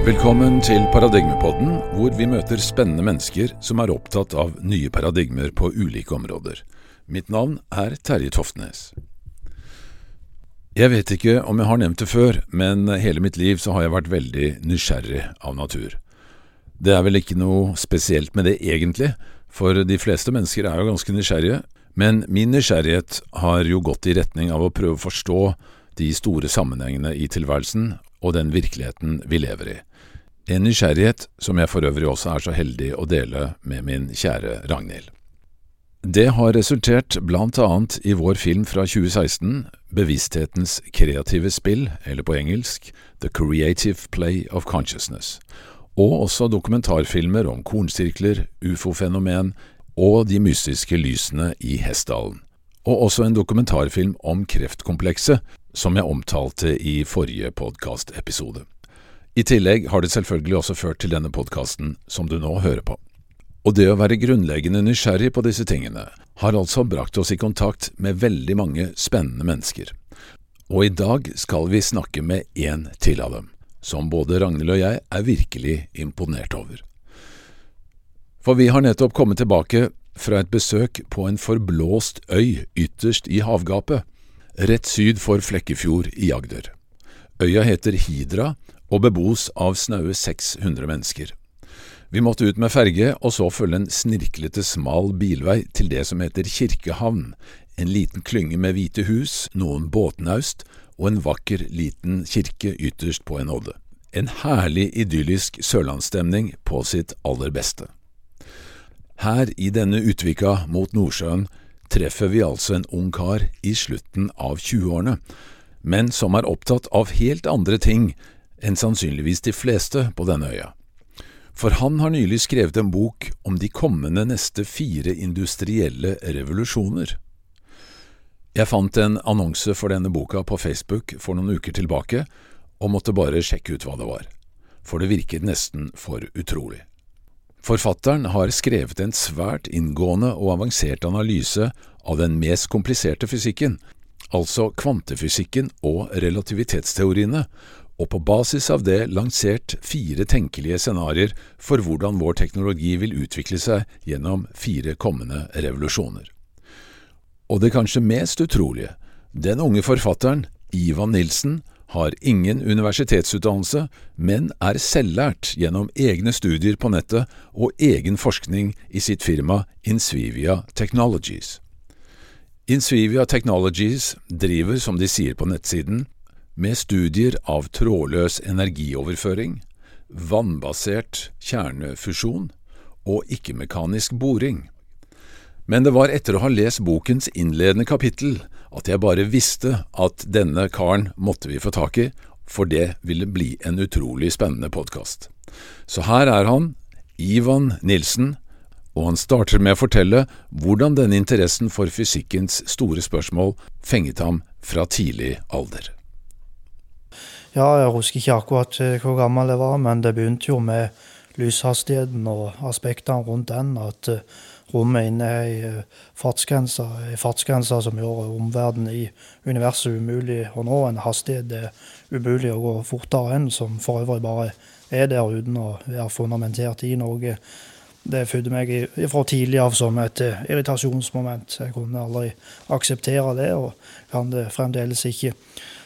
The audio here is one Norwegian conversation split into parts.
Velkommen til Paradigmepodden, hvor vi møter spennende mennesker som er opptatt av nye paradigmer på ulike områder. Mitt navn er Terje Toftnes. Jeg vet ikke om jeg har nevnt det før, men hele mitt liv så har jeg vært veldig nysgjerrig av natur. Det er vel ikke noe spesielt med det egentlig, for de fleste mennesker er jo ganske nysgjerrige, men min nysgjerrighet har jo gått i retning av å prøve å forstå de store sammenhengene i tilværelsen og den virkeligheten vi lever i. En nysgjerrighet som jeg for øvrig også er så heldig å dele med min kjære Ragnhild. Det har resultert blant annet i vår film fra 2016, Bevissthetens kreative spill, eller på engelsk The Creative Play of Consciousness, og også dokumentarfilmer om kornsirkler, ufo-fenomen og de mystiske lysene i Hessdalen, og også en dokumentarfilm om kreftkomplekset, som jeg omtalte i forrige podkastepisode. I tillegg har det selvfølgelig også ført til denne podkasten som du nå hører på. Og det å være grunnleggende nysgjerrig på disse tingene har altså brakt oss i kontakt med veldig mange spennende mennesker. Og i dag skal vi snakke med én til av dem, som både Ragnhild og jeg er virkelig imponert over. For vi har nettopp kommet tilbake fra et besøk på en forblåst øy ytterst i havgapet, rett syd for Flekkefjord i Agder. Øya heter Hidra og bebos av snaue 600 mennesker. Vi måtte ut med ferge og så følge en snirklete, smal bilvei til det som heter Kirkehavn, en liten klynge med hvite hus, noen båtnaust og en vakker, liten kirke ytterst på en odde. En herlig idyllisk sørlandsstemning på sitt aller beste. Her i denne utvika mot Nordsjøen treffer vi altså en ung kar i slutten av 20-årene, men som er opptatt av helt andre ting enn sannsynligvis de fleste på denne øya. For han har nylig skrevet en bok om de kommende neste fire industrielle revolusjoner. Jeg fant en annonse for denne boka på Facebook for noen uker tilbake, og måtte bare sjekke ut hva det var, for det virket nesten for utrolig. Forfatteren har skrevet en svært inngående og avansert analyse av den mest kompliserte fysikken, altså kvantefysikken og relativitetsteoriene, og på basis av det lansert fire tenkelige scenarioer for hvordan vår teknologi vil utvikle seg gjennom fire kommende revolusjoner. Og det kanskje mest utrolige, den unge forfatteren, Ivan Nilsen, har ingen universitetsutdannelse, men er selvlært gjennom egne studier på nettet og egen forskning i sitt firma Insvivia Technologies. Insvivia Technologies driver, som de sier på nettsiden, med studier av trådløs energioverføring, vannbasert kjernefusjon og ikke-mekanisk boring. Men det var etter å ha lest bokens innledende kapittel at jeg bare visste at denne karen måtte vi få tak i, for det ville bli en utrolig spennende podkast. Så her er han, Ivan Nilsen, og han starter med å fortelle hvordan denne interessen for fysikkens store spørsmål fenget ham fra tidlig alder. Ja, jeg husker ikke akkurat eh, hvor gammel jeg var, men det begynte jo med lyshastigheten og aspektene rundt den. At eh, rommet inne er ei eh, fartsgrense, ei fartsgrense som gjør omverdenen i universet umulig å nå. En hastighet det er umulig å gå fortere enn, som for øvrig bare er der uten å være fundamentert i noe. Det fødte meg fra tidlig av som et irritasjonsmoment. Jeg kunne aldri akseptere det, og kan det fremdeles ikke.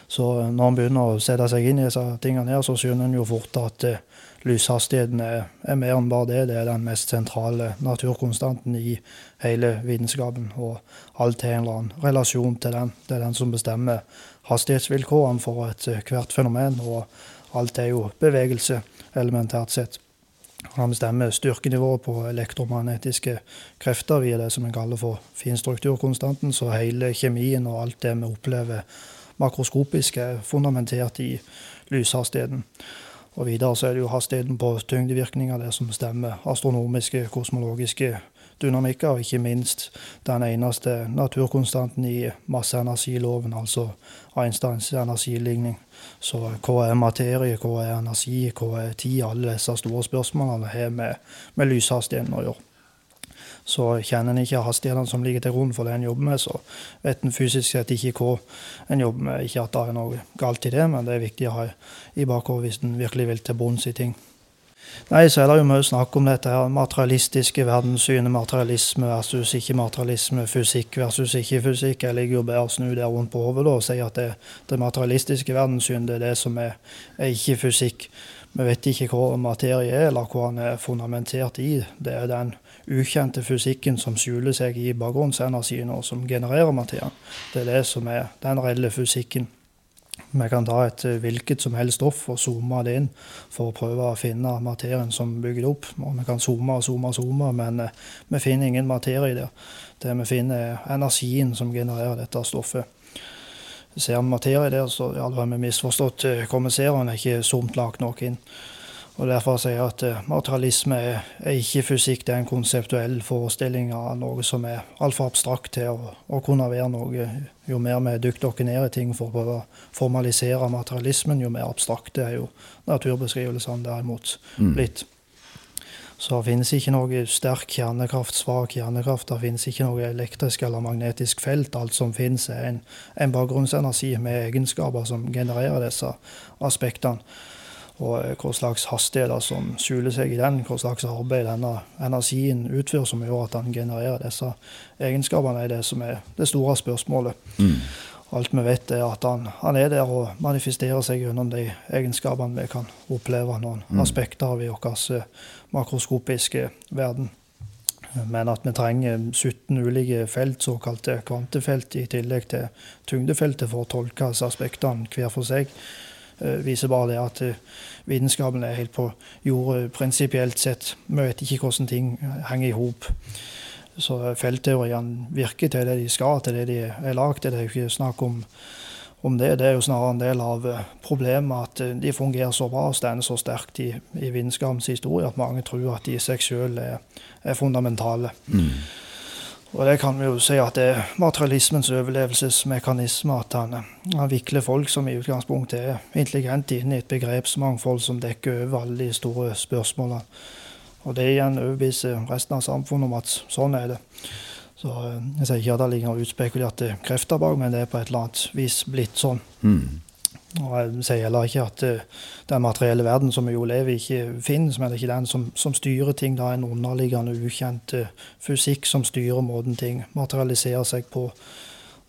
Så eh, når en begynner å sette seg inn i disse tingene, her, så skjønner en jo fort at uh, lyshastigheten er, er, mer enn bare det. Det er den mest sentrale naturkonstanten i hele vitenskapen. Og alt har en eller annen relasjon til den. Det er den som bestemmer hastighetsvilkårene for ethvert fenomen. Og alt er jo bevegelse, elementært sett. Han bestemmer styrkenivået på elektromagnetiske krefter via det som en kaller for finstrukturkonstanten. Så hele kjemien og alt det vi opplever makroskopisk er fundamentert i lyshastigheten. Og videre så er det jo hastigheten på tyngdevirkninger det som bestemmer astronomiske, kosmologiske dynamikker, og ikke minst den eneste naturkonstanten i masseenergiloven, altså Einsteins energiligning. Så hva er materie, hva er energi, hva er tid? Alle disse store spørsmålene har med, med lyshastigheten å gjøre. så kjenner en ikke hastighetene som ligger til grunn for det en jobber med, så vet en fysisk sett ikke hva en jobber med. Ikke at det er noe galt i det, men det er viktig å ha i bakhodet hvis en virkelig vil til bunns i ting. Nei, så er det jo mye snakk om dette her materialistiske verdenssynet, materialisme versus ikke-materialisme, fysikk versus ikke-fysikk. Jeg ligger jo bare og snur der rundt på hodet og sier at det, det materialistiske verdenssynet det er det som er, er ikke-fysikk. Vi vet ikke hva materie er, eller hva den er fundamentert i. Det er den ukjente fysikken som skjuler seg i bakgrunnsenergien, og som genererer materien. Det er det som er den reelle fysikken. Vi kan ta et eh, hvilket som helst stoff og zoome det inn for å prøve å finne materien som bygger det opp. Og vi kan zoome og zoome zoome, men eh, vi finner ingen materie der. Det vi finner, er energien som genererer dette stoffet. Ser vi materie der, så ja, da har vi misforstått eh, den er ikke zoomt lagt nok inn. Og Derfor sier jeg at eh, materialisme er, er, ikke fysikk, det er en konseptuell forestilling av noe som er altfor abstrakt til å, å, kunne være noe. Jo mer vi dykker oss ned i ting for å prøve å formalisere materialismen, jo mer abstrakt det er jo naturbeskrivelsene derimot mm. blitt. Så det finnes ikke noe sterk kjernekraft, svak kjernekraft. Det finnes ikke noe elektrisk eller magnetisk felt. Alt som finnes, er en, en bakgrunnsenergi med egenskaper som genererer disse aspektene og eh, hva slags hastigheter som skjuler seg i den, hva slags arbeid denne energien utfører som gjør at den genererer disse egenskapene, er det som er det store spørsmålet. Mm. Alt vi vet, er at han, han, er der og manifesterer seg gjennom de egenskapene vi kan oppleve, noen mm. aspekter av i vår eh, makroskopiske verden. Men at vi trenger 17 ulike felt, såkalte kvantefelt, i tillegg til tyngdefeltet for å tolke aspektene hver for seg, viser bare det at eh, vitenskapen er helt på jordet prinsipielt sett. Vi vet ikke hvordan ting henger i hop. Så feltteoriene virker til det de skal, til det de er lagd. Det er jo ikke snakk om, om, det. Det er jo snarere en del av eh, problemet at de fungerer så bra og står så sterkt i, i vitenskapens historie at mange tror at de i seg selv er, er, fundamentale. Mm. Og det kan vi jo si at det er materialismens overlevelsesmekanisme. At han, han vikler folk som i utgangspunktet er intelligente, inn i et begrepsmangfold som dekker over alle de store spørsmålene. Og det igjen overbeviser resten av samfunnet om at sånn er det. Så eh, Jeg sier ikke at det ligger noen utspekulerte krefter bak, men det er på et eller annet vis blitt sånn. Mm. Og jeg sier heller ikke at uh, den materielle verden som vi jo lever i, ikke finnes, men det er ikke den som, som styrer ting. Det er en underliggende, ukjent uh, fysikk som styrer måten ting materialiserer seg på.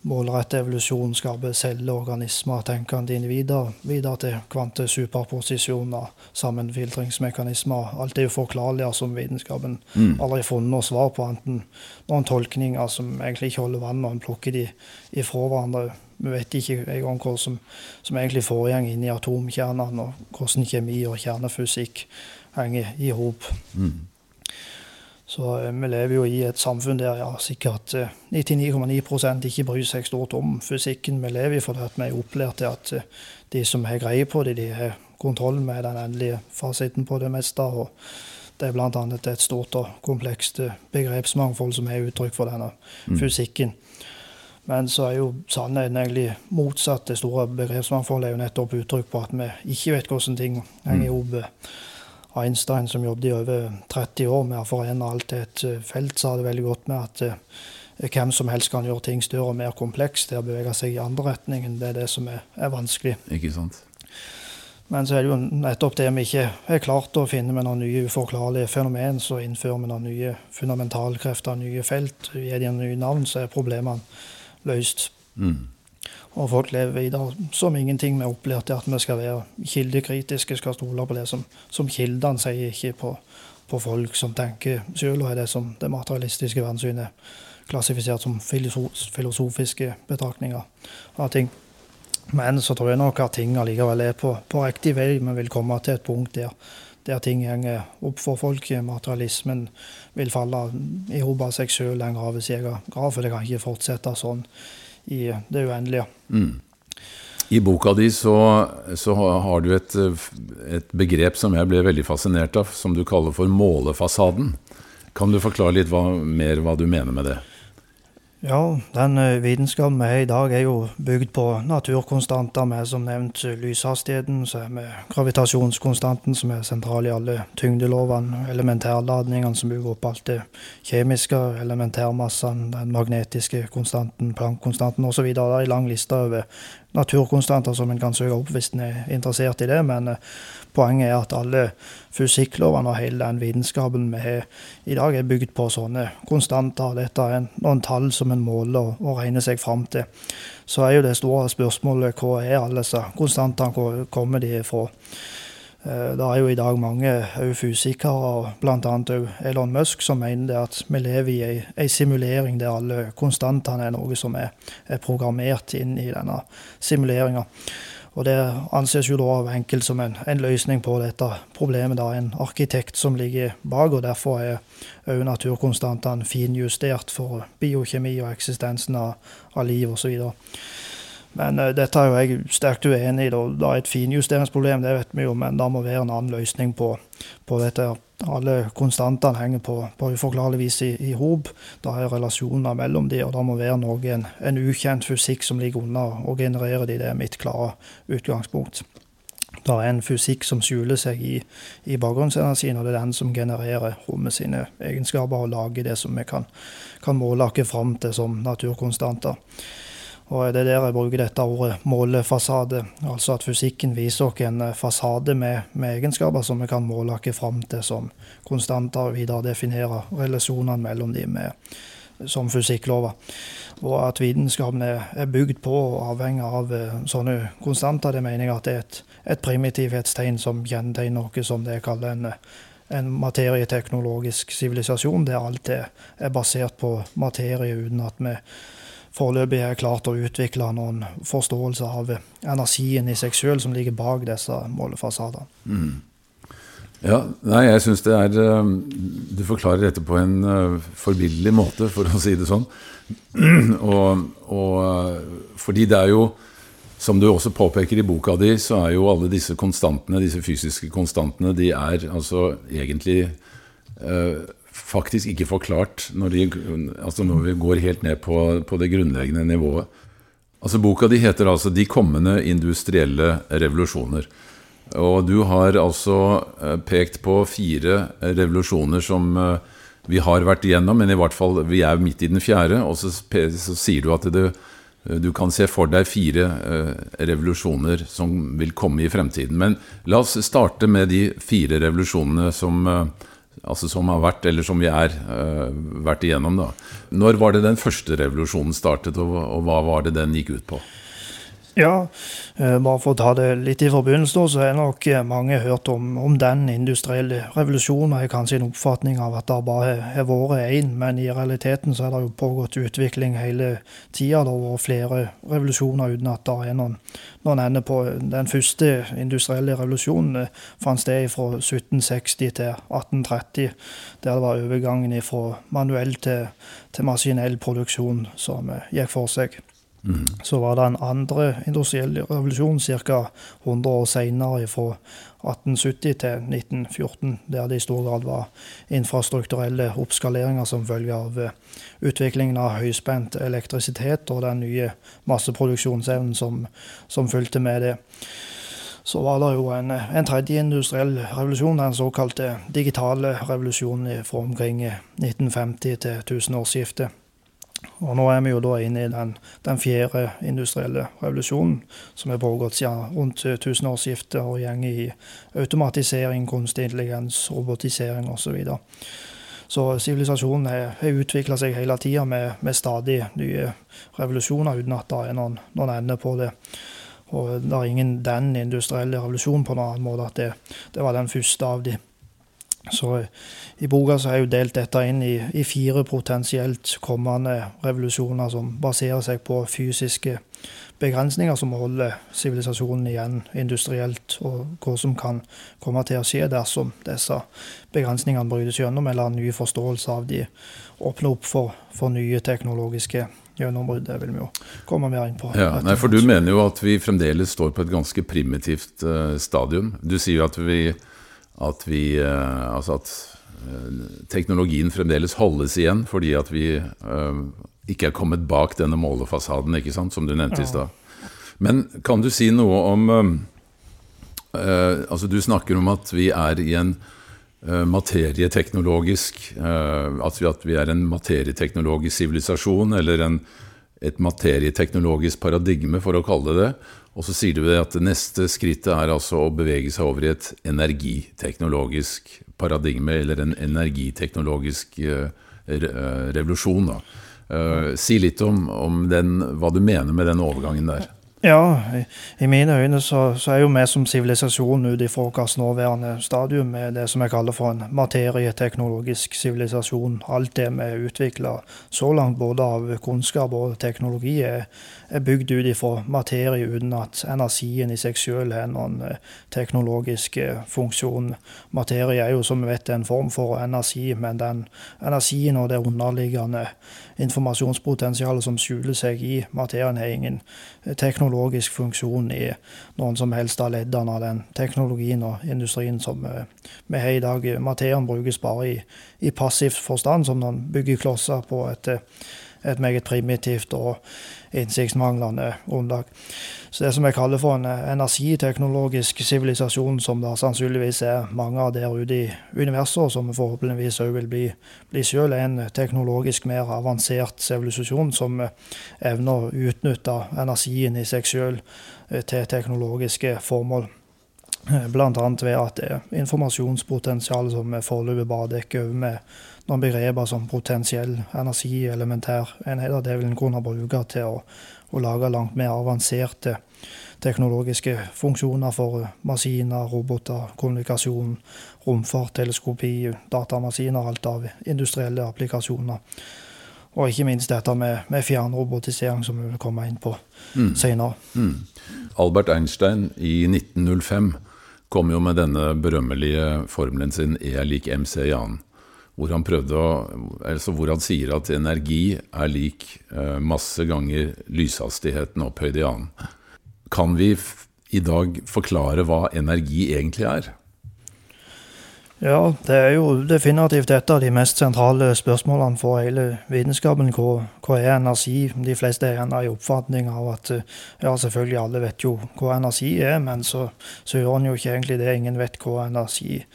Målrettet evolusjon skaper celler, organismer, tenkende individer. Videre til kvantesuperposisjoner, sammenfiltringsmekanismer. Alt det forklarlige som vitenskapen mm. aldri har funnet noe svar på, enten noen tolkninger som egentlig ikke holder vann, og en plukker de ifra hverandre vi vet ikke engang hva som, som egentlig foregår inni atomkjernene, og hvordan kjemi og kjernefysikk henger i hop. Mm. Så eh, vi lever jo i et samfunn der ja, sikkert 99,9 eh, ikke bryr seg stort om fysikken vi lever i, fordi at vi er opplært til at eh, de som har greie på det, de har kontroll med den endelige fasiten på det meste. og det er bl.a. et stort og komplekst begrepsmangfold som er uttrykk for denne mm. fysikken. Men så er jo sannheten egentlig motsatt. Det store begrepsmangfoldet er jo nettopp uttrykk på at vi ikke vet hvordan ting henger i mm. hop. Einstein, som jobbet i over 30 år med å forene alt til et eh, felt, sa det veldig godt med at uh, hvem som helst kan gjøre ting større og mer komplekst. Det å bevege seg i andre retningen, det er det som er, er vanskelig. Ikke sant? Men så er det jo nettopp det vi ikke er klart å finne med noen nye uforklarlige fenomen. Så innfører vi noen nye fundamentalkrefter, nye felt. Gir de nye navn, så er problemene løst. Mm. Og folk lever videre som ingenting. Vi er opplært til at vi skal være kildekritiske, skal stole på det som, som kildene sier, ikke på, på, folk som tenker sjøl, og er det som det materialistiske verdenssynet klassifisert som filosofiske betraktninger av ting. Men så tror jeg nok at ting allikevel er på, på riktig vei. Vi vil komme til et punkt der, der ting henger opp for folk. Materialismen vil falle i hop av seg sjøl, den graves egen grav. For det kan ikke fortsette sånn i det uendelige. Mm. I boka di så, så har du et, et, begrep som jeg ble veldig fascinert av, som du kaller for målefasaden. Kan du forklare litt hva, mer hva du mener med det? Ja, den eh, vitenskapen vi har i dag er jo bygd på naturkonstanter med som nevnt lyshastigheten, så er vi gravitasjonskonstanten som er sentral i alle tyngdelovene, elementærladningene som bygger opp alt det kjemiske, elementærmassene, den magnetiske konstanten, plankkonstanten osv. Det er en lang liste over naturkonstanter som en kan søke opp hvis en er interessert i det, men eh, poenget er at alle fysikklovene og hele den vitenskapen vi har i dag, er bygd på sånne konstanter. Dette er noen tall som en måler og, regner seg fram til. Så er jo det store spørsmålet hva er alle disse konstantene, hvor kommer de fra? Eh, det er jo i dag mange fysikere, bl.a. Elon Musk, som mener at vi lever i en simulering der alle konstantene er noe som er, er programmert inn i denne simuleringa. Og Det anses jo da av enkelt som en, en, løsning på dette problemet. Det er en arkitekt som ligger bak, og derfor er òg naturkonstantene finjustert for biokjemi og eksistensen av, av liv osv. Men uh, dette er jo jeg sterkt uenig i. Det er et finjusteringsproblem, det vet vi jo, men det må være en annen løsning på, på dette. Alle konstantene henger på, på uforklarlig vis i hop. Det er relasjoner mellom de, og det må være noe, en, en ukjent fysikk som ligger under og genererer de. Det er mitt klare utgangspunkt. Det er en fysikk som skjuler seg i, i bakgrunnsenergien, og det er den som genererer rommet sine egenskaper og lager det som vi kan, kan måle oss fram til som naturkonstanter. Og Det er der jeg bruker dette ordet målefasade. Altså at fysikken viser oss en fasade med, med, egenskaper som vi kan måle oss fram til som konstanter, og videre definere relasjonene mellom dem med, som fysikklover. Og at vitenskapen er, bygd på og avhengig av uh, sånne konstanter, det mener jeg at det er et, et primitivhetstegn som kjennetegner noe som det jeg kaller en en materieteknologisk sivilisasjon, der alt er, er basert på materie uten at vi foreløpig har klart å utvikle noen forståelse av energien i seg sjøl som ligger bak disse målefasadene. Mm. Ja, nei, jeg syns det er eh, Du forklarer dette på en uh, forbilledlig måte, for å si det sånn. og, og, eh, fordi det er jo, som du også påpeker i boka di, så er jo alle disse konstantene, disse fysiske konstantene, de er altså egentlig uh, faktisk ikke forklart når, de, altså når vi går helt ned på, på, det grunnleggende nivået. Altså Boka di heter altså 'De kommende industrielle revolusjoner'. Og du har altså eh, pekt på fire revolusjoner som eh, vi har vært igjennom, men i hvert fall vi er midt i den fjerde. Og så, så sier du at det, du kan se for deg fire eh, revolusjoner som vil komme i fremtiden. Men la oss starte med de fire revolusjonene som altså som har vært, eller som vi er, uh, vært igjennom. da. Når var det den første revolusjonen startet, og, og hva var det den gikk ut på? Ja, eh, bare for å ta det litt i forbindelse, så har nok eh, mange hørt om, om den industrielle revolusjonen. Jeg har kanskje en oppfatning av at det bare har vært én, men i realiteten så er det jo pågått utvikling hele tida. Det har vært flere revolusjoner uten at det er noen, noen ende på. Den første industrielle revolusjonen eh, fant sted fra 1760 til 1830, der det var overgangen fra manuell til, til maskinell produksjon som gikk for seg. Så var det en andre industriell revolusjon ca. 100 år senere, fra 1870 til 1914, der det i stor grad var infrastrukturelle oppskaleringer som følge av eh, utviklingen av høyspent elektrisitet og den nye masseproduksjonsevnen som, som fulgte med det. Så var det jo en, en tredje industriell revolusjon, den såkalte digitale revolusjonen fra omkring 1950 til tusenårsskiftet. Og nå er vi jo da inne i den, den fjerde industrielle revolusjonen, som har pågått siden rundt tusenårsskiftet og går i automatisering, kunstig intelligens, robotisering osv. Så, sivilisasjonen har utvikla seg hele tida med, med, stadig nye revolusjoner, uten at det er noen, noen ende på det. Og det er ingen den industrielle revolusjonen på noen annen måte at det, det var den første av de. Så i boka så har jeg jo delt dette inn i, i, fire potensielt kommende revolusjoner som baserer seg på fysiske begrensninger som holder sivilisasjonen igjen industrielt, og hva som kan komme til å skje dersom disse begrensningene brytes gjennom, eller en ny forståelse av de åpner opp for, for nye teknologiske gjennombrudd. Det vil vi jo komme mer inn på. Ja, nei, for Du mener jo at vi fremdeles står på et ganske primitivt uh, stadium. Du sier jo at vi at vi uh, Altså at uh, teknologien fremdeles holdes igjen fordi at vi uh, ikke er kommet bak denne målefasaden, ikke sant, som du nevnte i stad. Men kan du si noe om Altså, du snakker om at vi er i en materieteknologisk at, vi, at, vi, er en materieteknologisk sivilisasjon, eller en, et materieteknologisk paradigme, for å kalle det det. Og så sier du at det neste skrittet er altså å bevege seg over i et energiteknologisk paradigme, eller en energiteknologisk revolusjon. da. Uh, si litt om, om den, hva du mener med den overgangen der. Ja, i, i mine øyne så, så, er jo vi som sivilisasjon ut ifra vårt nåværende stadium med det som jeg kaller for en materieteknologisk sivilisasjon. Alt det vi har utvikla så langt, både av kunnskap og teknologi, er, er bygd ut ifra materie uten at energien i seg selv har noen eh, teknologisk eh, funksjon. Materie er jo som vi vet en form for energi, men den energien og det underliggende informasjonspotensialet som skjuler seg i materien, har ingen teknologisk funksjon i noen som helst av leddene av den teknologien og industrien som eh, vi har i dag. Materien brukes bare i, i passivt forstand, som noen byggeklosser på et, et meget primitivt og innsiktsmanglende grunnlag. Så det som jeg kaller for en eh, energiteknologisk sivilisasjon, som det sannsynligvis er mange av der ute i universet, og som forhåpentligvis òg vil bli, bli er en teknologisk mer avansert sivilisasjon som eh, evner å utnytte energien i seg selv eh, til teknologiske formål. Bl.a. ved at er som foreløpig bare dekker over med noen begreper som potensiell energi, elementær enheter. Det vil en kunne bruke til å, å, lage langt mer avanserte teknologiske funksjoner for maskiner, roboter, kommunikasjon, romfart, teleskopi, datamaskiner, alt av industrielle applikasjoner. Og ikke minst dette med, med fjernrobotisering, som vi vil komme inn på mm. senere. Mm. Albert Einstein i 1905 kom jo med denne berømmelige formelen sin E er lik MC i annen hvor han, å, altså hvor han sier at energi er lik eh, masse ganger lyshastigheten opphøyd i annen. Kan vi i dag forklare hva energi egentlig er? Ja, det er jo definitivt et av de mest sentrale spørsmålene for hele vitenskapen. Hva, hva er energi? De fleste er i oppfatning av at ja, selvfølgelig alle vet jo hva energi er, men så, så gjør en jo ikke egentlig det. Ingen vet hva energi er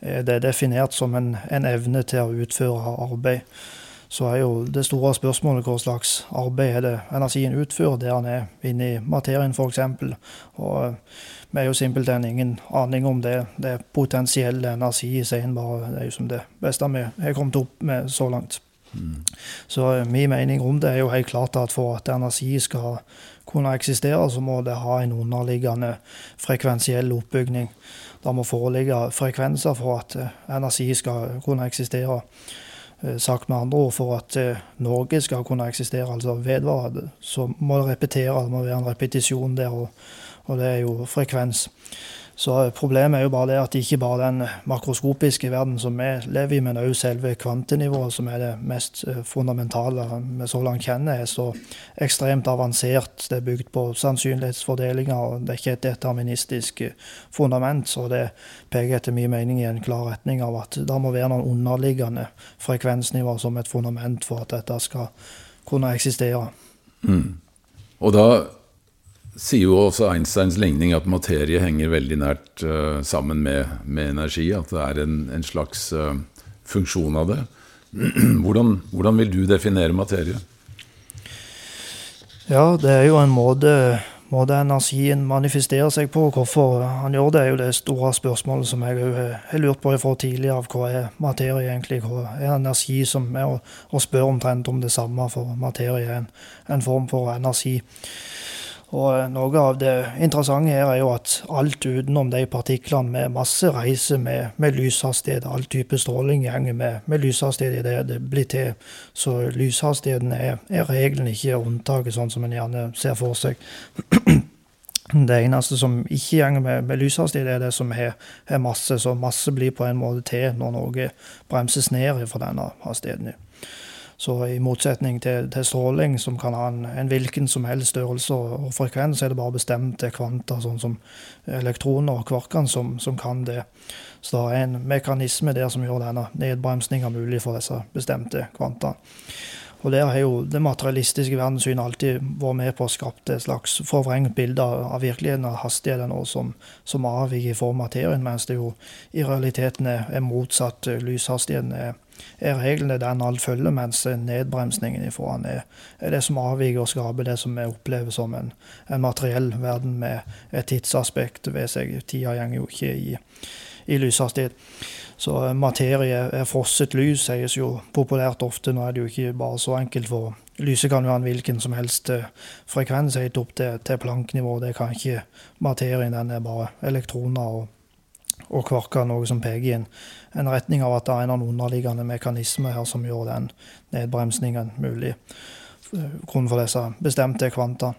Eh, det er definert som en, en, evne til å utføre arbeid. Så er jo det store spørsmålet hva slags arbeid er det energien utfører der den er inne i materien, f.eks. Og eh, vi er jo simpelthen ingen aning om det. Det er potensiell energi i seg bare. Det er jo som det beste vi har kommet opp med så langt. Mm. Så eh, min mening om det er jo helt klart at for at energi skal kunne eksistere, så må det ha en underliggende frekvensiell oppbygning. Det må foreligge frekvenser for at eh, energi skal kunne eksistere. Eh, sagt med andre ord, for at eh, Norge skal kunne eksistere, altså vedvare, så må det repetere. Det må være en repetisjon der, og, og det er jo frekvens. Så Problemet er jo bare det at ikke bare den makroskopiske verden som vi lever i, men òg selve kvantenivået, som er det mest eh, fundamentale vi så langt kjenner, er så ekstremt avansert. Det er bygd på sannsynlighetsfordelinger, og det er ikke et deterministisk eh, fundament. Så det peker etter min mening i en klar retning av at det må være noen underliggende frekvensnivåer som et fundament for at dette skal kunne eksistere. Mm. Og da sier jo også Einsteins ligning at materie henger veldig nært uh, sammen med, med, energi. At det er en, en slags uh, funksjon av det. hvordan, hvordan, vil du definere materie? Ja, det er jo en måte, måte energien manifesterer seg på. Hvorfor han gjør det, er jo det store spørsmålet som jeg har lurt på fra tidligere. av Hva er materie egentlig? Hva er energi? som er å, spørre omtrent om det samme, for materie er en, en form for energi. Og eh, Noe av det interessante her er jo at alt utenom de partiklene med masse reiser med, med lyshastighet, all type stråling går med, med lyshastighet i det det blir til. Så lyshastigheten er, er regelen, ikke unntaket, sånn som en gjerne ser for seg. Det eneste som ikke går med, med lyshastighet, er det som har, masse. Så masse blir på en måte til når noe bremses ned fra denne hastigheten. Så i motsetning til, til stråling, som kan ha en, en, hvilken som helst størrelse og, og frekvens, er det bare bestemte kvanta, sånn som elektroner og kvarkene, som, som, kan det. Så det er en mekanisme der som gjør denne nedbremsninga mulig for disse bestemte kvanta. Og der har jo det materialistiske verdenssynet alltid vært med på å skape et slags forvrengt bilde av virkeligheten av hastigheten som, som avviker for materien, mens det jo i realiteten er, er motsatt. Lyshastigheten er, er reglene den alt følger, mens nedbremsningen ifra den er, er, det som avviker og skaper det som vi opplever som en, en materiell verden med et tidsaspekt ved seg. Tida går jo ikke i, i lyshastighet. Så eh, materie er frosset lys, sies jo populært ofte. Nå er det jo ikke bare så enkelt, for lyset kan jo ha en hvilken som helst eh, frekvens helt opp til, til planknivå. Det kan ikke materien. Den er bare elektroner og, og kvarker, noe som peker i en, en, retning av at det er en underliggende mekanisme her som gjør den nedbremsningen mulig. Grunnen for disse bestemte kvanta.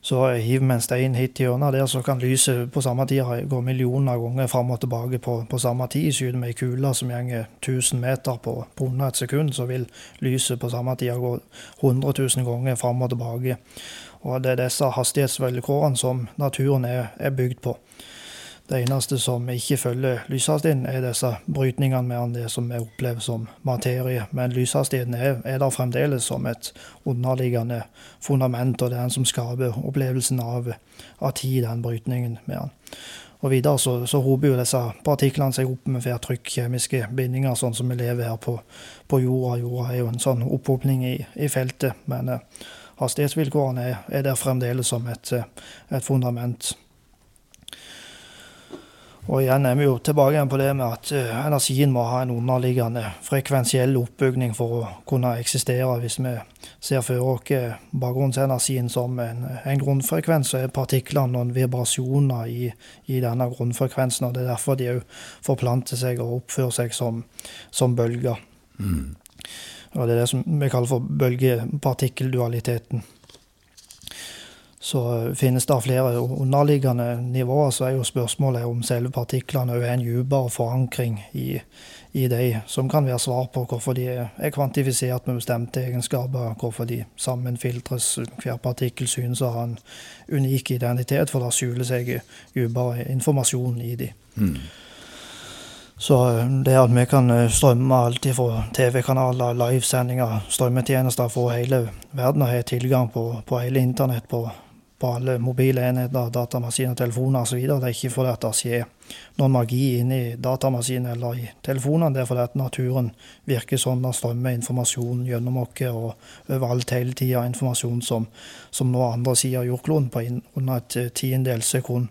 Så hiver vi en stein hit i hjørnet der, så kan lyset på samme tid gå millioner ganger fram og tilbake på, på samme tid. Skyter vi ei kule som går 1000 meter på, på under et sekund, så vil lyset på samme tid gå 100 000 ganger fram og tilbake. Og det er disse hastighetsvilkårene som naturen er, er bygd på. Det eneste som ikke følger lyshastigheten, er disse brytningene mellom det som vi opplever som materie. Men lyshastigheten er, er der fremdeles som et underliggende fundament, og det er den som skaper opplevelsen av, av tid, den brytningen med den. Og videre så, så hoper jo disse partiklene seg opp med hvert trykk, kjemiske bindinger, sånn som vi lever her på, på jorda. Jorda er jo en sånn opphopning i, i feltet, men eh, hastighetsvilkårene er, er, der fremdeles som et, et fundament. Og igjen er vi jo tilbake igjen på det med at uh, energien må ha en underliggende frekvensiell oppbygning for å kunne eksistere. Hvis vi ser for oss bakgrunnsenergien som en, en, grunnfrekvens, så er partiklene noen vibrasjoner i, i, denne grunnfrekvensen. og Det er derfor de òg forplanter seg og oppfører seg som, som bølger. Mm. Og Det er det som vi kaller for bølgepartikkeldualiteten. Så finnes det flere underliggende nivåer, så er jo spørsmålet om selve partiklene er en dypere forankring i, i de, som kan være svar på hvorfor de er kvantifisert med bestemte egenskaper, hvorfor de sammenfiltres. Hver partikkel synes å ha en unik identitet, for det skjuler seg dypere informasjon i de. Mm. Så eh, det at vi kan eh, strømme alt fra TV-kanaler, livesendinger, strømmetjenester fra hele verden og ha tilgang på, på hele internett på på alle mobile enheter, datamaskiner, telefoner osv. Det er ikke fordi det skjer noen magi inni datamaskinen eller i telefonene. Det er fordi at naturen virker sånn at strømmer informasjon gjennom oss og overalt hele tida. Informasjon som, som nå andre sida av jordkloden på under et eh, tiendedels sekund.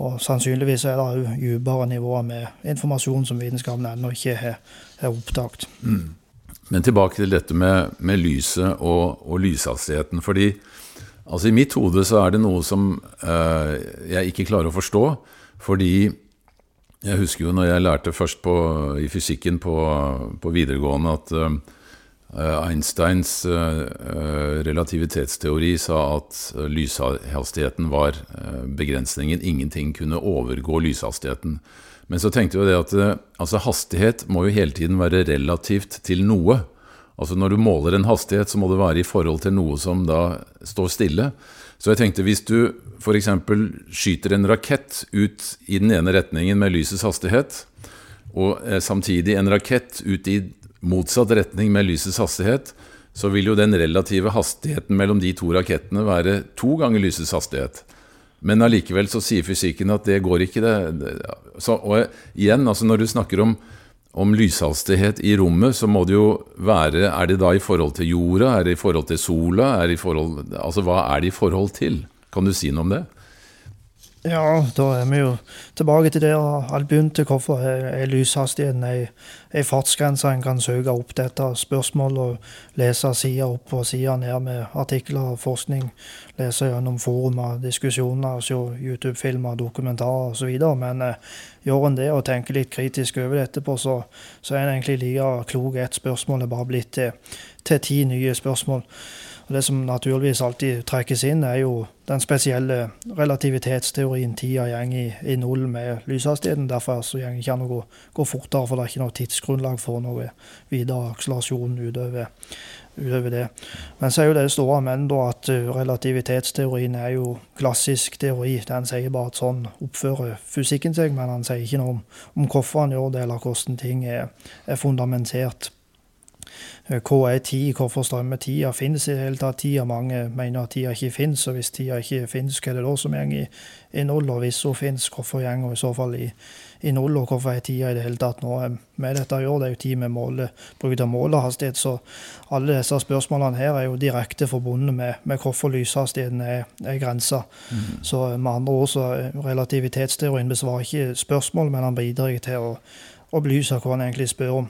Og sannsynligvis er det òg dypere nivåer med informasjon som vitenskapen ennå ikke har, har. Mm. Men tilbake til dette med, med lyset og, og lyshastigheten. fordi Altså I mitt hode så er det noe som uh, jeg ikke klarer å forstå. Fordi jeg husker jo når jeg lærte først på, i fysikken på, på videregående at uh, Einsteins uh, relativitetsteori sa at lyshastigheten var begrensningen. Ingenting kunne overgå lyshastigheten. Men så tenkte jeg det at altså hastighet må jo hele tiden være relativt til noe. Altså Når du måler en hastighet, så må det være i forhold til noe som da står stille. Så jeg tenkte hvis du f.eks. skyter en rakett ut i den ene retningen med lysets hastighet, og eh, samtidig en rakett ut i motsatt retning med lysets hastighet, så vil jo den relative hastigheten mellom de to rakettene være to ganger lysets hastighet. Men allikevel så sier fysikken at det går ikke, det. Så, og igjen, altså når du snakker om om lyshastighet i rommet, så må det jo være Er det da i forhold til jorda? Er det i forhold til sola? Er det i forhold, altså hva er det i forhold til? Kan du si noe om det? Ja, da er vi jo tilbake til det alt begynte. Hvorfor er lyshastigheten ei, fartsgrense? En kan søke opp dette spørsmålet og lese side opp og side ned med artikler og forskning. Lese gjennom forumer, diskusjoner, se YouTube-filmer, dokumentarer osv. Men eh, gjør en det og tenker litt kritisk over det etterpå, så, så er en egentlig like klok ett spørsmål er bare blitt til, til ti nye spørsmål. Det som naturligvis alltid trekkes inn, er jo den spesielle relativitetsteorien. Tida går i, i, null med lyshastigheten. Derfor så går det ikke an å gå, gå, fortere, for det er ikke noe tidsgrunnlag for noe videre akselerasjon utover, utover det. Men så er jo det store men da at uh, relativitetsteorien er jo klassisk teori. Den sier bare at sånn oppfører fysikken seg, men han sier ikke noe om, om hvorfor han gjør det, eller hvordan ting er, er fundamentert. Hva er tid, hvorfor strømmer tida? Finnes i det hele tatt tida? Mange mener at tida ikke finnes, og hvis tida ikke finnes, hva er det da som går i, i null? Og hvis hun finnes, hvorfor går hun i så fall i, i null, og hvorfor er tida i det hele tatt noe med dette å gjøre? Det er jo tid med måle, bruk av målehastighet, så alle disse spørsmålene her er jo direkte forbundet med, med hvorfor lyshastigheten er, er grensa. Mm. Så med andre ord så relativitetsteorien besvarer ikke spørsmål, men han bidrar til å, å belyse hva han egentlig spør om.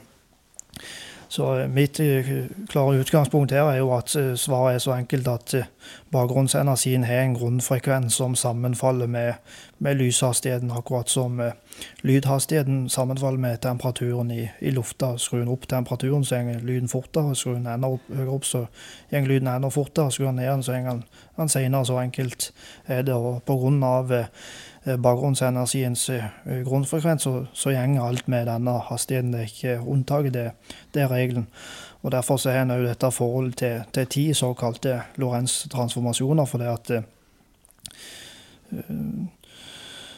Så eh, mitt eh, klare utgangspunkt her er jo at eh, svaret er så enkelt at bakgrunnsenergien har en grunnfrekvens som sammenfaller med, med lyshastigheten, akkurat som lydhastigheten sammenfaller med temperaturen i, i lufta. Skrur en opp temperaturen, så går lyden fortere. Skrur en enda opp, høyere opp, så går lyden enda fortere. Skrur en ned, så går den senere. Så enkelt er det. Og på grunn av Eh, bakgrunnsenergiens eh, grunnfrekvens, så, så går alt med denne hastigheten. Det er ikke unntaket, det, det er regelen. Og Derfor så har en dette forholdet til, til ti såkalte Lorentz-transformasjoner. for det at eh,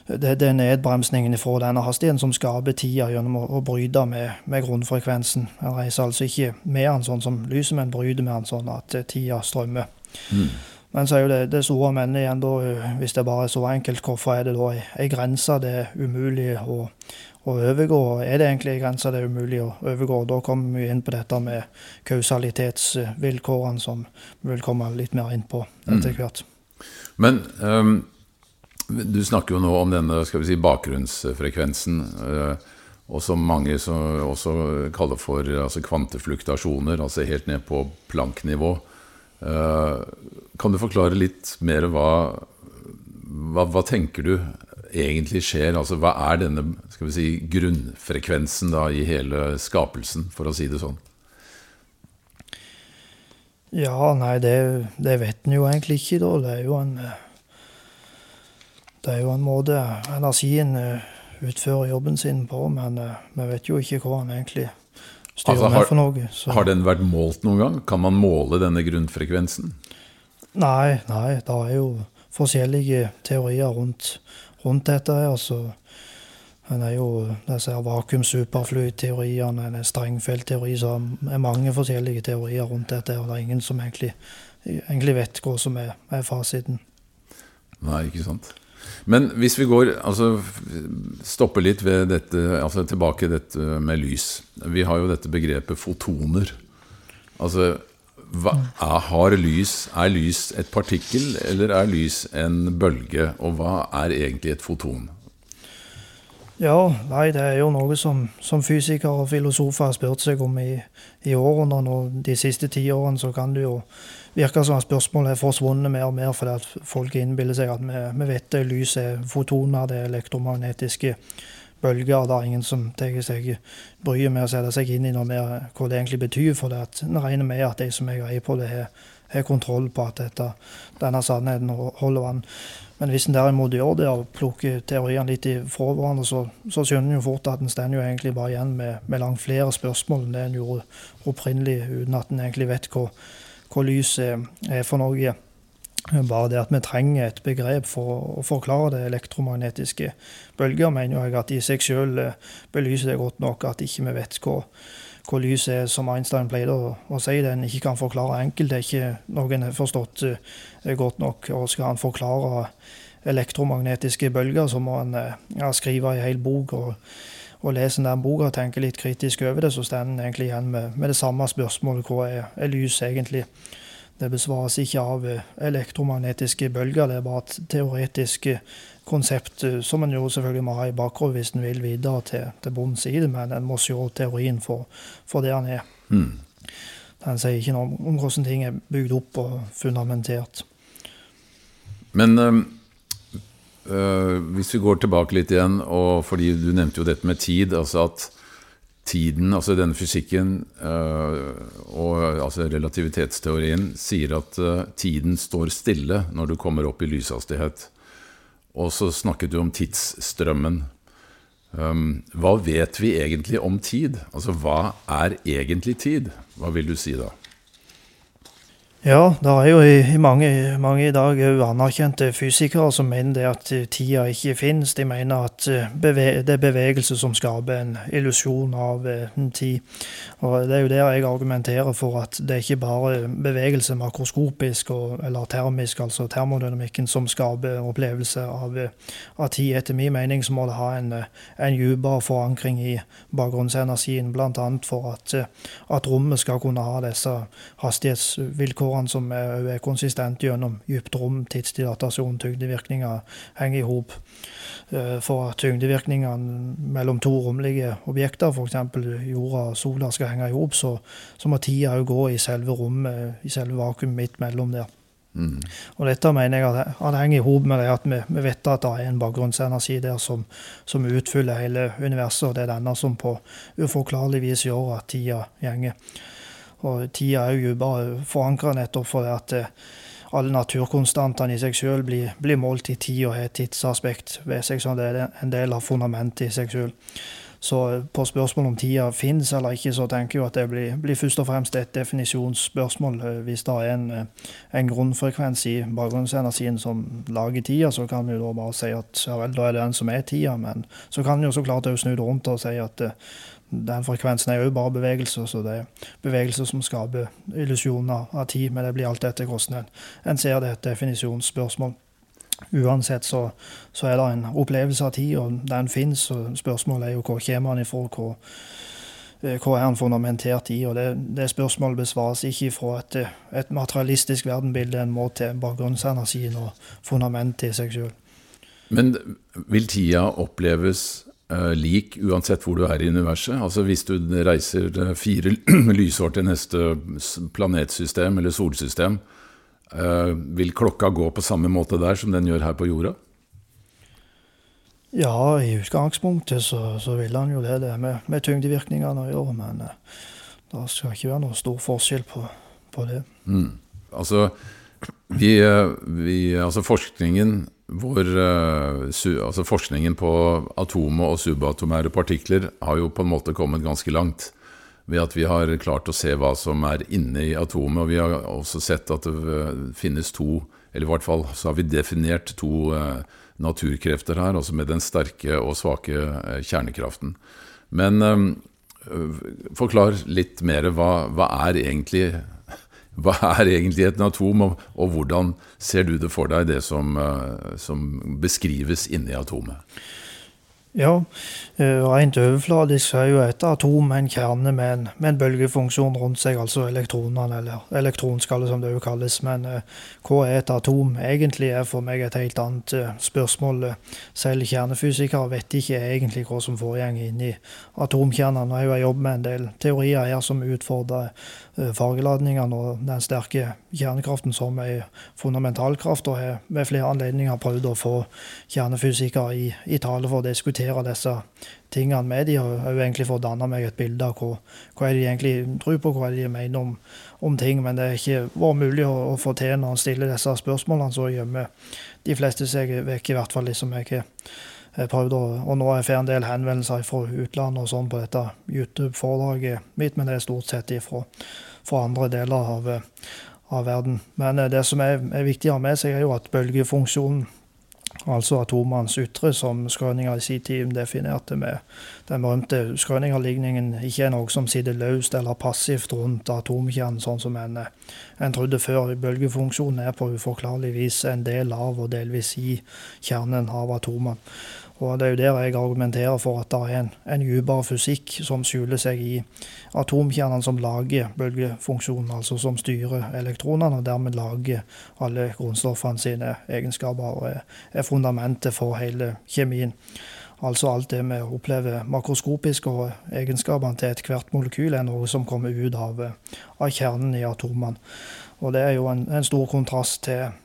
det, det, er nedbremsningen fra denne hastigheten som skaper tida gjennom å, å bryte med, med, grunnfrekvensen. En reiser altså ikke med den sånn som lyset, men bryter med den sånn at tida strømmer. Mm. Men så er jo det, det store mennet igjen, da, hvis det bare er så enkelt, hvorfor er det da ei grense det er umulig å, å overgå? Er det egentlig ei grense det er umulig å overgå? Da kommer vi inn på dette med kausalitetsvilkårene, som vi vil komme litt mer inn på etter mm. hvert. Mm. Men um, du snakker jo nå om denne skal vi si, bakgrunnsfrekvensen. Uh, og som mange også kaller for altså kvantefluktasjoner, altså helt ned på planknivå. Uh, kan du forklare litt mer hva, hva, hva tenker du egentlig skjer? Altså, hva er denne skal vi si, grunnfrekvensen da, i hele skapelsen, for å si det sånn? Ja, nei, det, det vet en jo egentlig ikke, da. Det er jo en Det er jo en måte energien eh, utfører jobben sin på, men eh, vi vet jo ikke hva han egentlig styrer altså, har, med for noe. Så. Har den vært målt noen gang? Kan man måle denne grunnfrekvensen? Nei, nei. Det er jo forskjellige teorier rundt, rundt dette. altså en er jo disse vakuum-superfluid-teoriene, en strengfeltteori, så det er mange forskjellige teorier rundt dette. Og det er ingen som egentlig, egentlig vet hva som er, er, fasiten. Nei, ikke sant. Men hvis vi går, altså stopper litt ved dette, altså tilbake dette med lys. Vi har jo dette begrepet fotoner. Altså hva, er, lys, er lys et partikkel, eller er lys en bølge? Og hva er egentlig et foton? Ja, nei, det er jo noe som, som fysikere og filosofer har spurt seg om i, i årene. Og de siste ti årene så kan du jo virke som spørsmålet er forsvunnet mer og mer fordi folk innbiller seg at vi, vi vet det, lys er fotoner, det er elektromagnetiske bølger. Det er ingen som tar seg bryet med å sette seg inn i noe mer hva det egentlig betyr. For en regner med at de som er greie på det, har kontroll på at dette, denne sannheten holder vann. Men hvis en derimot gjør det og plukker teoriene litt fra hverandre, så, så skjønner en jo fort at en står egentlig bare igjen med, med, langt flere spørsmål enn det en gjorde opprinnelig, uten at en egentlig vet hva, hva lyset er for noe. Bare det at vi trenger et begrep for å forklare det elektromagnetiske bølger, mener jeg at i seg selv eh, belyser det godt nok at ikke vi vet hva, hva lys er, som Einstein pleide å, å, si. Det en ikke kan forklare enkelt. Det er ikke noe en har forstått uh, godt nok. Og skal han forklare elektromagnetiske bølger, så må en uh, ja, skrive en hel bok. og og leser den boka og tenker litt kritisk over det, så står en egentlig igjen med, med, det samme spørsmålet. Hva er, er lys egentlig? Det besvares ikke av eh, elektromagnetiske bølger, det er bare et teoretisk eh, konsept eh, som en jo selvfølgelig må ha i bakhodet hvis en vil videre til, til bunns i det, men en må se teorien for, for det han er. Mm. Den sier ikke noe om hvordan ting er bygd opp og fundamentert. Men øh, hvis vi går tilbake litt igjen, og fordi du nevnte jo dette med tid, altså at tiden, altså denne fysikken uh, og altså relativitetsteorien sier at uh, tiden står stille når du kommer opp i lyshastighet. Og så snakket du om tidsstrømmen. Um, hva vet vi egentlig om tid? Altså hva er egentlig tid? Hva vil du si da? Ja, det er jo i, mange, mange, i dag anerkjente fysikere som mener at tida ikke finnes. De mener at eh, det er bevegelse som skaper en illusjon av en tid. Og Det er jo der jeg argumenterer for at det er ikke bare bevegelse makroskopisk og, eller termisk, altså termodynamikken, som skaper opplevelse av, av tid. Etter min mening så må det ha en, en dypere forankring i bakgrunnsenergien, bl.a. for at, at rommet skal kunne ha disse hastighetsvilkårene faktorene som er, er konsistent gjennom dypt rom, tidsdilatasjon, tyngdevirkninger, henger i hop. Eh, for at tyngdevirkningene mellom to romlige objekter, f.eks. jorda og sola, skal henge i hop, så, så, må tida òg gå i selve rommet, i selve vakuumet midt mellom der. Mm. Og dette mener jeg at, at henger i hop med det at vi, vi, vet at det er en bakgrunnsenergi der som, som utfyller hele universet, og det er denne som på uforklarlig vis gjør at tida gjenger. Og tida er jo bare forankra nettopp fordi at eh, alle naturkonstantene i seg sjøl blir, blir, målt i tid og har et tidsaspekt ved seg, så det er en del av fundamentet i seg sjøl. Så eh, på spørsmål om tida finnes eller ikke, så tenker jeg at det blir, blir først og fremst et definisjonsspørsmål. Eh, hvis det er en, en grunnfrekvens i bakgrunnsenergien som lager tida, så kan vi da bare si at ja vel, da er det den som er tida. Men så kan vi jo så klart snu det rundt og si at den frekvensen er jo bare bevegelser, så det er bevegelser som skaper illusjoner av tid. Men det blir alt etter hvordan en ser det, et definisjonsspørsmål. Uansett så, så, er det en opplevelse av tid, og den fins. Spørsmålet er jo hvor kommer den ifra? Hvor, hvor hva er den fundamentert i? og Det, det spørsmålet besvares ikke fra et, et materialistisk verdenbilde, en må til bakgrunnsenergien og fundamentet i seg sjøl. Men vil tida oppleves lik uansett hvor du er i universet. Altså Hvis du reiser fire lysår til neste planetsystem eller solsystem, uh, vil klokka gå på samme måte der som den gjør her på jorda? Ja, i utgangspunktet så, så vil han jo det, det med, med tyngdevirkningene å gjøre. Men det skal ikke være noen stor forskjell på, på det. Mm. Altså, vi, vi, altså forskningen hvor uh, altså forskningen på atomer og subatomære partikler har jo på en måte kommet ganske langt. Ved at vi har klart å se hva som er inne i atomet. Og vi har også sett at det eh, finnes to, eller i hvert fall så har vi definert to uh, naturkrefter her, altså med den sterke og svake kjernekraften. Men forklar litt mer. Hva, hva er egentlig hva er egentlig et atom, og, og, hvordan ser du det for deg, det som, eh, som beskrives inni atomet? Ja, eh, rent overfladisk er jo et atom en kjerne med en, med en, bølgefunksjon rundt seg, altså elektronene, eller elektronskallet som det jo kalles. Men uh, hva er et atom egentlig er for meg et helt annet spørsmål. Selv kjernefysikere vet ikke egentlig hva som foregår inni atomkjernene. Jeg har jobbet med en del teorier her som utfordrer fargeladningene og den sterke kjernekraften som er fundamentalkraft, og har ved flere anledninger prøvd å få kjernefysikere i, i tale for å diskutere disse tingene med de, og egentlig for å danne meg et bilde av hva, hva de egentlig tror på, hva de mener om, om, ting. Men det har ikke vært mulig å, å, få til når han stiller disse spørsmålene. Så gjemmer de fleste seg vekk, i hvert fall de som jeg har prøvd å Og nå får jeg en del henvendelser fra utlandet og sånn på dette YouTube-foredraget mitt, men det er stort sett fra, fra andre deler av, av verden. Men eh, det som er, er viktig å ha med seg, er jo at bølgefunksjonen altså atomenes ytre, som Skrøninger i sin tid definerte med den berømte Skrøninger-ligningen, ikke er noe som sitter løst eller passivt rundt atomkjernen, sånn som en, en trodde før. Bølgefunksjonen er på uforklarlig vis en del av og delvis i kjernen av atomene. Og Det er jo der jeg argumenterer for at det er en, en dypere fysikk som skjuler seg i atomkjernene som lager bølgefunksjonen, altså som styrer elektronene, og dermed lager alle grunnstoffene sine egenskaper og er, fundamentet for hele kjemien. Altså alt det vi opplever makroskopisk, og egenskapene til ethvert molekyl er noe som kommer ut av, av kjernen i atomene. Og det er jo en, en stor kontrast til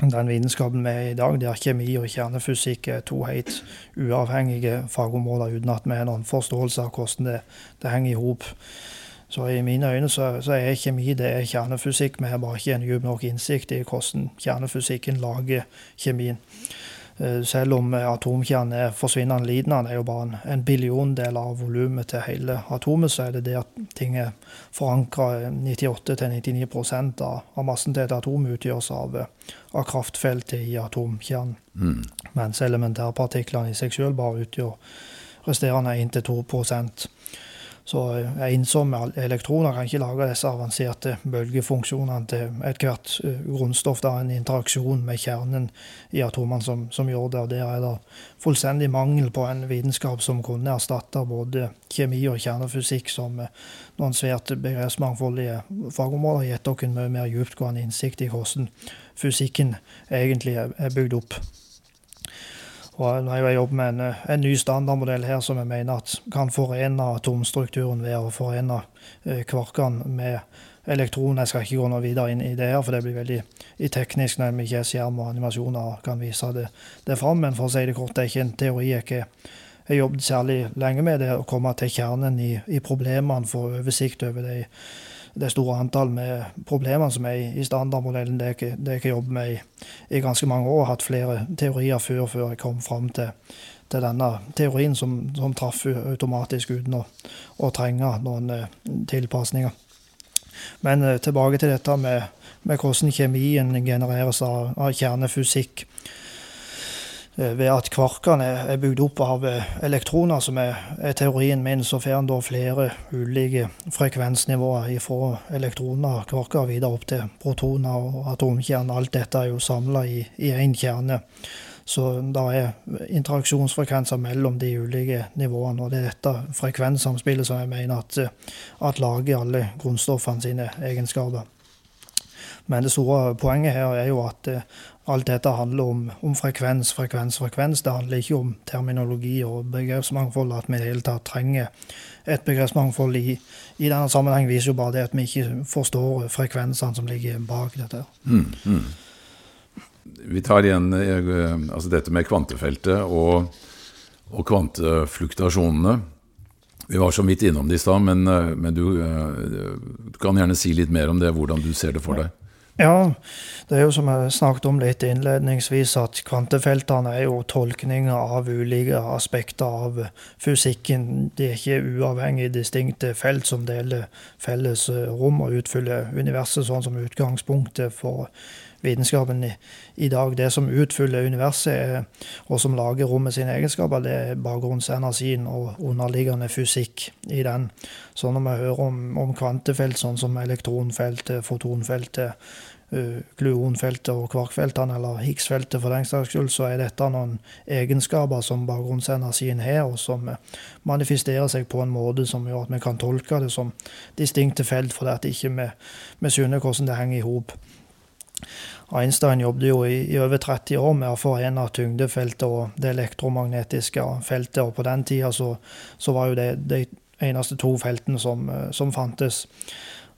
den vitenskapen vi er i dag, der kjemi og kjernefysikk er to helt uavhengige fagområder uten at vi har noen forståelse av hvordan det, det henger i hop. Så i mine øyne så, så, er kjemi det er kjernefysikk. Vi har bare ikke en dyp nok innsikt i hvordan kjernefysikken lager kjemien. Eh, selv om atomkjernen er forsvinnende liten, den er jo bare en, billiondel av volumet til hele atomet, så er det det at ting er forankra 98-99 av, av massen til et atom utgjøres av, av kraftfeltet i atomkjernen. Mm. Mens elementærpartiklene i seg sjøl bare utgjør resterende 1-2 så jeg innså med elektroner kan ikke lage disse avanserte bølgefunksjonene til ethvert eh, grunnstoff. Det er en interaksjon med kjernen i atomene som, som, gjør det. og Der er det fullstendig mangel på en vitenskap som kunne erstatte både kjemi og kjernefysikk som eh, noen svært begrepsmangfoldige fagområder. Gitt dere en mye mer dyptgående innsikt i hvordan fysikken egentlig er bygd opp. Og nå har jeg jobbet med en, en, ny standardmodell her som jeg mener at kan forene atomstrukturen ved å forene eh, kvarkene med elektroner. Jeg skal ikke gå noe videre inn i det her, for det blir veldig i teknisk når vi ikke skjerm og animasjoner kan vise det, det fram. Men for å si det kort, det er ikke en teori jeg ikke har jobbet særlig lenge med. Det å komme til kjernen i, i problemene, få oversikt over de det store antall med problemer som er i standardmodellen, det jeg, det jeg jobber med i, i, ganske mange år. har Hatt flere teorier før, før jeg kom fram til, til denne teorien som, som traff automatisk uten å, å trenge noen eh, tilpasninger. Men eh, tilbake til dette med, med hvordan kjemien genereres av, av kjernefysikk. Eh, ved at kvarkene er bygd opp av eh, elektroner, som er, er teorien min, så får en da flere ulike frekvensnivåer fra elektroner, kvarker, videre opp til protoner og atomkjerner. Alt dette er jo samla i én kjerne. Så det er interaksjonsfrekvenser mellom de ulike nivåene. Og det er dette frekvenssamspillet som jeg mener at, eh, at lager alle grunnstoffene sine egenskaper. Men det store poenget her er jo at alt dette handler om, om, frekvens, frekvens, frekvens. Det handler ikke om terminologi og begrepsmangfold, at vi i det hele tatt trenger et begrepsmangfold i, i denne sammenheng, viser jo bare det at vi ikke forstår frekvensene som ligger bak dette. Mm, mm. Vi tar igjen eh, altså dette med kvantefeltet og, og kvantefluktasjonene. Vi var så vidt innom det i stad, men, eh, men du, eh, du, kan gjerne si litt mer om det, hvordan du ser det for deg. Ja, det er jo som jeg snakket om litt innledningsvis, at kvantefeltene er jo tolkninger av ulike aspekter av fysikken. De er ikke uavhengige, distinkte felt som deler felles rom og utfyller universet, sånn som utgangspunktet for vitenskapen i, i dag. Det som utfyller universet, er, og som lager rommet sine egenskaper, det er bakgrunnsenergien og underliggende fysikk i den. Så når vi hører om, om kvantefelt, sånn som elektronfeltet, fotonfeltet, gluonfeltet og kvarkfeltene, eller Higgs-feltet for den saks skyld, så er dette noen egenskaper som bakgrunnsenergien har, og som manifesterer seg på en måte som gjør at vi kan tolke det som distinkte felt, fordi at ikke skjønner hvordan det henger i hop. Einstein jobbet jo i, i, over 30 år med å forene tyngdefeltet og det elektromagnetiske feltet, og på den tida så, så var jo det de eneste to feltene som, som fantes.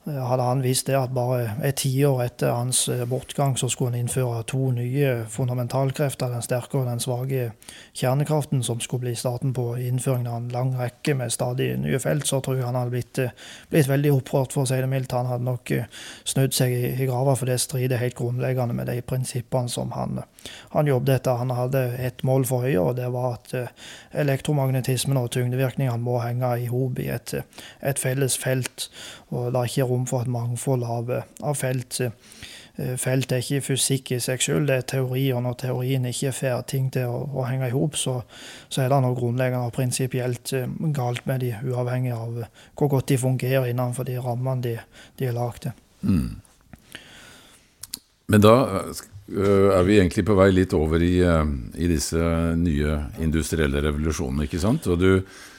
Hadde han visst det at bare et tiår etter hans eh, bortgang så skulle han innføre to nye fundamentalkrefter, den sterke og den svake kjernekraften, som skulle bli starten på innføringen av en lang rekke med stadig nye felt, så tror jeg han hadde blitt, eh, blitt veldig opprørt, for å si det mildt. Han hadde nok eh, snudd seg i, i grava, for det strider helt grunnleggende med de prinsippene som han, han jobbet etter. Han hadde ett mål for øye, og det var at elektromagnetismen og tyngdevirkningene må henge i hop i et, et felles felt. og det er ikke rom for et mangfold av, av felt. Eh, felt er ikke fysikk i seg selv, det er teori, og når teorien ikke får ting til å, å henge i hop, så, så, er det noe grunnleggende og prinsipielt eh, galt med de, uavhengig av hvor godt de fungerer innenfor de rammene de, de er lagd til. Mm. Men da eh, er vi egentlig på vei litt over i, i disse nye industrielle revolusjonene, ikke sant? Og du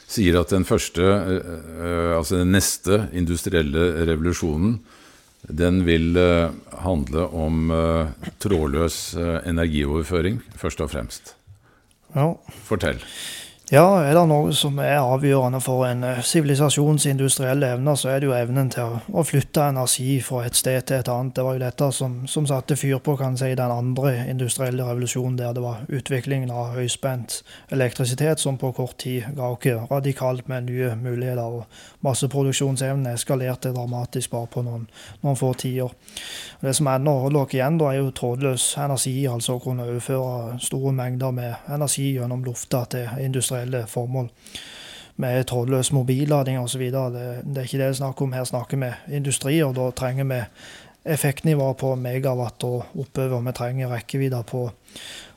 sier at den første, eh, eh, altså den neste industrielle revolusjonen, den vil eh, handle om trådløs energioverføring, først og fremst. Ja. Fortell. Ja, er det noe som er avgjørende for en eh, sivilisasjons industrielle evner, så er det jo evnen til å, flytte energi fra et sted til et annet. Det var jo dette som, som satte fyr på kan si, den andre industrielle revolusjonen, der det var utviklingen av høyspent elektrisitet som på kort tid ga oss radikalt med nye muligheter. og Masseproduksjonsevnen eskalerte dramatisk bare på noen, noen få tiår. Det som ennå lå igjen, da, er jo trådløs energi, altså å kunne overføre store mengder med energi gjennom lufta til industri industrielle formål. Med trådløs mobillading osv. Det, det er ikke det det er snakk om. Her snakker vi industri, og da trenger vi effektnivået på megawatt og oppover. Vi trenger rekkevidder på,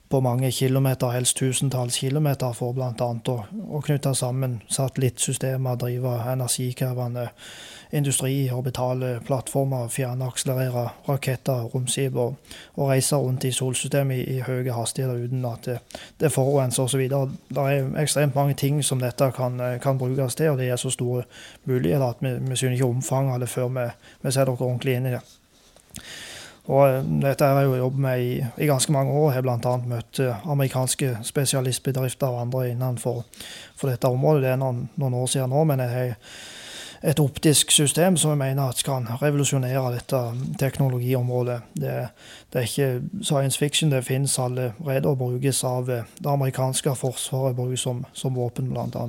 på mange kilometer, helst tusentalls kilometer, for bl.a. Å, å knytte sammen satellittsystemer, drive energikrevende industri, orbitale plattformer, fjernakselerere raketter, romskip og, og reise rundt i solsystemet i, i høye hastigheter uten at det, det forurenser osv. Det er ekstremt mange ting som dette kan, kan, brukes til, og det er så store muligheter at vi, vi synes ikke omfanget av det før vi, vi setter oss ordentlig inn i det. Og eh, dette har jeg jo jobbet med i, i, ganske mange år. Jeg har bl.a. møtt eh, amerikanske spesialistbedrifter og andre innenfor dette området. Det er noen, noen år siden nå, men jeg har et optisk system som jeg mener at kan revolusjonere dette teknologiområdet. Det, det er ikke science fiction, det finnes allerede og brukes av det amerikanske forsvaret brukes som, som våpen, bl.a.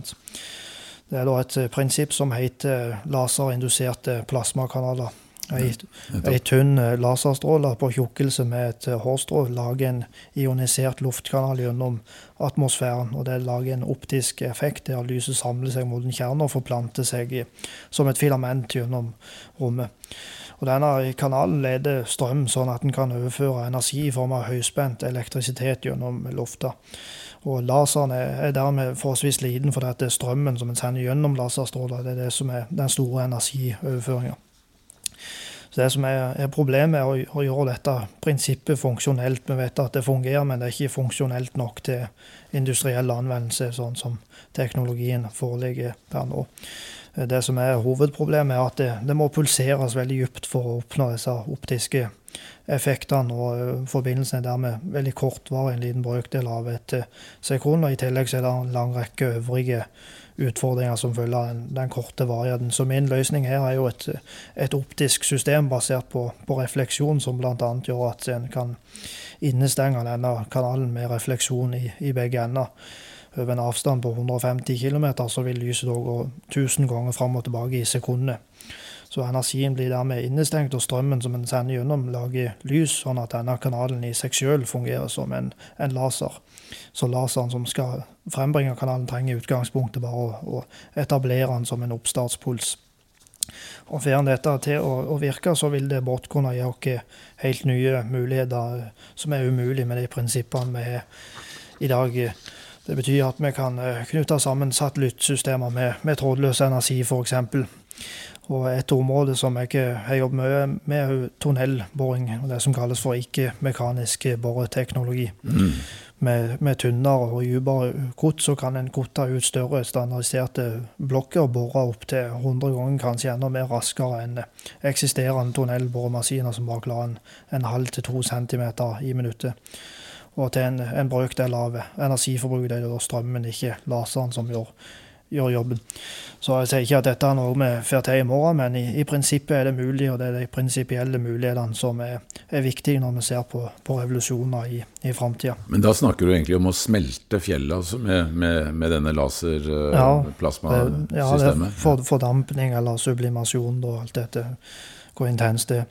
Det er da et prinsipp som heter laserinduserte plasmakanaler. Ei, ei tynn eh, laserstråle på tjukkelse med et eh, hårstrå lager en ionisert luftkanal gjennom atmosfæren. og Det lager en optisk effekt der lyset samler seg mot en kjerne og forplanter seg i, som et filament gjennom rommet. Og Denne kanalen leder strøm, sånn at den kan overføre energi i form av høyspent elektrisitet gjennom lufta. Og Laseren er dermed forholdsvis liten, for det er strømmen som en sender gjennom laserstråler. Det er det som er den store energioverføringa. Så Det som er, er problemet, er å, å, gjøre dette prinsippet funksjonelt. Vi vet at det fungerer, men det er ikke funksjonelt nok til industriell anvendelse, sånn som teknologien foreligger per nå. Det som er hovedproblemet, er at det, det må pulseres veldig dypt for å oppnå disse optiske effektene. og Forbindelsen er dermed veldig kortvarig, en liten brøkdel av et sekund. og I tillegg er det en lang rekke øvrige utfordringer som følger den, den, korte varigheten. Så min løsning her er jo et, et optisk system basert på, på refleksjon, som bl.a. gjør at en kan innestenge denne kanalen med refleksjon i, i begge ender. Over en avstand på 150 km så vil lyset da gå 1000 ganger fram og tilbake i sekundet. Så energien blir dermed innestengt, og strømmen som en sender gjennom, lager lys, sånn at denne kanalen i seg selv fungerer som en, en laser. Så laseren som skal frembringe kanalen, trenger i utgangspunktet bare å, å etablere den som en oppstartspuls. Og Får en dette til å, å, virke, så vil det brått kunne gi oss helt nye muligheter som er umulig med de prinsippene vi har i dag. Det betyr at vi kan eh, knytte sammen satellittsystemer med, med trådløs energi, f.eks. Og et område som jeg har jobbet mye med, er tunnelboring. Det som kalles for ikke-mekanisk boreteknologi. Mm. Med, med tynnere og dypere kott så kan en kutte ut større standardiserte blokker bore opptil 100 ganger, kanskje enda mer raskere enn eksisterende tunnelboremaskiner som bare klarer en, en halv til to centimeter i minuttet. Og til en, en brøkdel av energiforbruket er det da strømmen, ikke laseren, som gjør gjør jobben. Så jeg sier ikke at dette er noe vi får til i morgen, men i, i, prinsippet er det mulig, og det er de prinsipielle mulighetene som er, er viktige når vi ser på, på revolusjoner i, i framtida. Men da snakker du egentlig om å smelte fjellet altså med, med, med, denne laserplasmasystemet? Ja, ja, det er for, fordampning eller sublimasjon og alt dette. Hvor intenst det er.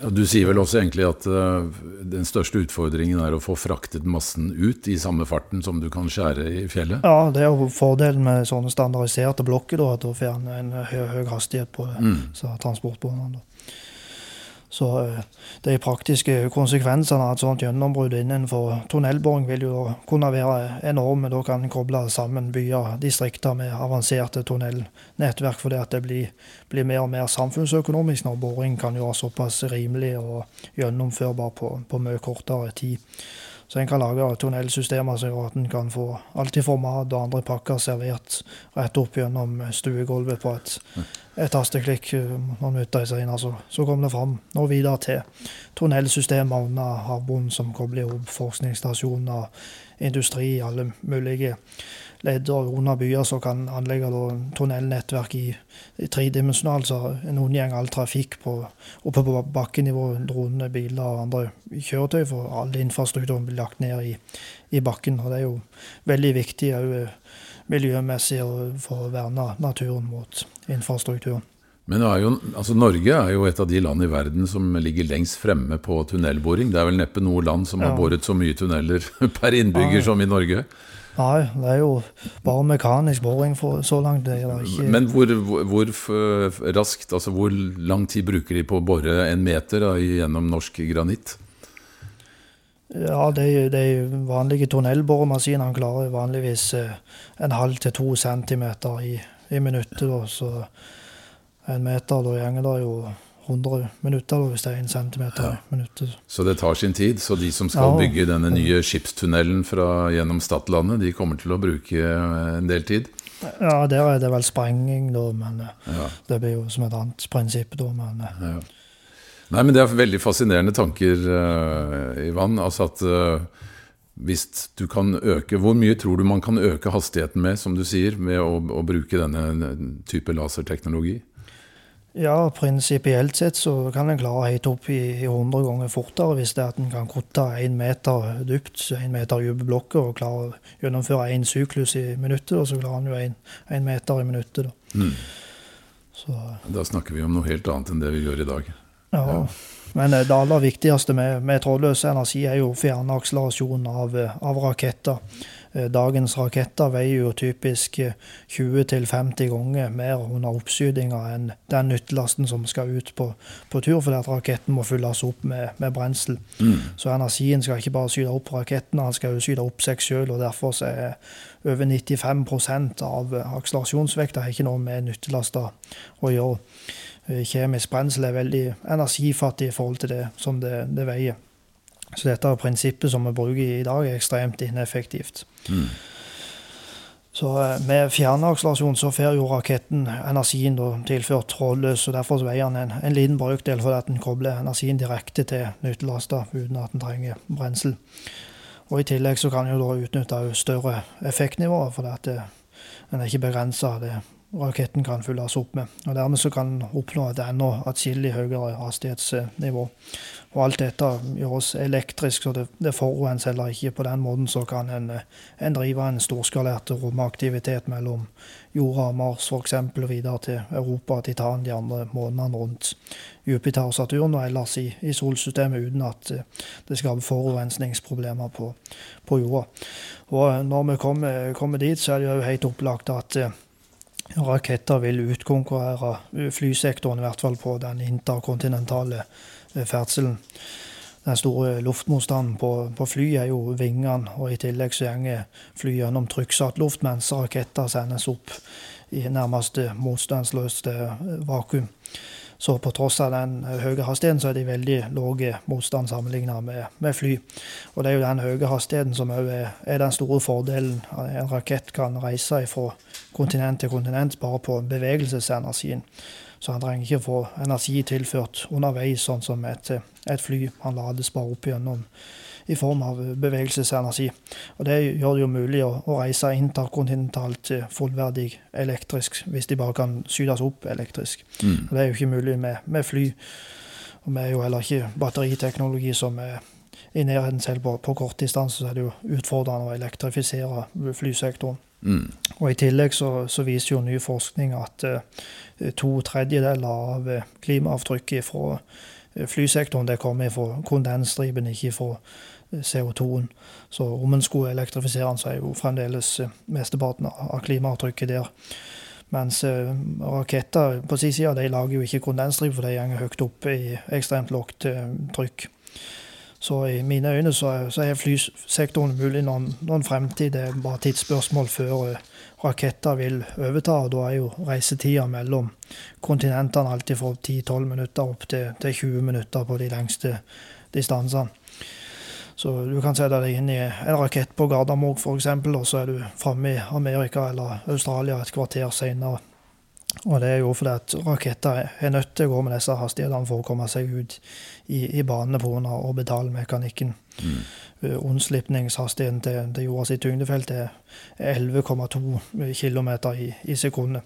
Du sier vel også egentlig at uh, den største utfordringen er å få fraktet massen ut i samme farten som du kan skjære i fjellet? Ja, det er jo fordelen med sånne standardiserte blokker, da, at du får en høy, høy hastighet på mm. transportbåndene. Så eh, de praktiske konsekvensene av et sånt gjennombrudd innenfor tunnelboring vil jo kunne være enorme. Da kan en koble sammen byer, distrikter med avanserte tunnelnettverk, fordi at det blir, blir, mer og mer samfunnsøkonomisk når boring kan være såpass rimelig og gjennomførbar på, på mye kortere tid. Så en kan lage tunnelsystemer som gjør at en kan få alt fra mat og andre pakker servert rett opp gjennom stuegulvet på et, et hasteklikk noen minutter senere. Altså. Så kommer det fram og videre til tunnelsystemer under havbunnen som kobler opp forskningsstasjoner, industri, alle mulige leder under byer som kan anlegge tunnelnettverk i, i tredimensjonalt, så en unngjeng all trafikk på, oppe på bakkenivå, droner, biler og andre kjøretøy, for all infrastrukturen blir lagt ned i, i bakken. og Det er jo veldig viktig òg miljømessig for å verne naturen mot infrastrukturen. Men er jo, altså Norge er jo et av de land i verden som ligger lengst fremme på tunnelboring. Det er vel neppe noe land som ja. har boret så mye tunneler per innbygger ja. som i Norge? Nei, det er jo bare mekanisk boring for så langt. Det er ikke Men hvor, hvor, hvor, raskt, altså hvor lang tid bruker de på å bore en meter da, gjennom norsk granitt? Ja, de, de vanlige tunnelboremaskinene klarer vanligvis eh, en halv til to centimeter i, i minuttet. Da, så en meter. Da går det jo 100 minutter hvis det er 1 centimeter ja. minuttet. Så det tar sin tid. Så de som skal ja, bygge denne nye skipstunnelen fra, gjennom Stadlandet, de kommer til å bruke en del tid? Ja, der er det vel sprenging, da, men eh, ja. det blir jo som et annet prinsipp, da. Men, eh. ja. Nei, men det er veldig fascinerende tanker, Ivan. Altså at hvis du kan øke Hvor mye tror du man kan øke hastigheten med, som du sier, med å, å bruke denne type laserteknologi? Ja, prinsipielt sett så kan en klare helt opp i 100 ganger fortere hvis det er at en kan kutte én meter dypt, én meter dype blokker, og klare å gjennomføre én syklus i minuttet, og så klarer en jo én meter i minuttet. Da. Mm. da snakker vi om noe helt annet enn det vi gjør i dag. Ja, ja. men eh, det aller viktigste med, med trådløs energi er jo fjernakselerasjon av, eh, av raketter. Eh, dagens raketter veier jo typisk 20-50 eh, ganger mer under oppskytinga enn den nyttelasten som skal ut på, på tur, fordi at raketten må fylles opp med, med brensel. Mm. Så energien skal ikke bare skyte opp raketten, han skal jo skyte opp seg sjøl. Derfor er over 95% av akselerasjonsvekta ikke noe med nyttelaster å gjøre. Eh, kjemisk brensel er veldig energifattig i forhold til det som det, det veier. Så dette prinsippet som vi bruker i dag, er ekstremt ineffektivt. Mm. Så eh, med fjernakselerasjon så får jo raketten energien da tilført trådløs, og derfor veier den en, en liten brøkdel fordi at den kobler energien direkte til nyttelaster uten at den trenger brensel. Og I tillegg så kan den jo da utnytte større effektnivåer, fordi at det, den er ikke begrensa det raketten kan fylles opp med. Og Dermed så kan den oppnå et enda atskillig høyere hastighetsnivå. Og alt dette gjøres elektrisk, så det, det forurenser heller ikke. På den måten så kan en, en drive en storskalert romaktivitet mellom jorda og Mars f.eks. og videre til Europa, Titan, de andre månedene rundt Jupiter og Saturn, og ellers i, i solsystemet uten at det skaper forurensningsproblemer på, på jorda. Og når vi kommer, kommer, dit, så er det jo helt opplagt at raketter vil utkonkurrere flysektoren, i hvert fall på den interkontinentale ferdselen. Den store luftmotstanden på, på fly er jo vingene, og i tillegg så går fly gjennom trykksatt luft, mens raketter sendes opp i nærmest motstandsløst eh, vakuum. Så på tross av den høye hastigheten, så er de veldig lave motstand sammenlignet med, med, fly. Og det er jo den høye hastigheten som er, er, den store fordelen. En rakett kan reise fra kontinent til kontinent bare på bevegelsesenergien. Så han trenger ikke få energi tilført underveis, sånn som et, et fly. Han lades bare opp igjennom i form av bevegelsesenergi. Og Det gjør det jo mulig å, å reise interkontinentalt fullverdig elektrisk, hvis de bare kan skytes opp elektrisk. Mm. Og Det er jo ikke mulig med, med fly. Og vi er jo heller ikke batteriteknologi som er i nærheten selv på, på kortdistanse, så er det jo utfordrende å elektrifisere flysektoren. Mm. Og I tillegg så, så, viser jo ny forskning at uh, to tredjedeler av uh, klimaavtrykket fra uh, flysektoren det kommer fra kondensstripen, ikke fra CO2-en. Så om en skulle elektrifisere den, så er jo fremdeles mesteparten av klimaavtrykket der. Mens raketter på sin side de lager jo ikke kondensdriv for de går høyt opp i ekstremt lavt trykk. Så i mine øyne så, så er flysektoren mulig noen, noen fremtid. Det er bare tidsspørsmål før raketter vil overta. og Da er jo reisetida mellom kontinentene alltid fra 10-12 minutter opp til, til, 20 minutter på de lengste distansene. Så du kan sette deg inn i en rakett på Gardermoen f.eks., og så er du framme i Amerika eller Australia et kvarter senere. Og det er jo fordi at raketter er nødt til å gå med disse hastighetene for å komme seg ut i, i banene pga. orbitalmekanikken. Mm. Unnslipningshastigheten til, til jordas tyngdefelt er 11,2 km i, i, sekundet.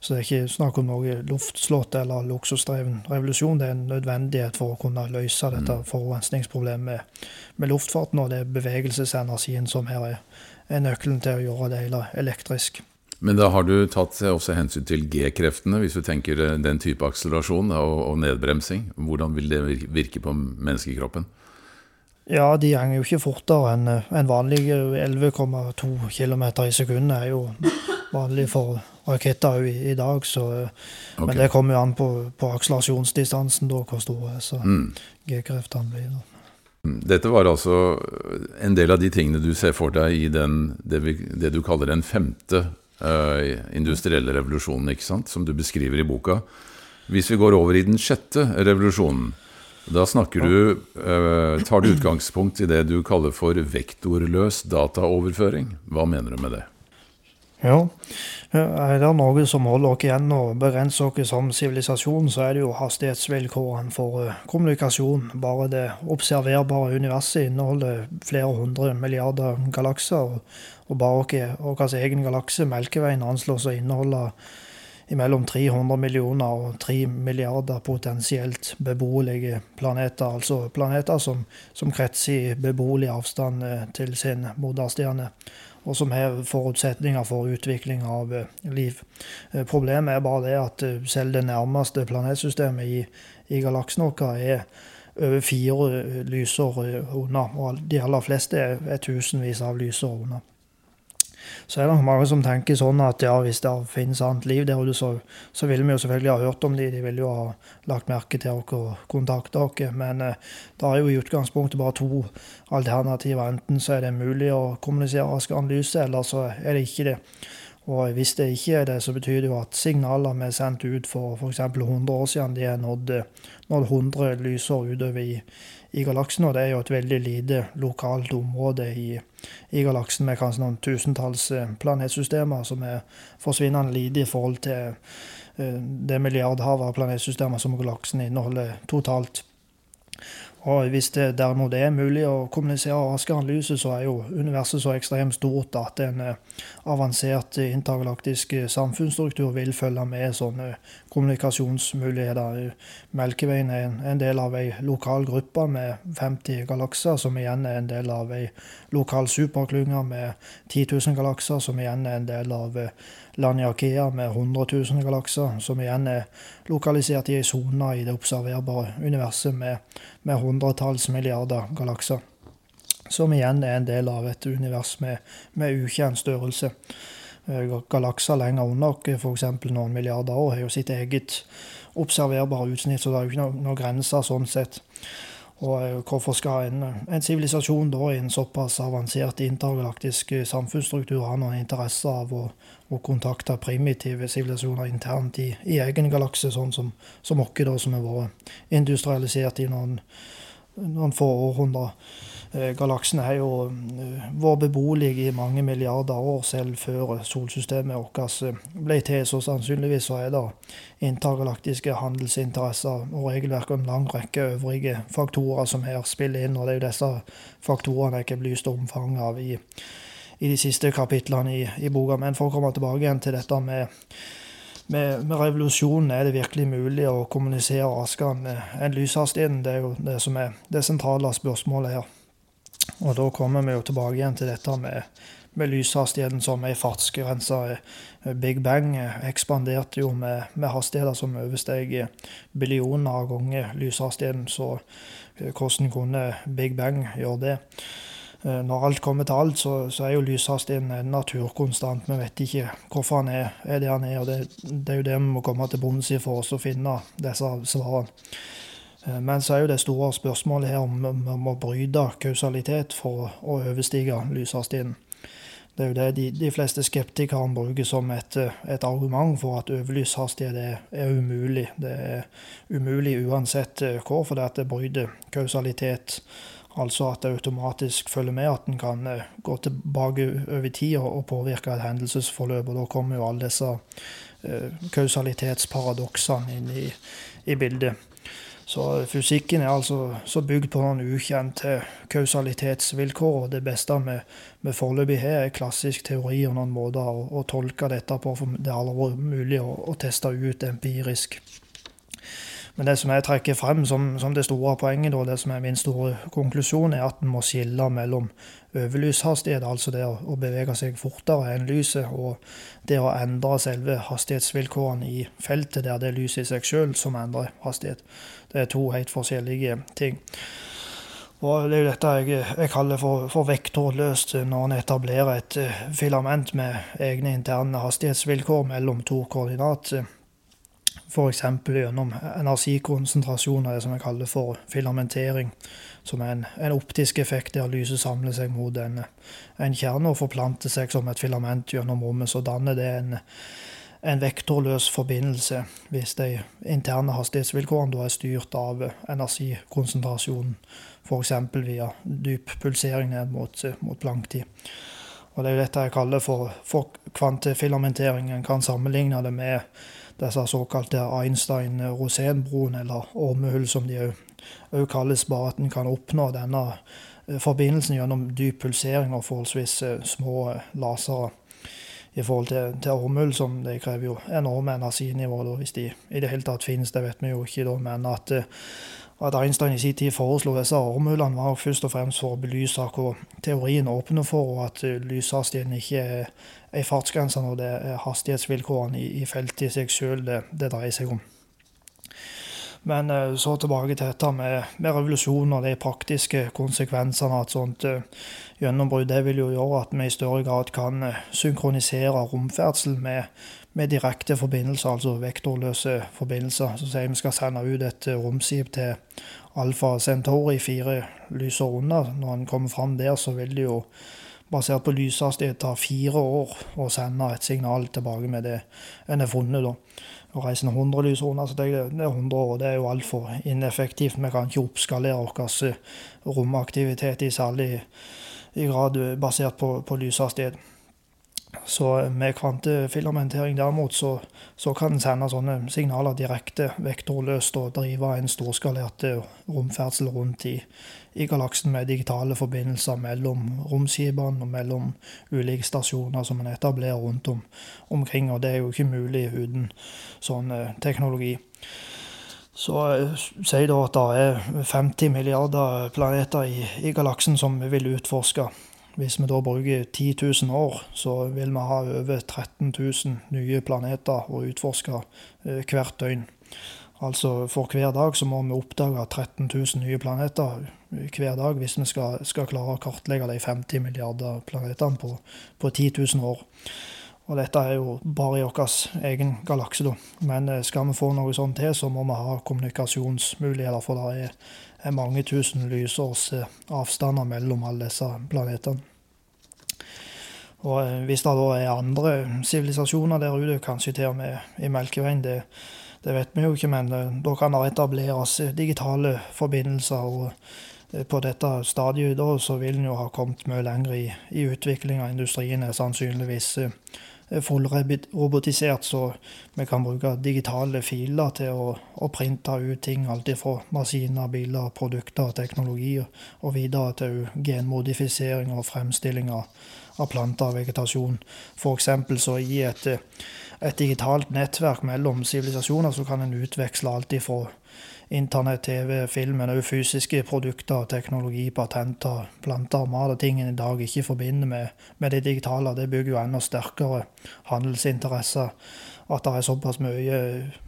Så det er ikke snakk om noe luftslott eller luksusdreven revolusjon. Det er en nødvendighet for å kunne løse dette mm. forurensningsproblemet med, med luftfarten, og det er bevegelsesenergien som her er, er nøkkelen til å gjøre det hele elektrisk. Men da har du tatt også hensyn til G-kreftene, hvis du tenker eh, den type akselerasjon og, nedbremsing. Hvordan vil det virke på menneskekroppen? Ja, de går jo ikke fortere enn eh, en vanlig 11,2 km i sekundet. er jo vanlig for raketter i, i dag. Så, eh, okay. Men det kommer jo an på, på akselerasjonsdistansen, da, hvor store mm. G-kreftene blir. da. Mm, dette var altså en del av de tingene du ser for deg i den, det, vi, det du kaller den femte industrielle revolusjonen, ikke sant? som du beskriver i boka. Hvis vi går over i den sjette revolusjonen, da snakker du, uh, tar du utgangspunkt i det du kaller for vektorløs dataoverføring. Hva mener du med det? Ja, er det noe som holder oss igjen og begrenser oss som sivilisasjon, så er det jo hastighetsvilkårene for kommunikasjon. Bare det observerbare universet inneholder flere hundre milliarder galakser. Og, bare vår egen galakse, Melkeveien, anslås å inneholde mellom 300 millioner og 3 milliarder potensielt beboelige planeter. Altså planeter som, som kretser i beboelig avstand eh, til sin moderstjerne, og som har forutsetninger for utvikling av eh, liv. Eh, problemet er bare det at selv det nærmeste planetsystemet i, i galaksen vår er over fire lysår unna, og de aller fleste er, er tusenvis av lysår unna. Så er det mange som tenker sånn at ja, hvis det finnes annet liv der ute, så, så vil vi jo selvfølgelig ha hørt om de, de vil jo ha lagt merke til dere og kontakte dere. Men eh, det er jo i utgangspunktet bare to alternativer. Enten så er det mulig å kommunisere rask analyse, eller så er det ikke det. Og hvis det ikke er det, så betyr det jo at signaler vi er sendt ut for f.eks. 100 år siden, de er nådd, nådd 100 lysår utover i, i galaksen, og det er jo et veldig lite lokalt område i, i galaksen med kanskje noen tusentalls eh, planetsystemer som er forsvinnende lite i forhold til eh, det milliardhavet av planetsystemer som galaksen inneholder totalt. Og Hvis det derimot er mulig å kommunisere raskere enn lyset, så er jo universet så ekstremt stort at en eh, avansert intergalaktisk samfunnsstruktur vil følge med sånne kommunikasjonsmuligheter. Melkeveien er en del av ei lokal gruppe med 50 galakser, som igjen er en del av ei lokal superklynge med 10 000 galakser, som igjen er en del av Laniakea med 100 000 galakser, som igjen er lokalisert i ei sone i det observerbare universet med, med hundretalls milliarder galakser. Som igjen er en del av et univers med, med ukjent størrelse. Eh, galakser lenger unna oss, f.eks. noen milliarder år, har jo sitt eget observerbare utsnitt, så det er jo ikke noen noe grenser sånn sett. Og eh, hvorfor skal en sivilisasjon da i en såpass avansert intergalaktisk eh, samfunnsstruktur ha noen interesse av å, å kontakte primitive sivilisasjoner internt i, i, egen galakse, sånn som, som oss, som har vært industrialisert i noen, noen få århundrer? Galaksene galaksen har jo eh, vært beboelig i mange milliarder år, selv før solsystemet vårt eh, ble til. Så sannsynligvis så er det intergalaktiske handelsinteresser og regelverk og en lang rekke øvrige faktorer som her spiller inn. Og det er jo disse faktorene jeg ikke belyst omfanget av i, i, de siste kapitlene i, i boka. Men for å komme tilbake igjen til dette med med, med, revolusjonen er det virkelig mulig å kommunisere raskere enn lyshastigheten. Det er jo det som er det sentrale spørsmålet her. Og da kommer vi jo tilbake igjen til dette med, med lyshastigheten som ei fartsgrense. Big Bang ekspanderte jo med, med hastigheter som oversteg billioner av ganger lyshastigheten. Så hvordan kunne Big Bang gjøre det? Eh, når alt kommer til alt, så, så er jo lyshastigheten en naturkonstant. Vi vet ikke hvorfor han er, er det han er. og det, det, er jo det vi må komme til bunns i for oss å finne disse svarene. Eh, men så er jo det store spørsmålet her om vi må bryte kausalitet for å overstige lyshastigheten. Det er jo det de, de fleste skeptikerne bruker som et, et, argument for at overlyshastighet er, er, umulig. Det er umulig uansett hvor, fordi det bryter kausalitet. Altså at det automatisk følger med at en kan eh, gå tilbake over tid og påvirke et hendelsesforløp. Og da kommer jo alle disse eh, kausalitetsparadoksene inn i, i bildet. Så fysikken er altså så bygd på noen ukjente kausalitetsvilkår. og Det beste vi, vi foreløpig har, er klassisk teori og noen måter å, å tolke dette på. for Det har aldri mulig å, å teste ut empirisk. Men det som jeg trekker frem som, som det store poenget, og det som er min store konklusjon, er at en må skille mellom overlyshastighet, altså det å, bevege seg fortere enn lyset, og det å endre selve hastighetsvilkårene i feltet, der det er lyset i seg sjøl som endrer hastighet. Det er to helt forskjellige ting. Og Det er jo dette jeg, jeg kaller for, for vektorløst når en etablerer et eh, filament med egne interne hastighetsvilkår mellom to koordinater F.eks. gjennom energikonsentrasjon av det som jeg kaller for filamentering, som er en, en optisk effekt der lyset samler seg mot en, en, kjerne og forplanter seg som et filament gjennom rommet. Så danner det en, en vektorløs forbindelse hvis de interne hastighetsvilkårene er styrt av energikonsentrasjonen, f.eks. via dyp pulsering ned mot, mot planktid. Og Det er jo dette jeg kaller for, for kvantefilamentering. En kan sammenligne det med disse såkalte Einstein-Rosenbroen, eller ormehull som de òg kalles, bare at en kan oppnå denne eh, forbindelsen gjennom dyp pulsering og forholdsvis eh, små eh, lasere. I forhold til, til ormehull, som det krever jo enorme energinivåer, hvis de i det hele tatt finnes. Det vet vi jo ikke, da, men at at Einstein i sin tid foreslo disse ormhullene, var først og fremst for å belyse hva teorien åpner for, og at lyshastigheten ikke er ei fartsgrense når det er hastighetsvilkårene i, i feltet i seg sjøl det, det, dreier seg om. Men eh, så tilbake til dette med, med revolusjon og de praktiske konsekvensene av et sånt uh, gjennombrudd. Det vil jo gjøre at vi i større grad kan uh, synkronisere romferdsel med, med direkte forbindelser, altså vektorløse forbindelser. Så sier vi skal sende ut et romskip til Alfa Centauri fire lysår unna. Når en kommer fram der, så vil det jo basert på lyshastighet tar fire år å sende et signal tilbake med det en har funnet. da. Å reise 100 lysår unna, så det er 100 år. Det er jo altfor ineffektivt. Vi kan ikke oppskalere vår romaktivitet i særlig i grad basert på, på lyshastighet. Så med kvantefilamentering derimot, så, så kan en sende sånne signaler direkte vektorløst og drive en storskalert eh, romferdsel rundt i, i galaksen med digitale forbindelser mellom romskipene og mellom ulike stasjoner som en etablerer rundt om, omkring. Og det er jo ikke mulig uten sånn eh, teknologi. Så uh, sier da at det er 50 milliarder planeter i, i galaksen som vi vil utforske. Hvis vi da bruker 10 000 år, så vil vi ha over 13 000 nye planeter å utforske eh, hvert døgn. Altså for hver dag så må vi oppdage 13 000 nye planeter eh, hver dag hvis vi skal, skal klare å kartlegge de 50 milliarder planetene på, på 10 000 år. Og dette er jo bare i vår egen galakse, da. Men eh, skal vi få noe sånt til, så må vi ha kommunikasjonsmuligheter, for det er er mange tusen lysårs avstander mellom alle disse planetene. Og eh, Hvis det da er andre sivilisasjoner der ute, kanskje til og med i Melkeveien, det, det vet vi jo ikke, men eh, da kan det etableres digitale forbindelser. og på dette stadiet da, så vil en jo ha kommet mye lenger i, i utvikling av industrien. er sannsynligvis fullrobotisert, så vi kan bruke digitale filer til å, å printe ut ting. Alt fra maskiner, biler, produkter, teknologi og videre til genmodifisering og fremstilling av, planter og vegetasjon. F.eks. så i et, et digitalt nettverk mellom sivilisasjoner så kan en utveksle alt ifra internett, TV, film, men òg fysiske produkter, teknologi, patenter, planter, mat og ting en i dag ikke forbinder med, med det digitale. Det bygger jo enda sterkere handelsinteresser. At det er såpass mye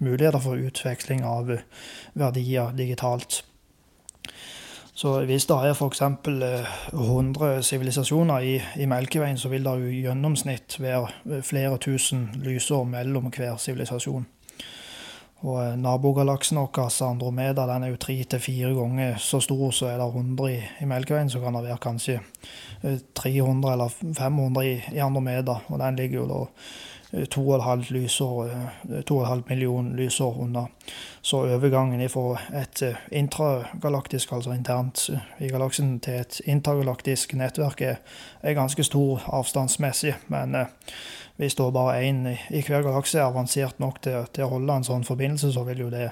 muligheter for utveksling av verdier digitalt. Så hvis det er f.eks. 100 eh, sivilisasjoner i, i, Melkeveien, så vil det i gjennomsnitt være flere tusen lysår mellom hver sivilisasjon. Og eh, Nabogalaksen vår, Andromeda, den er jo tre til fire ganger så stor, så er det 100 i, i Melkeveien, så kan det være kanskje 300 eh, eller 500 i, i Andromeda. Og den ligger jo da 2,5 lysår, 2,5 million lysår unna. Så overgangen fra et intragalaktisk, altså internt i galaksen, til et intergalaktisk nettverk er, er ganske stor avstandsmessig. Men hvis da bare én i hver galakse er avansert nok til, til, å holde en sånn forbindelse, så vil jo det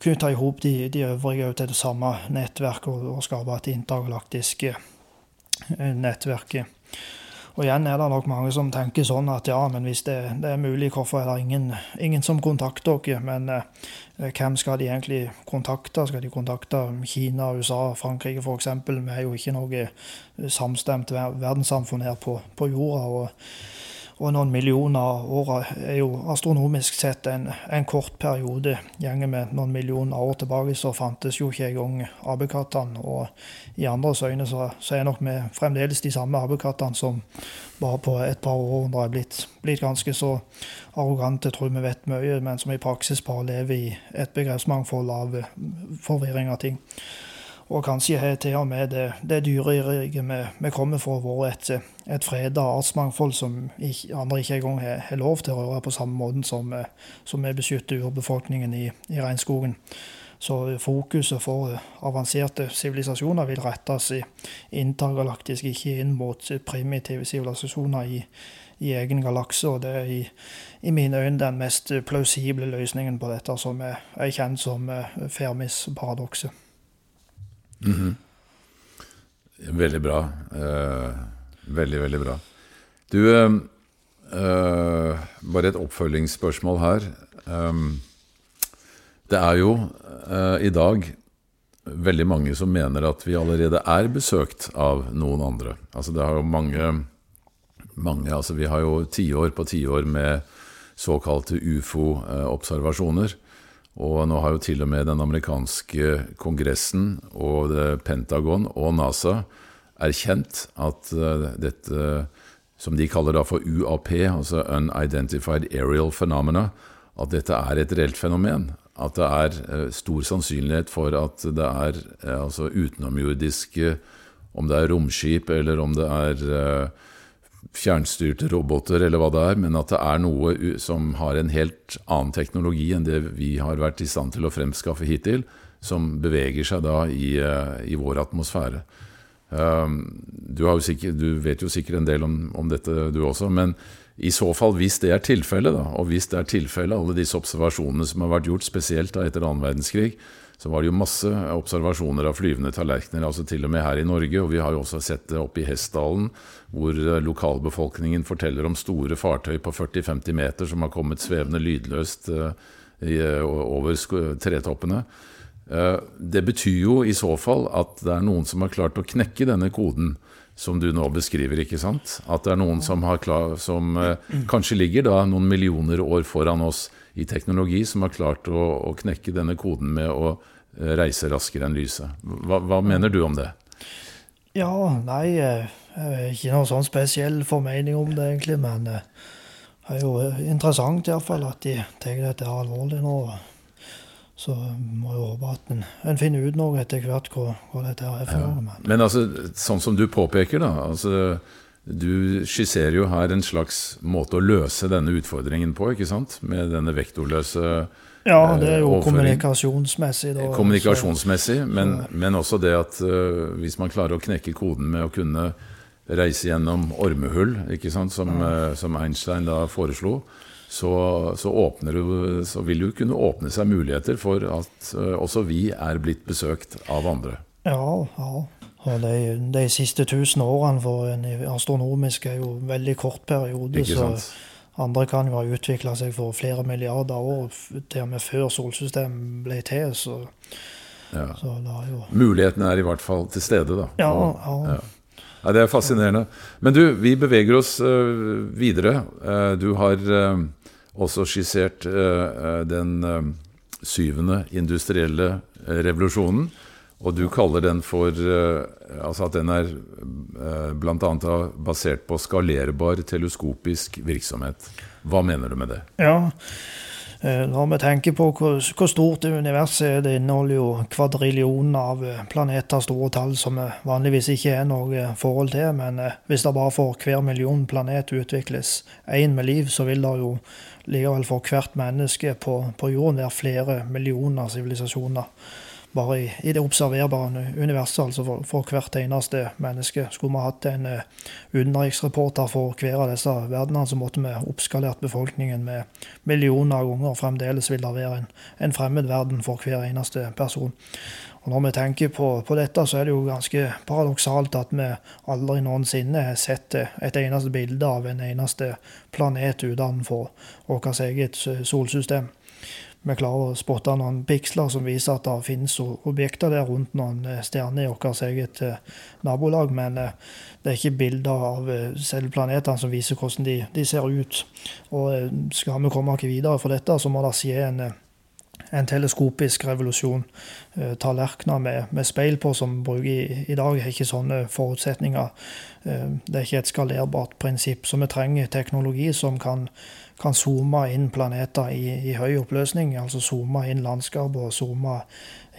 knytte i hop de, de, øvrige til det samme nettverket og, og skape et intergalaktisk nettverk. Og igjen er det nok mange som tenker sånn at ja, men hvis det, det er mulig, hvorfor er det ingen, ingen som kontakter dere? Men eh, hvem skal de egentlig kontakte? Skal de kontakte Kina, USA, Frankrike f.eks.? Vi er jo ikke noe samstemt verdenssamfunn her på, på jorda. og og noen millioner år er jo astronomisk sett en, en kort periode. Gjenger med noen millioner år tilbake så fantes jo ikke engang apekattene. Og i andres øyne så, så er nok vi fremdeles de samme apekattene som bare på et par århundrer er blitt, blitt, ganske så arrogante, tror vi vet mye, men som i praksis bare lever i et begrepsmangfold av forvirring av ting. Og kanskje har til og med det, det dyreriket vi, vi, kommer fra, vært et, et freda artsmangfold som ikke, andre ikke engang har, har lov til å røre på samme måte som, som vi beskytter urbefolkningen i, i regnskogen. Så fokuset for avanserte sivilisasjoner vil rettes i intergalaktisk, ikke inn mot primitive sivilisasjoner i, i, egen galakse. Og det er i, i, mine øyne den mest plausible løsningen på dette, som er, er kjent som Fermis-paradokset. Mm -hmm. Veldig bra. Uh, veldig, veldig bra. Du, uh, bare et oppfølgingsspørsmål her. Um, det er jo uh, i dag veldig mange som mener at vi allerede er besøkt av noen andre. Altså det har jo mange, mange altså Vi har jo tiår på tiår med såkalte ufo-observasjoner. Og nå har jo til og med den amerikanske kongressen og Pentagon og NASA erkjent at uh, dette, som de kaller da for UAP, altså Unidentified Aerial Phenomena, at dette er et reelt fenomen. At det er uh, stor sannsynlighet for at det er uh, altså utenomjordiske Om det er romskip eller om det er fjernstyrte roboter eller hva det er, men at det er noe som har en helt annen teknologi enn det vi har vært i stand til å fremskaffe hittil, som beveger seg da i, eh, i vår atmosfære. Um, du, sikkert, du, vet jo sikkert en del om, om, dette, du også. Men i så fall, hvis det er tilfellet, og hvis det er tilfellet, alle disse observasjonene som har vært gjort, spesielt da etter annen verdenskrig, så var det jo masse observasjoner av flyvende tallerkener, altså til og med her i Norge. Og vi har jo også sett det oppe i Hessdalen, hvor eh, lokalbefolkningen forteller om store fartøy på 40-50 meter som har kommet svevende lydløst eh, eh, over tretoppene. Det betyr jo i så fall at det er noen som har klart å knekke denne koden som du nå beskriver, ikke sant? At det er noen som, klar, som kanskje ligger da noen millioner år foran oss i teknologi som har klart å, å knekke denne koden med å eh, reise raskere enn lyset. Hva, hva, mener du om det? Ja, nei, eh, ikke noen sånn spesiell formening om det, egentlig. Men det er jo interessant iallfall at de tar dette alvorlig nå. Så må jeg håpe at en, en finner ut noe etter hvert hva, hva dette er for noe. Men. men altså, sånn som du påpeker, da. altså du skisserer jo her en slags måte å løse denne utfordringen på, ikke sant? Med denne vektorløse Ja, det er jo overføring. kommunikasjonsmessig. Da, kommunikasjonsmessig, men, men, også det at uh, hvis man klarer å knekke koden med å kunne reise gjennom ormehull, ikke sant, som, uh, som Einstein da foreslo, så, så, du, så, vil det kunne åpne seg muligheter for at uh, også vi er blitt besøkt av andre. Ja, ja. Og de, de siste tusen årene for en astronomisk er jo en veldig kort periode. så andre kan jo ha utvikla seg for flere milliarder år, til og med før solsystemet ble til. Så, ja. så jo... Mulighetene er i hvert fall til stede, da. Ja, ja. ja. ja det er fascinerende. Men du, vi beveger oss uh, videre. Uh, du har uh, også skissert den syvende industrielle revolusjonen. Og du kaller den for uh, Altså at den er uh, bl.a. basert på skalerbar teleskopisk virksomhet. Hva mener du med det? Ja, Eh, når vi tenker på hvor, stort universet er, det inneholder jo kvadrillioner av eh, planeter, store tall, som vanligvis ikke er noe forhold til. Men hvis det bare for hver million planet utvikles én med liv, så vil det jo likevel for hvert menneske på, på jorden være flere millioner sivilisasjoner bare i, i, det observerbare universet, altså for, for, hvert eneste menneske. Skulle vi hatt en uh, utenriksreporter for hver av disse verdenene, så måtte vi oppskalert befolkningen med millioner av ganger. Fremdeles vil det være en, en fremmed verden for hver eneste person. Og Når vi tenker på, på, dette, så er det jo ganske paradoksalt at vi aldri noensinne har sett et eneste bilde av en eneste planet utenfor vårt eget solsystem vi klarer å spotte noen piksler som viser at det finnes objekter der rundt noen eh, stjerner i vårt eget eh, nabolag, men eh, det er ikke bilder av selve planetene som viser hvordan de, de, ser ut. Og skal vi komme oss videre for dette, så må det skje en, en teleskopisk revolusjon. Tallerkener med, med, speil på som bruker i, i dag, har ikke sånne forutsetninger. Det er ikke et skalerbart prinsipp. Så vi trenger teknologi som kan kan zoome inn planeter i, i, høy oppløsning. Altså zoome inn landskap og zoome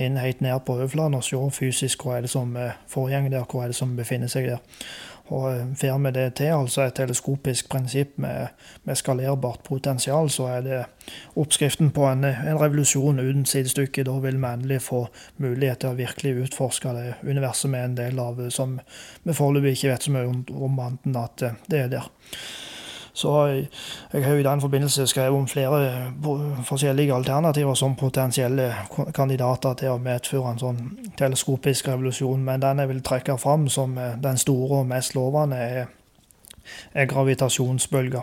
inn helt ned på overflaten og se fysisk hva er det som eh, foregår der, hva er det som befinner seg der. Og eh, Får vi det til, altså et teleskopisk prinsipp med, med, skalerbart potensial, så er det oppskriften på en, en revolusjon uten sidestykke. Da vil vi endelig få mulighet til å virkelig utforske det universet vi er en del av, som vi foreløpig ikke vet så mye om, om annet enn at eh, det er der. Så jeg, har jo i den forbindelse skrevet om flere eh, forskjellige alternativer som potensielle kandidater til å medføre en sånn teleskopisk revolusjon, men den jeg vil trekke fram som eh, den store og mest lovende, er, er gravitasjonsbølger.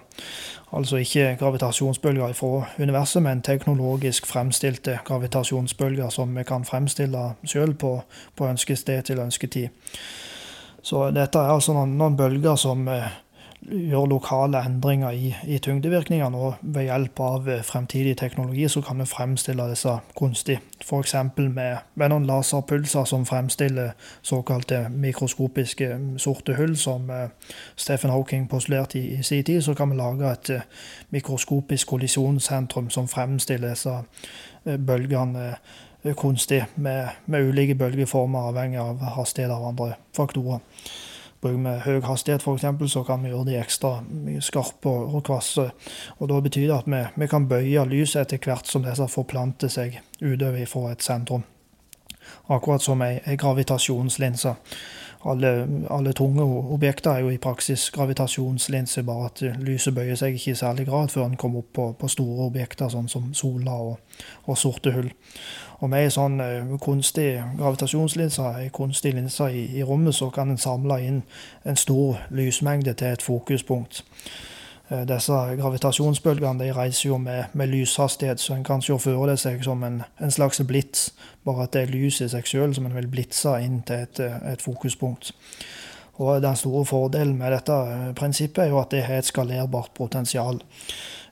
Altså ikke gravitasjonsbølger fra universet, men teknologisk fremstilte gravitasjonsbølger som vi kan fremstille sjøl på, på ønskested til ønsketid. Så dette er altså noen, noen bølger som eh, gjøre lokale endringer i, i tyngdevirkningene. Og ved hjelp av eh, fremtidig teknologi så kan vi fremstille disse kunstig. F.eks. Med, med noen laserpulser som fremstiller såkalte mikroskopiske mm, sorte hull, som uh, Stephen Hawking postulerte i, i sin tid. Så kan vi lage et uh, mikroskopisk kollisjonssentrum som fremstiller disse bølgene kunstig, med, med ulike bølgeformer avhengig av hastighet av andre faktorer. Bruker vi høy hastighet f.eks., så kan vi gjøre de ekstra skarpe og kvasse. Og Da betyr det at vi, vi kan bøye lyset etter hvert som disse forplanter seg utover fra et sentrum. Akkurat som ei, ei gravitasjonslinse. Alle, alle, tunge objekter er jo i praksis gravitasjonslinser, bare at lyset bøyer seg ikke i særlig grad før en kommer opp på, på, store objekter, sånn som sola og, og sorte hull. Og med ei sånn uh, kunstig gravitasjonslinse, ei kunstig linse i, i, rommet, så kan en samle inn en stor lysmengde til et fokuspunkt. Uh, disse gravitasjonsbølgene de reiser jo med, med lyshastighet, så en kan se for seg som en, en, slags blits, bare at det er lys i seg sjøl som en vil blitse inn til et, et fokuspunkt. Og Den store fordelen med dette prinsippet er jo at det har et skalerbart potensial.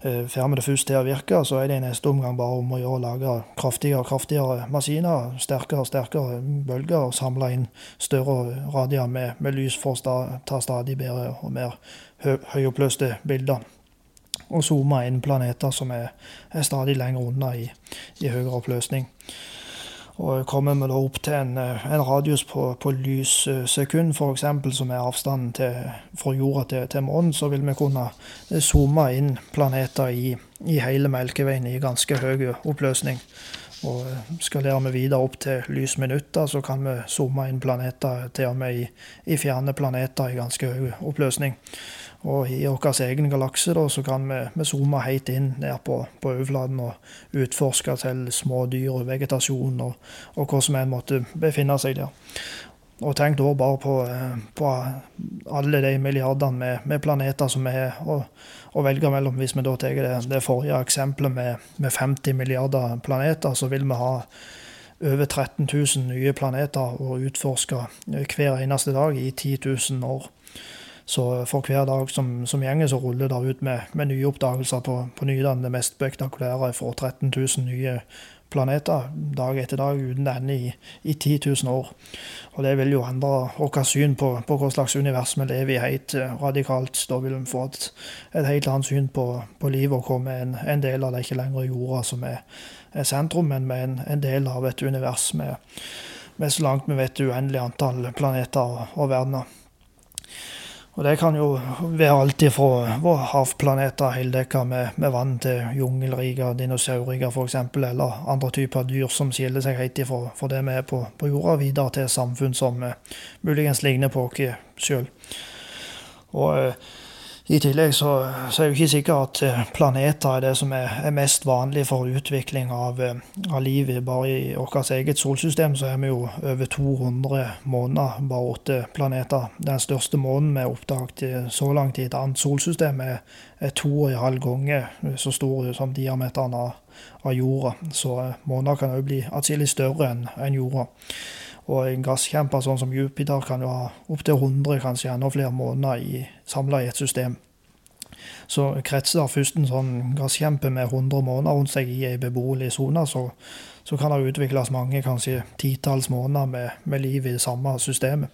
Eh, får vi det først til å virke, så er det i neste omgang bare om å gjøre lage kraftigere og kraftigere maskiner, sterkere og sterkere bølger, og samle inn større radier med, med lys for å ta stadig bedre og mer hø høyoppløste bilder. Og zoome inn planeter som er, er stadig lenger unna i, i høyere oppløsning. Og Kommer vi da opp til en, eh, en radius på, på lyssekund, f.eks., som er avstanden til, fra jorda til, til, månen, så vil vi kunne eh, zoome inn planeter i, i hele Melkeveien i ganske høy oppløsning. Og eh, Skalerer vi videre opp til lysminutter, så kan vi zoome inn planeter til og med i, i fjerne planeter i ganske høy oppløsning. Og i vår egen galakse da, så kan vi, vi zoome helt inn ned på, på overflaten og utforske til små dyr og vegetasjon og, og som enn måtte befinne seg der. Og tenk da bare på, eh, på alle de milliardene med, med planeter som vi har å, å, velge mellom. Hvis vi da tar det, det, forrige eksempelet med, med 50 milliarder planeter, så vil vi ha over 13 000 nye planeter å utforske hver eneste dag i 10 000 år. Så for hver dag som, som gjenger, så ruller det ut med, med nye oppdagelser på, på nyhetene. Det mest spektakulære for 13 000 nye planeter dag etter dag uten ende i, i 10 000 år. Og det vil jo endre vårt syn på, på hva slags univers vi lever i, helt eh, radikalt. Da vil vi få et, et helt annet syn på, på livet og komme en, en del av det ikke lenger jorda som er, er sentrum, men med en, en, del av et univers med, med så langt vi vet uendelig antall planeter og, og verdener. Og det kan jo være alltid fra havplaneter heldekka med, med, vann til jungelriker, dinosaurier f.eks., eller andre typer dyr som skiller seg helt ifra for det vi er på, på jorda, videre til samfunn som uh, muligens ligner på oss sjøl. Og uh, i tillegg så, så er det ikke sikkert at eh, planeter er det som er, er mest vanlig for utvikling av, eh, av livet. Bare i vårt eget solsystem så er vi jo over 200 måneder, bare åtte planeter. Den største månen vi har oppdaget så langt i et annet solsystem, er, er to og en halv ganger så stor som diameteren av, av jorda. Så eh, måner kan òg bli atskillig større enn en jorda. Og en gasskjemper sånn som Jupiter kan jo ha opptil 100, kanskje enda flere måneder samla i et system. Så kretser først en sånn gasskjempe med 100 måneder rundt seg i ei beboelig sone, så, så, kan det utvikles mange, kanskje titalls måneder med, med liv i det samme systemet.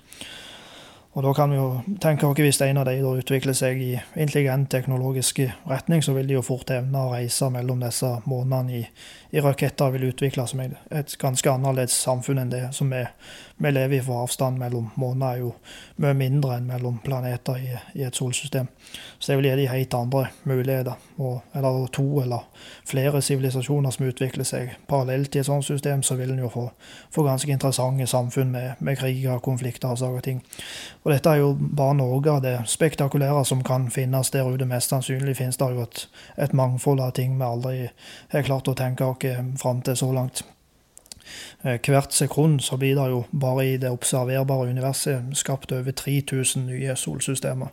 Og da kan vi jo tenke oss hvis en av de utvikler seg i intelligent teknologisk retning, så vil de jo fort evne å reise mellom disse månedene i, i raketter vil utvikle som et ganske annerledes samfunn enn det som vi, vi lever i, for avstand mellom måneder er jo mye mindre enn mellom planeter i, i et solsystem. Så det vil gi de helt andre muligheter. Og, eller to eller flere sivilisasjoner som utvikler seg parallelt i et sånt system, så vil en jo få, få, ganske interessante samfunn med, med kriger, konflikter og sånne ting. Og dette er jo bare noe av det spektakulære som kan finnes der ute. Mest sannsynlig finnes det jo et, et mangfold av ting vi aldri har klart å tenke oss fram til så langt. Eh, hvert sekund så blir det jo bare i det observerbare universet skapt over 3000 nye solsystemer.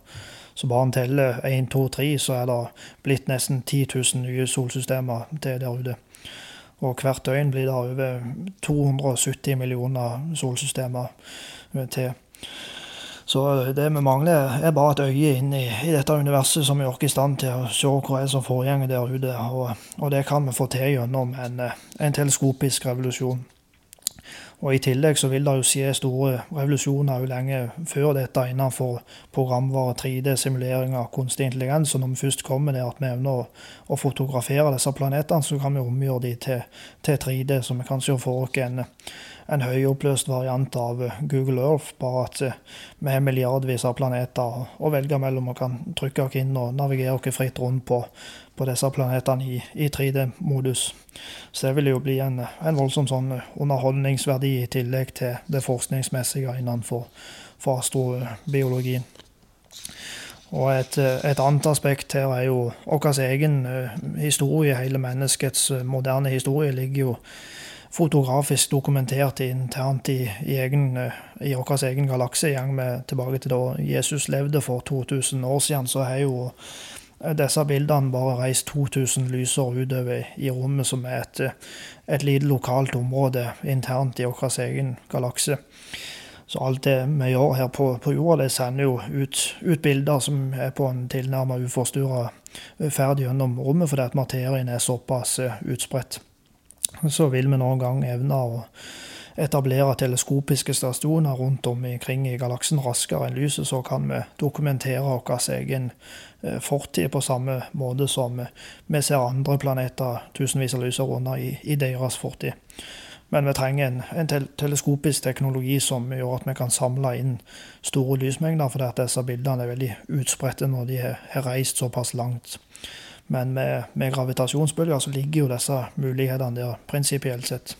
Så bare en teller 1, 2, 3, så er det blitt nesten 10 000 nye solsystemer til der ute. Og hvert døgn blir det over 270 millioner solsystemer eh, til. Så det vi mangler, er bare et øye inn i, i dette universet som gjør oss i stand til å se hva er som foregår der ute. Og, og, det kan vi få til gjennom en, en teleskopisk revolusjon. Og I tillegg så vil det jo skje store revolusjoner jo lenge før dette innenfor programvare, 3D-simuleringer, kunstig intelligens. Og når vi først kommer der at vi evner å, å, fotografere disse planetene, så kan vi omgjøre de til, til 3D, så vi kan se for oss en, en høyoppløst variant av Google Earth, bare at eh, vi har milliardvis av planeter å velge mellom og kan trykke oss inn og navigere oss fritt rundt på, på disse planetene i, i 3D-modus. Så det vil jo bli en, en voldsom sånn underholdningsverdi i tillegg til det forskningsmessige innenfor for astrobiologien. Og et, et, annet aspekt her er jo vår egen eh, historie. Hele menneskets eh, moderne historie ligger jo fotografisk dokumentert internt i, i, egen, i vår egen galakse. Gjeng tilbake til da Jesus levde for 2000 år siden, så har jo disse bildene bare reist 2000 lysår utover i rommet, som er et, et lite lokalt område internt i vår egen galakse. Så alt det vi gjør her på, på jorda, det sender jo ut, ut, bilder som er på en tilnærmet uforstyrra ferd gjennom rommet, fordi at materien er såpass utspredt så vil vi noen gang evne å etablere teleskopiske stasjoner rundt omkring i galaksen raskere enn lyset, så kan vi dokumentere vår egen eh, fortid på samme måte som vi ser andre planeter tusenvis av lysår unna i, i, deres fortid. Men vi trenger en, en teleskopisk teknologi som gjør at vi kan samle inn store lysmengder, fordi at disse bildene er veldig utspredte når de har reist såpass langt. Men med, med gravitasjonsbølger så ligger jo disse mulighetene der prinsipielt sett.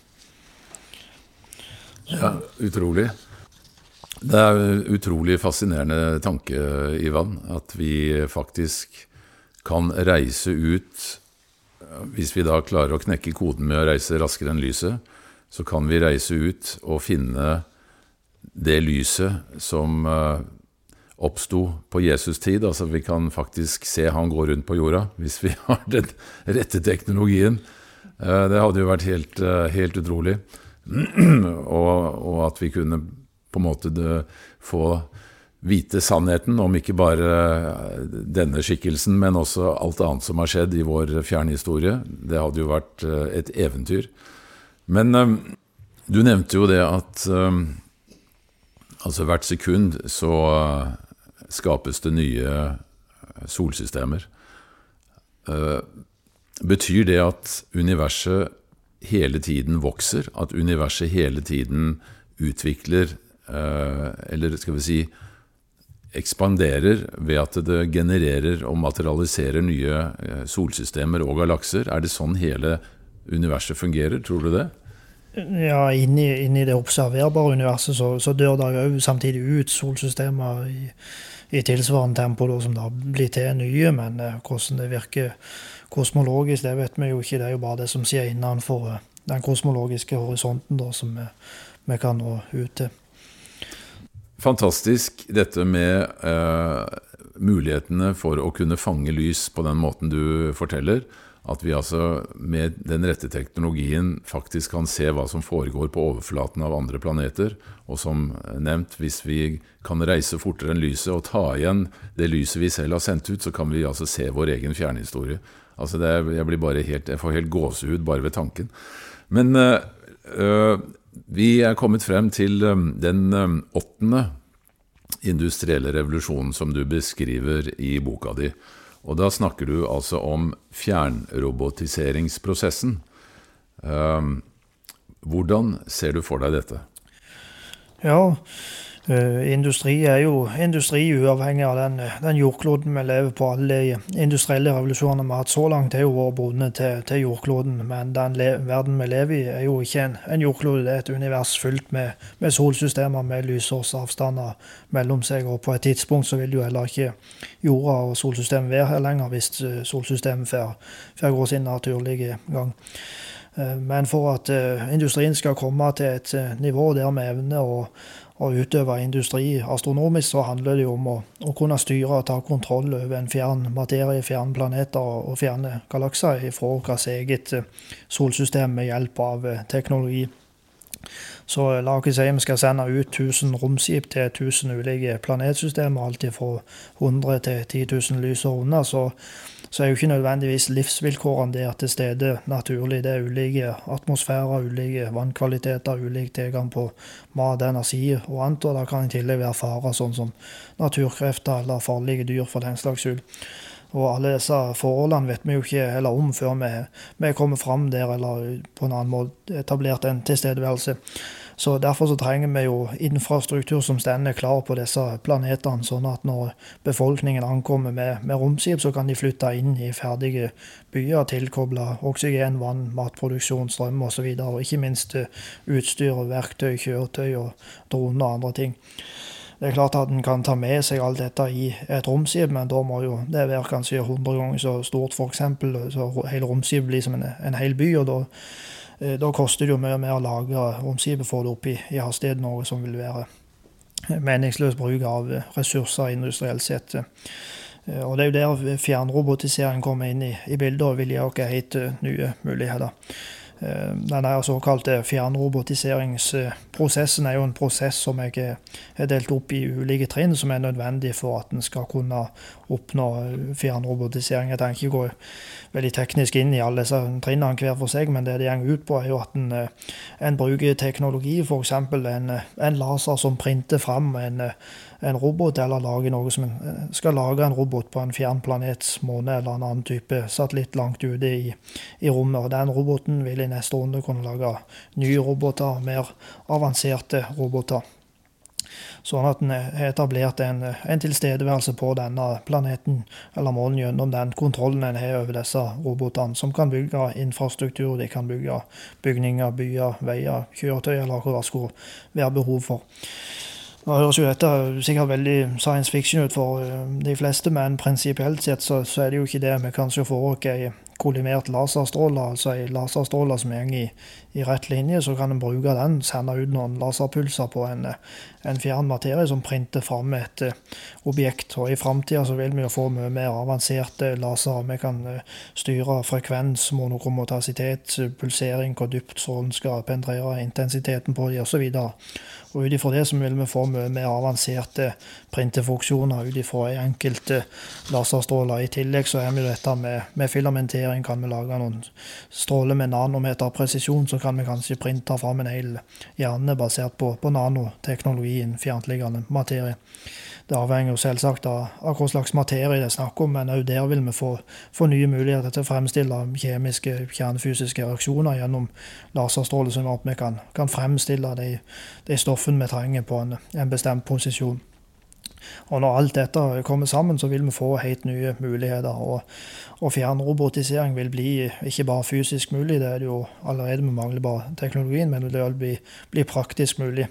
Ja, utrolig. Det er utrolig fascinerende tanke, Ivan, at vi faktisk kan reise ut Hvis vi da klarer å knekke koden med å reise raskere enn lyset, så kan vi reise ut og finne det lyset som eh, oppsto på Jesus' tid. Altså vi kan faktisk se han gå rundt på jorda hvis vi har den rette teknologien. Eh, det hadde jo vært helt, eh, helt utrolig. og, og, at vi kunne på en måte få vite sannheten om ikke bare eh, denne skikkelsen, men også alt annet som har skjedd i vår fjerne historie. Det hadde jo vært et eventyr. Men du nevnte jo det at altså hvert sekund så skapes det nye solsystemer. Uh, betyr det at universet hele tiden vokser? At universet hele tiden utvikler, uh, eller skal vi si ekspanderer ved at det genererer og materialiserer nye solsystemer og galakser? Er det sånn hele universet fungerer, tror du det? Ja, inni, inni det observerbare universet så, så dør det òg samtidig ut solsystemer i, i tilsvarende tempo da, som da blir til nye. Men eh, hvordan det virker kosmologisk, det vet vi jo ikke. Det er jo bare det som skjer innenfor eh, den kosmologiske horisonten da, som vi, vi kan nå ut til. Fantastisk dette med eh, mulighetene for å kunne fange lys på den måten du forteller. At vi altså med den rette teknologien faktisk kan se hva som foregår på overflaten av andre planeter. Og som nevnt, hvis vi kan reise fortere enn lyset og ta igjen det lyset vi selv har sendt ut, så kan vi altså se vår egen fjernhistorie. Altså det, jeg, blir bare helt, jeg får helt gåsehud bare ved tanken. Men øh, vi er kommet frem til den åttende industrielle revolusjonen som du beskriver i boka di. Og da snakker du altså om fjernrobotiseringsprosessen. Ehm, hvordan ser du for deg dette? Ja, industri er jo industri uavhengig av den, den jordkloden vi lever på. Alle de industrielle revolusjonene vi har hatt så langt, er jo vært bundet til, til, jordkloden. Men den verden vi lever i, er jo ikke en, en jordklode. Det er et univers fylt med, med solsystemer med lysårsavstander mellom seg. Og på et tidspunkt så vil jo heller ikke jorda og solsystemet være her lenger, hvis eh, solsystemet får gå sin naturlige gang. Men for at industrien skal komme til et nivå der vi evner å å utøve industri astronomisk, så handler det jo om å, å, kunne styre og ta kontroll over en fjern materie, fjerne planeter og fjerne galakser fra vårt eget eh, solsystem med hjelp av eh, teknologi. Så la oss si vi skal sende ut 1000 romskip til 1000 ulike planetsystemer, alt fra 100 til 10 000 lysår unna. så så er jo ikke nødvendigvis livsvilkårene der til stede naturlig. Det er ulike atmosfærer, ulike vannkvaliteter, ulik tilgang på mat, energi og annet. Og da kan i tillegg være farer sånn som naturkrefter eller farlige dyr for den slags skyld. Og alle disse forholdene vet vi jo ikke heller om før vi, vi kommer fram der eller på en annen måte etablert en tilstedeværelse. Så Derfor så trenger vi jo infrastruktur som stender klar på disse planetene, sånn at når befolkningen ankommer med, med romskip, så kan de flytte inn i ferdige byer, tilkobla oksygen, vann, matproduksjon, strøm osv. Og, så videre, og ikke minst eh, utstyr, verktøy, kjøretøy og droner og andre ting. Det er klart at en kan ta med seg alt dette i et romskip, men da må jo det være kanskje 100 ganger så stort, f.eks. Så hele romskipet blir som en, en hel by. og da da koster det jo mye mer å lagre. Omsider for det opp i, i hastighet, noe som vil være meningsløs bruk av ressurser industrielt sett. Eh, og Det er jo der fjernrobotisering kommer inn i, i bildet og vil gi oss helt nye muligheter. Eh, denne såkalte fjernrobotiseringsprosessen er jo en prosess som jeg er delt opp i ulike trinn, som er nødvendig for at en skal kunne oppnå fjernrobotisering. Jeg tenker ikke gå veldig teknisk inn i alle disse trinnene hver for seg, men det det går ut på, er jo at en, en bruker teknologi, f.eks. En, en laser som printer fram en en robot, eller lage noe som eh, skal lage en robot på en fjern planets måne eller en annen type satellitt langt ute i, i, rommet. Og den roboten vil i neste runde kunne lage nye roboter, mer avanserte roboter. Sånn at en har etablert en, en, tilstedeværelse på denne planeten eller månen gjennom den kontrollen en har over disse robotene, som kan bygge infrastruktur, de kan bygge bygninger, byer, veier, kjøretøy eller hva det skulle være behov for. Nå høres jo dette sikkert veldig science fiction ut for eh, de fleste, men prinsipielt sett så, så, er det jo ikke det. Vi kan se for oss ei kollimert laserstråle, altså ei laserstråle som går i, i, rett linje. Så kan en bruke den, sende ut noen laserpulser på en, en fjern materie som printer fram et uh, objekt. Og i framtida vil vi jo få mye mer avanserte lasere. Vi kan uh, styre frekvens, monokromotasitet, pulsering, hvor dypt strålen skal penetrere, intensiteten på de osv. Ut ifra det så vil vi få mye mer avanserte printefunksjoner ut ifra enkelte laserstråler. I tillegg så er vi dette med, med filamentering matering. Kan vi lage noen stråler med nanometer presisjon, så kan vi kanskje printe fram en hel hjerne basert på, på nanoteknologien, fjerntliggende materie. Det avhenger jo selvsagt av, av hva slags materie det er snakk om, men òg der vil vi få, få, nye muligheter til å fremstille kjemiske, kjernefysiske reaksjoner gjennom laserstråler, sånn at vi kan, kan fremstille de, de stoffene vi trenger på en, en bestemt posisjon. Og når alt dette kommer sammen, så vil vi få helt nye muligheter. Og, og fjernrobotisering vil bli ikke bare fysisk mulig, det er det jo allerede med mangler teknologien, men det vil bli, bli praktisk mulig.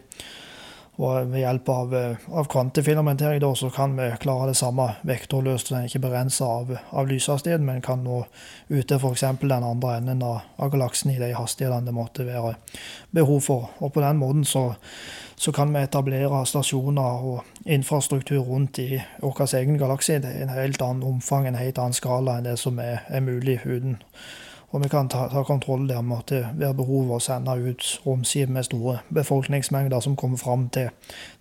Og ved hjelp av, av kvantefilamentering da, så kan vi klare det samme vektorløst. Den er ikke begrensa av, av lyshastigheten, men kan nå ute f.eks. den andre enden av, av, galaksen i de hastighetene det måtte være behov for. Og på den måten så, så kan vi etablere stasjoner og infrastruktur rundt i vår egen galakse i en helt annen omfang, en helt annen skala enn det som er, er mulig uten og vi kan ta, ta kontroll der med at det er behov å sende ut romskip med store befolkningsmengder som kommer fram til,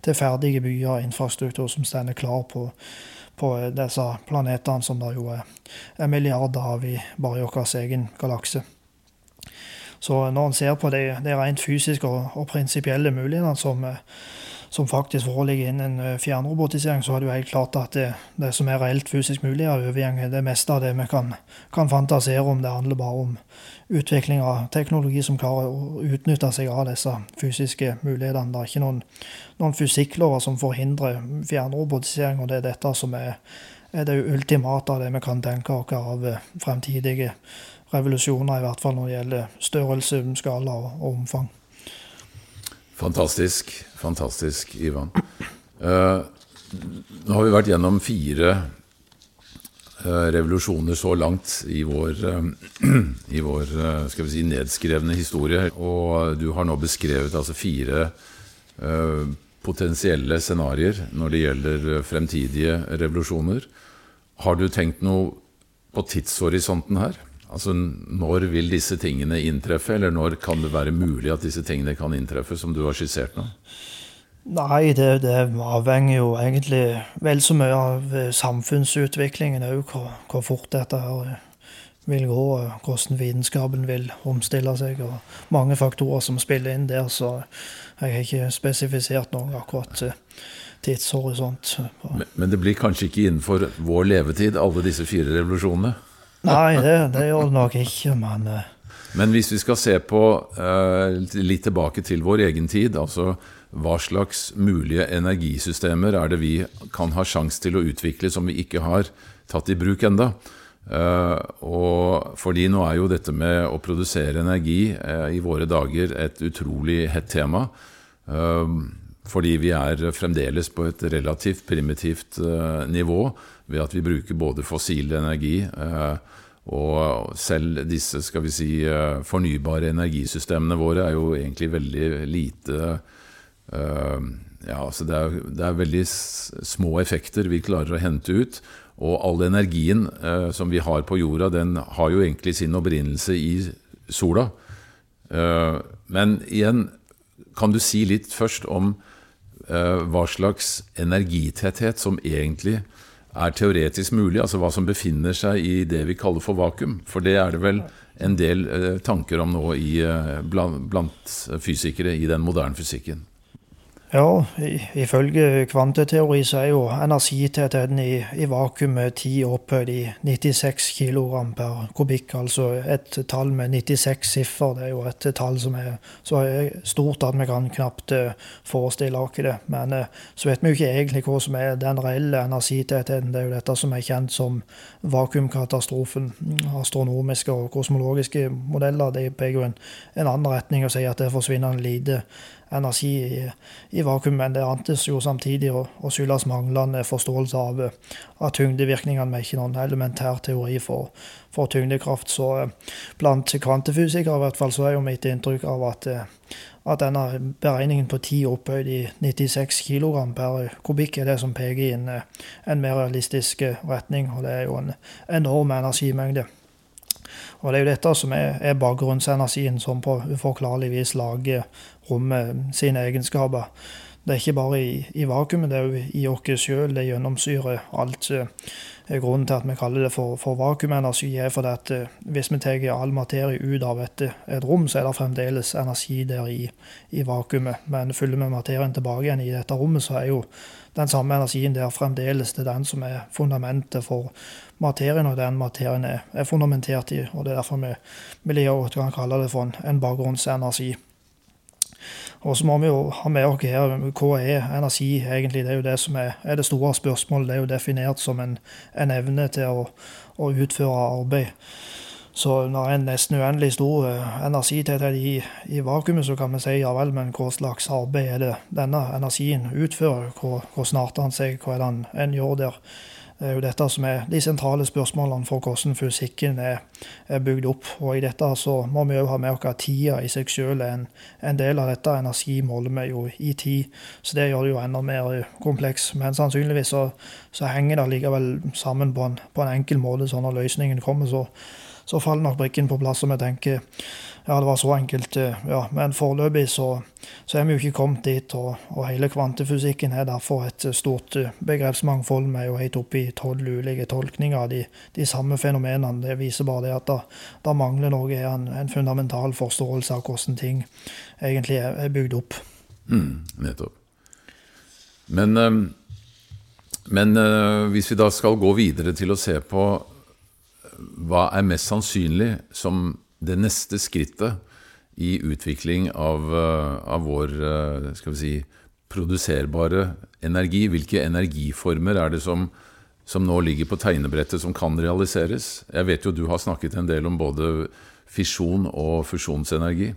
til ferdige byer og infrastruktur som står klar på, på, disse planetene, som det jo er milliarder av i bare i vår egen galakse. Så når en ser på de, de rent fysiske og, og prinsipielle mulighetene som, som faktisk foreligger innen eh, fjernrobotisering, så er det jo helt klart at det, det som er reelt fysisk mulig, er overgjenger det meste av det vi kan, kan, fantasere om. Det handler bare om utvikling av teknologi som klarer å utnytte seg av disse fysiske mulighetene. Det er ikke noen, noen fysikklover som forhindrer fjernrobotisering, og det er dette som er, er det ultimate av det vi kan tenke oss av eh, fremtidige revolusjoner, i hvert fall når det gjelder størrelse, skala og, og omfang. Fantastisk. Fantastisk, Ivan. Uh, nå har vi vært gjennom fire uh, revolusjoner så langt i vår, uh, i vår skal vi si, nedskrevne historie. Og du har nå beskrevet altså fire potensielle scenarioer når det gjelder fremtidige revolusjoner. Har du tenkt noe på tidshorisonten her? Altså, Når vil disse tingene inntreffe, eller når kan det være mulig at disse tingene kan inntreffe, som du har skissert nå? Nei, det, det avhenger jo egentlig vel så mye av eh, samfunnsutviklingen òg, hvor, hvor, fort dette her vil gå, og hvordan vitenskapen vil omstille seg, og mange faktorer som spiller inn der. Så jeg har ikke spesifisert noe akkurat eh, tidshorisont. Men, men det blir kanskje ikke innenfor vår levetid, alle disse fire revolusjonene? Nei, det, det gjør det nok ikke, men uh... Men hvis vi skal se på uh, litt tilbake til vår egen tid, altså hva slags mulige energisystemer er det vi kan ha sjanse til å utvikle som vi ikke har tatt i bruk enda? Uh, og fordi nå er jo dette med å produsere energi uh, i våre dager et utrolig hett tema. Uh, fordi vi er fremdeles på et relativt primitivt nivå ved at vi bruker både fossil energi og selv disse skal vi si, fornybare energisystemene våre er jo egentlig veldig lite Uh, ja, altså det er, det er, veldig små effekter vi klarer å hente ut. Og all energien eh, som vi har på jorda, den har jo egentlig sin opprinnelse i sola. Eh, men igjen, kan du si litt først om hva slags energitetthet som egentlig er teoretisk mulig? Altså hva som befinner seg i det vi kaller for vakuum? For det er det vel en del tanker om nå i, blant, blant fysikere i den moderne fysikken. Ja, ifølge kvanteteori så er jo energitettheten i, i vakuumet ti opphøyd i 96 kg per kubikk. Altså et tall med 96 siffer. Det er jo et tall som er så stort at vi kan knapt uh, forestille oss det. Men uh, så vet vi jo ikke egentlig hva som er den reelle energitettheten. Det er jo dette som er kjent som vakuumkatastrofen. Astronomiske og kosmologiske modeller de peker jo en, en annen retning og sier at det forsvinner lite energi i, i vakuum, men det antes jo samtidig å, å skyldes manglende forståelse av, av tyngdevirkningene med ikke noen elementær teori for, for tyngdekraft. Så eh, blant kvantefysikere i hvert fall så er jo mitt inntrykk av at, eh, at denne beregningen på 10 opphøyd i 96 kg per kubikk er det som peker i en, en mer realistisk retning, og det er jo en enorm energimengde. Og det er jo dette som er, er bakgrunnsenergien som på uforklarlig vis lager rommet sine egenskaper. det er ikke bare i, i vakuumet, det er jo i oss sjøl. Det gjennomsyrer alt. Grunnen til at vi kaller det for, for vakuumenergi, er fordi at hvis vi tar all materie ut av et, et, rom, så er det fremdeles energi der i, i vakuumet. Men fyller vi materien tilbake igjen i dette rommet, så er jo den samme energien der fremdeles. Det er den som er fundamentet for materien, og den materien er, er fundamentert i. og Det er derfor vi, vi kan kalle det for en, en bakgrunnsenergi. Og så må vi jo ha med oss her hva er energi egentlig. Det er jo det som er, er det store spørsmålet. Det er jo definert som en, en evne til å, å, utføre arbeid. Så når en nesten uendelig stor eh, energitetthet i, i vakuumet, så kan vi si ja vel, men hva slags arbeid er det denne energien utfører? Hvor, hvor snart han seg? Hva er det en gjør der? Det er jo dette som er de sentrale spørsmålene for hvordan fysikken er, er bygd opp. Og i dette så må vi òg ha med oss at tida i seg selv er en, en, del av dette. Energi måler vi jo i tid, så det gjør det jo enda mer kompleks. Men sannsynligvis så, så henger det likevel sammen på en, på en enkel måte. Så når løsningen kommer, så, så faller nok brikken på plass. Og vi tenker ja, det var så enkelt. Eh, ja, Men foreløpig så, så er vi jo ikke kommet dit. Og, og hele kvantefysikken er derfor et eh, stort eh, begrepsmangfold. Vi er jo helt oppe i tolv ulike tolkninger av de, de, samme fenomenene. Det viser bare det at da, mangler noe en, en, fundamental forståelse av hvordan ting egentlig er, er bygd opp. Mm, nettopp. Men, men hvis vi da skal gå videre til å se på hva er mest sannsynlig som det neste skrittet i utvikling av, eh, av vår eh, si, produserbare energi. Hvilke energiformer er det som, som nå ligger på tegnebrettet som kan realiseres? Jeg vet jo du har snakket en del om både fisjon og fusjonsenergi.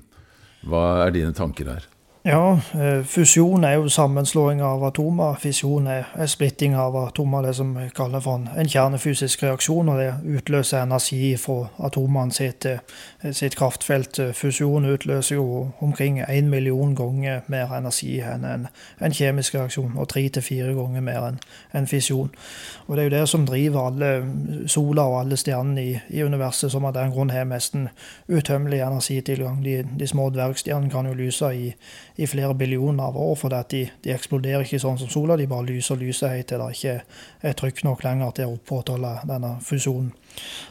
Hva er dine tanker her? Ja, eh, fusjon er jo sammenslåing av atomer. Fisjon er, splitting av atomer, det som vi kaller for en, en kjernefysisk reaksjon. og Det utløser energi fra atomene sitt, eh, sitt, kraftfelt. Fusjon utløser jo omkring én million ganger mer energi enn en, en kjemisk reaksjon, og tre til fire ganger mer enn en fisjon. Og Det er jo det som driver alle sola og alle stjernene i, i, universet, som av den grunn har nesten utømmelig energitilgang. De, de små dvergstjernene kan jo lyse i i flere billioner av år. For de, de, eksploderer ikke sånn som sola, de bare lyser og lyser helt til det ikke er trykk nok lenger til å opprettholde denne fusjonen.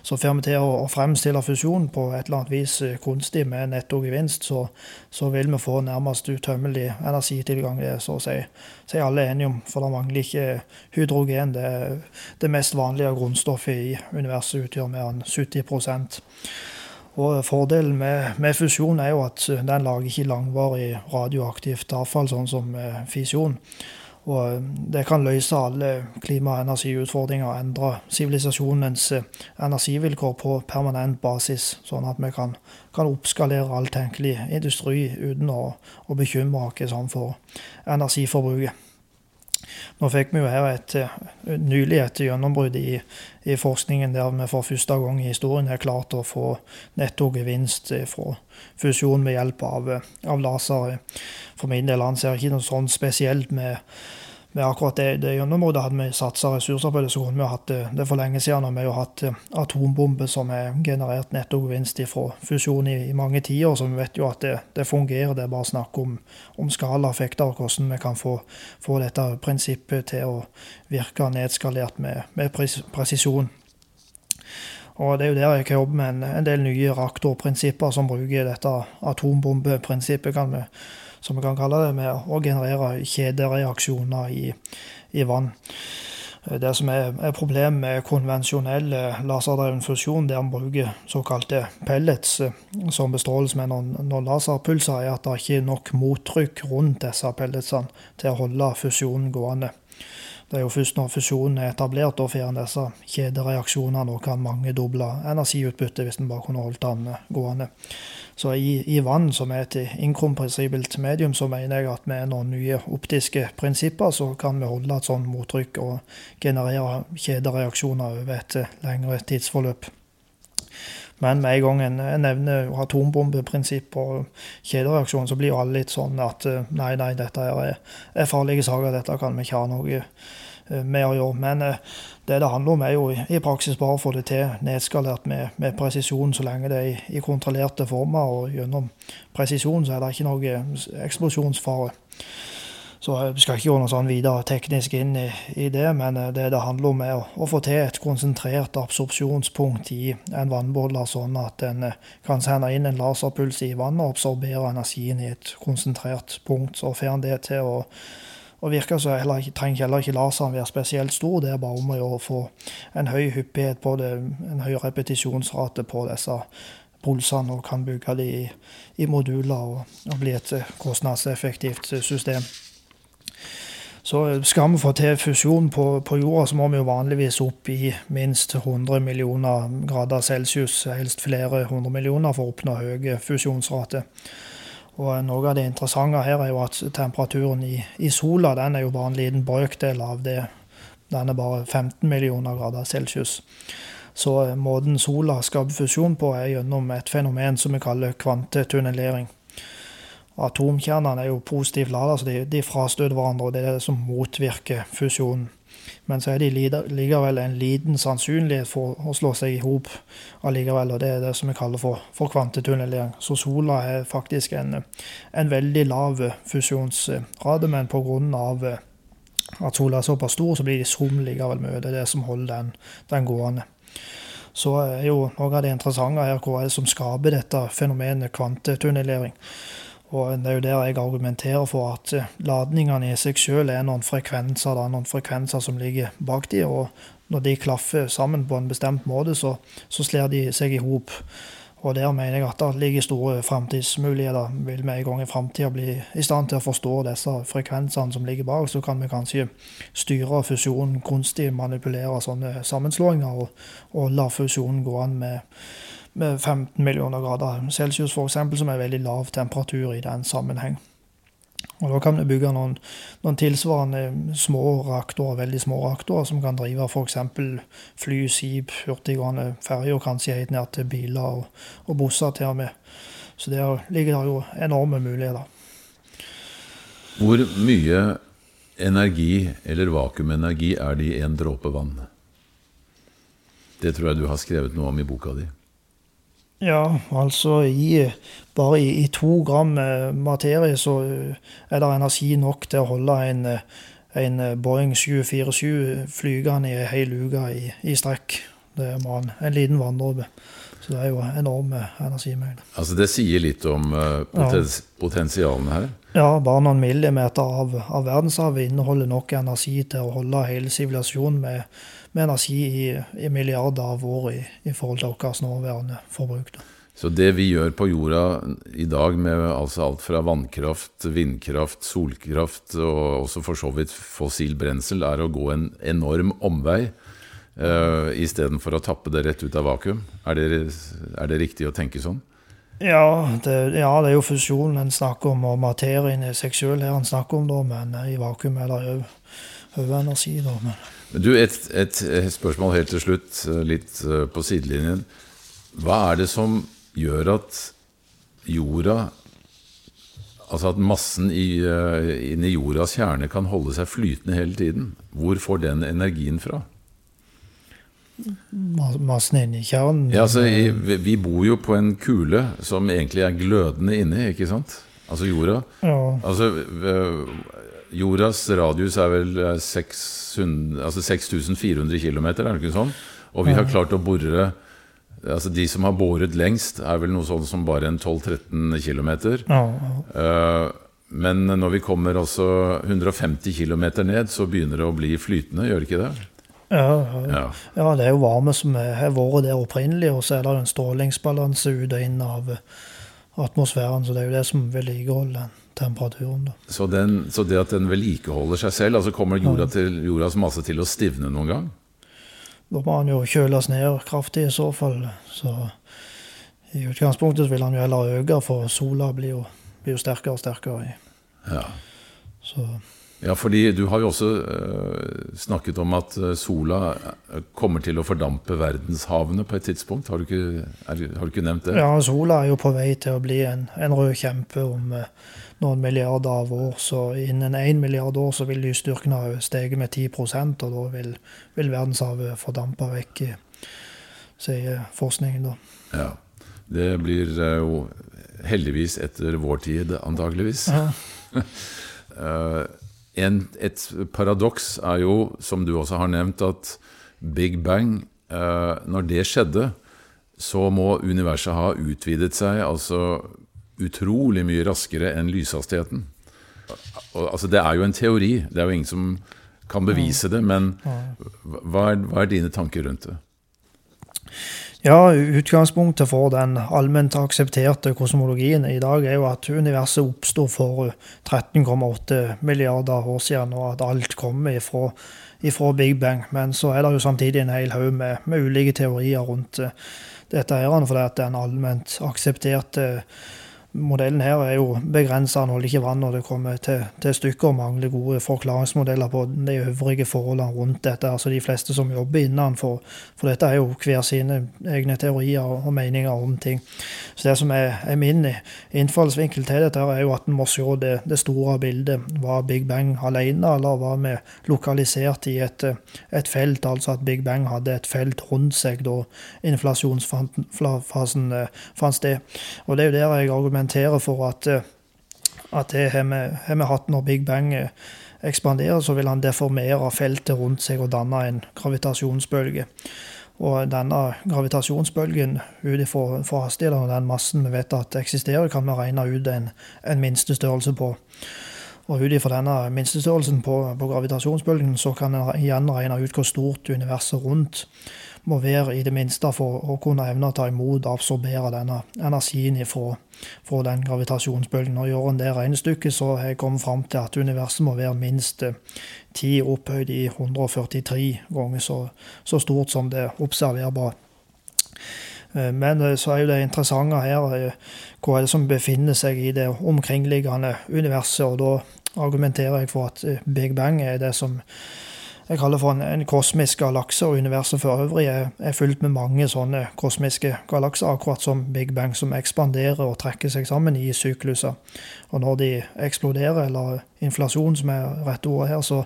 Så får vi til å, fremstille fusjon på et eller annet vis eh, kunstig med netto gevinst, så, så, vil vi få nærmest utømmelig energitilgang. Det er så å si, så alle enige om, for det mangler ikke hydrogen. Det, det mest vanlige grunnstoffet i universet utgjør mer enn 70 og Fordelen med, med, fusjon er jo at den lager ikke langvarig radioaktivt avfall, sånn som eh, fisjon. Og eh, det kan løse alle klima- og energiutfordringer og endre sivilisasjonens eh, energivilkår på permanent basis, sånn at vi kan, kan oppskalere all tenkelig industri uten å, å bekymre oss sånn for energiforbruket. Nå fikk vi jo her et, nylig et gjennombrudd i, i, forskningen der vi for første gang i historien har klart å få nettogevinst fra fusjon med hjelp av, av laser. For min del anser jeg ikke noe sånn spesielt med med akkurat det, det gjennområdet hadde vi satsa ressurser på det, så kunne vi ha hatt det, det for lenge siden. Og vi har hatt eh, atombomber som har generert nettogevinst fra fusjon i, i, mange tiår. Så vi vet jo at det, det fungerer. Det er bare snakk om, om skalaeffekter og hvordan vi kan få, få, dette prinsippet til å virke nedskalert med, med presisjon. Og Det er jo der jeg kan jobbe med en, en del nye reaktorprinsipper som bruker dette atombombeprinsippet. kan vi som vi kan kalle det, med å generere kjedereaksjoner i, i vann. Det som er, er problemet med konvensjonell laserdreven fusjon, der man bruker såkalte pellets som bestråles med noen, noen laserpulser, er at det ikke er nok mottrykk rundt disse pelletsene til å holde fusjonen gående. Det er jo først når fusjonen er etablert og får disse kjedereaksjonene og kan mangedoble energiutbyttet hvis en bare kunne holdt den gående. Så i, i, vann, som er et inkompressibelt medium, så mener jeg at med noen nye optiske prinsipper så kan vi holde et sånt mottrykk og generere kjedereaksjoner over et lengre tidsforløp. Men med en gang en, nevner atombombeprinsipp og kjedereaksjon, så blir jo alle litt sånn at nei, nei, dette er, er farlige saker, dette kan vi ikke ha noe Eh, med å gjøre. Men eh, det det handler om, er jo i praksis bare å få det til nedskalert med, med presisjon, så lenge det er i, i, kontrollerte former. Og gjennom presisjon så er det ikke noe eksplosjonsfare. Så jeg skal ikke gå noe sånn videre teknisk inn i, i det, men eh, det det handler om, er å, å, få til et konsentrert absorpsjonspunkt i en vannbeholder, sånn at en eh, kan sende inn en laserpuls i vannet og absorbere energien i et konsentrert punkt. Så får en det til å, å virker så heller, trenger heller ikke laseren være spesielt stor. Det er bare om å få en høy hyppighet på det, en høy repetisjonsrate på disse pulsene, og kan bygge de i, i moduler og, og bli et kostnadseffektivt system. Så skal vi få til fusjon på, på, jorda, så må vi jo vanligvis opp i minst 100 millioner grader celsius, helst flere hundre millioner, for å oppnå høy fusjonsrate. Og Noe av det interessante her er jo at temperaturen i, i sola den er jo bare en liten brøkdel av det. Den er bare 15 millioner grader celsius. Så måten sola skaper fusjon på, er gjennom et fenomen som vi kaller kvantetunnelering. Atomkjernene er jo positivt lada, så de, de frastøter hverandre, og det er det som motvirker fusjonen. Men så er det likevel en liten sannsynlighet for å slå seg i hop allikevel, og det er det som vi kaller for, for kvantetunnelering. Så sola er faktisk en, en veldig lav fusjonsrate, men pga. at sola er såpass stor, så blir de som likevel mye. Det er det som holder den, den gående. Så er jo noe av det interessante her hva er det som skaper dette fenomenet kvantetunnelering. Og det er jo der jeg argumenterer for at eh, ladningene i seg selv er noen frekvenser, da, noen frekvenser som ligger bak de, og når de klaffer sammen på en bestemt måte, så, så slår de seg i hop. Og der mener jeg at det ligger store framtidsmuligheter. Vil vi en gang i framtida bli i stand til å forstå disse frekvensene som ligger bak, så kan vi kanskje styre fusjonen kunstig, manipulere sånne sammenslåinger, og, og la fusjonen gå an med med 15 millioner grader celsius, f.eks., som er veldig lav temperatur i den sammenheng. Og Da kan vi bygge noen, noen tilsvarende små reaktorer, veldig små reaktorer, som kan drive f.eks. fly, skip, hurtiggående ferjer, kanskje helt ned til biler og, og busser til og med. Så der ligger det jo enorme muligheter. Hvor mye energi, eller vakuumenergi, er det i en dråpe vann? Det tror jeg du har skrevet noe om i boka di. Ja, altså i, bare i, i, to gram eh, materie så eh, er det energi nok til å holde en, eh, en Boeing 747 flygende i ei hel uke i, i, strekk. Det er man, en liten vanndråpe. Så det er jo enorme energimengder. Altså Det sier litt om potens ja. potensialene her? Ja, bare noen millimeter av, av verdenshavet inneholder nok energi til å holde hele sivilisasjonen med med energi i, i milliarder av år i, i, forhold til vårt nåværende forbruk. Da. Så det vi gjør på jorda i dag, med altså alt fra vannkraft, vindkraft, solkraft og også for så vidt fossil brensel, er å gå en enorm omvei uh, istedenfor å tappe det rett ut av vakuum? Er det, er det riktig å tenke sånn? Ja det, ja, det er jo fusjon en snakker om, og materien i seg sjøl her en snakker om, da, men i vakuum er det jo energi. Da, men du, et, et, spørsmål helt til slutt, litt eh, på sidelinjen. Hva er det som gjør at jorda Altså at massen i, inni jordas kjerne kan holde seg flytende hele tiden. Hvor får den energien fra? Massen inni kjernen? Ja, altså, vi bor jo på en kule som egentlig er glødende inni, ikke sant? Altså jorda. Ja. Altså, jordas radius er vel 600, altså 6400 km, er det ikke sånn? Og vi har klart å bore altså De som har boret lengst, er vel noe sånn som bare en 12-13 km. Ja. Uh, men når vi kommer også 150 km ned, så begynner det å bli flytende, gjør det ikke det? Ja, ja. ja, det er jo varme som har vært der opprinnelig, og så er det en strålingsbalanse ut og inn av atmosfæren. Så det er jo det som vedlikeholder den temperaturen. Da. Så, den, så det at den vedlikeholder seg selv, altså kommer jorda til, jordas masse til å stivne noen gang? Da må han jo kjøles ned kraftig i så fall. Så i utgangspunktet vil han jo heller øke, for sola blir jo, blir jo sterkere og sterkere. Ja. Så ja, fordi du har jo også uh, snakket om at eh, sola eh, kommer til å fordampe verdenshavene på et tidspunkt. Har du ikke, er, har du ikke nevnt det? Ja, sola er jo på vei til å bli en, en rød kjempe om uh, noen milliarder av år. Så innen én milliard år så vil lysstyrken ha steget med 10% og da vil, vil verdenshavet fordampe vekk, sier forskningen. da. Ja, Det blir jo heldigvis etter vår tid, antageligvis. Ja. en, et paradoks er jo, som du også har nevnt, at Big Bang, eh, når det skjedde, så må universet ha utvidet seg altså utrolig mye raskere enn lyshastigheten. Altså, det er jo en teori, det er jo ingen som kan bevise det, men hva er, hva er dine tanker rundt det? Ja, Utgangspunktet for den allment aksepterte kosmologien i dag er jo at universet oppsto for 13,8 milliarder år siden, og at alt kommer ifra, ifra, Big Bang. Men så er det jo samtidig en hel haug med, med, ulike teorier rundt uh, dette, her, fordi at den allment aksepterte modellen her er jo begrensa, den holder ikke vann når det kommer til, til stykker. mangler gode forklaringsmodeller på de øvrige forholdene rundt dette. Altså De fleste som jobber innenfor for dette, er jo hver sine egne teorier og, meninger om ting. Så det som er, er min innfallsvinkel til dette, er jo at en må se det, det, store bildet. Var Big Bang alene, eller var vi lokalisert i et, et, felt? Altså at Big Bang hadde et felt rundt seg da inflasjonsfasen eh, fant sted. Og det er jo der jeg argumenterer argumenterer for at, eh, at det har vi, hatt når Big Bang eh, ekspanderer, så vil han deformere feltet rundt seg og danne en gravitasjonsbølge. Og denne gravitasjonsbølgen ut ifra hastigheten og den massen vi vet at eksisterer, kan vi regne ut en, en minstestørrelse på. Og ut ifra denne minstestørrelsen på, på gravitasjonsbølgen så kan en igjen regne ut hvor stort universet rundt må være, i det minste for å kunne evne å ta imot og absorbere denne energien ifra, fra den gravitasjonsbølgen. Og Gjør en det regnestykket, så har jeg kommet fram til at universet må være minst 10 eh, opphøyd i 143 ganger så, så stort som det observerbare. Eh, men eh, så er jo det interessante her hva er det som befinner seg i det omkringliggende universet. Og da argumenterer jeg for at Big Bang er det som jeg kaller for en, en kosmisk galakse, og universet for øvrig er, er fylt med mange sånne kosmiske galakser, akkurat som Big Bang, som ekspanderer og trekker seg sammen i sykluser. Og når de eksploderer, eller inflasjon, som er rette ordet her, så,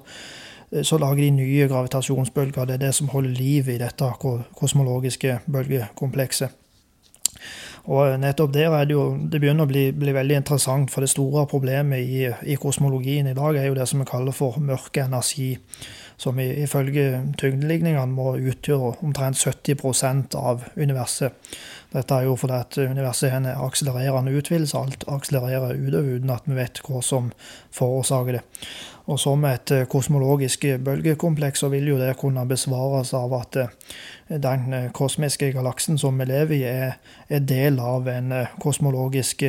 så lager de nye gravitasjonsbølger. Det er det som holder liv i dette kosmologiske bølgekomplekset. Og nettopp der er det jo Det begynner å bli, bli veldig interessant, for det store problemet i, i, kosmologien i dag er jo det som vi kaller for mørke energi som ifølge tyngdeligningene må utgjøre omtrent 70% av universet. Dette er jo fordi at universet er en akselererende utvidelse. Alt akselererer utover uten at vi vet hva som forårsaker det. Og som et kosmologisk bølgekompleks så vil jo det kunne besvares av at eh, den kosmiske galaksen som vi lever i, er, er del av en kosmologisk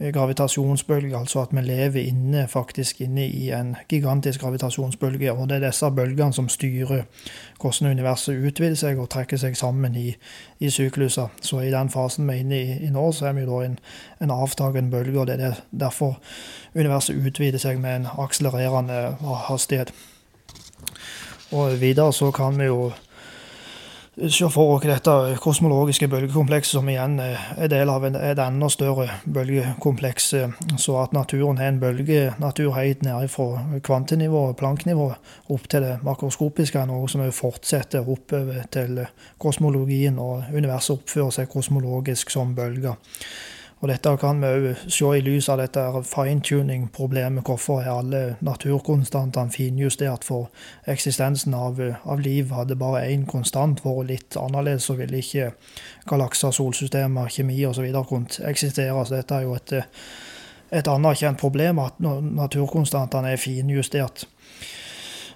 gravitasjonsbølge, altså at vi lever inne, faktisk inne i en gigantisk gravitasjonsbølge. Og det er disse bølgene som styrer hvordan universet utvider seg og trekker seg sammen i, i sykluser. Så i den fasen vi er inne i, i nå, så er vi da en, en avtagende bølge, og det er derfor universet utvider seg med en akselererende hastighet. Og videre så kan vi jo se for oss dette kosmologiske bølgekomplekset, som igjen er del av et enda større bølgekompleks. Så at naturen har en bølgenatur helt nede fra kvantenivå, planknivå, opp til det makroskopiske, er noe som fortsetter oppover til kosmologien, og universet oppfører seg kosmologisk som bølger. Og dette kan vi òg se i lys av dette fine-tuning-problemet. Hvorfor er alle naturkonstantene finjustert for eksistensen av, av liv? Hadde bare én konstant vært litt annerledes, så ville ikke galakser, solsystemer, kjemi osv. kunnet eksistere. Så dette er jo et, et anerkjent problem, at naturkonstantene er finjustert.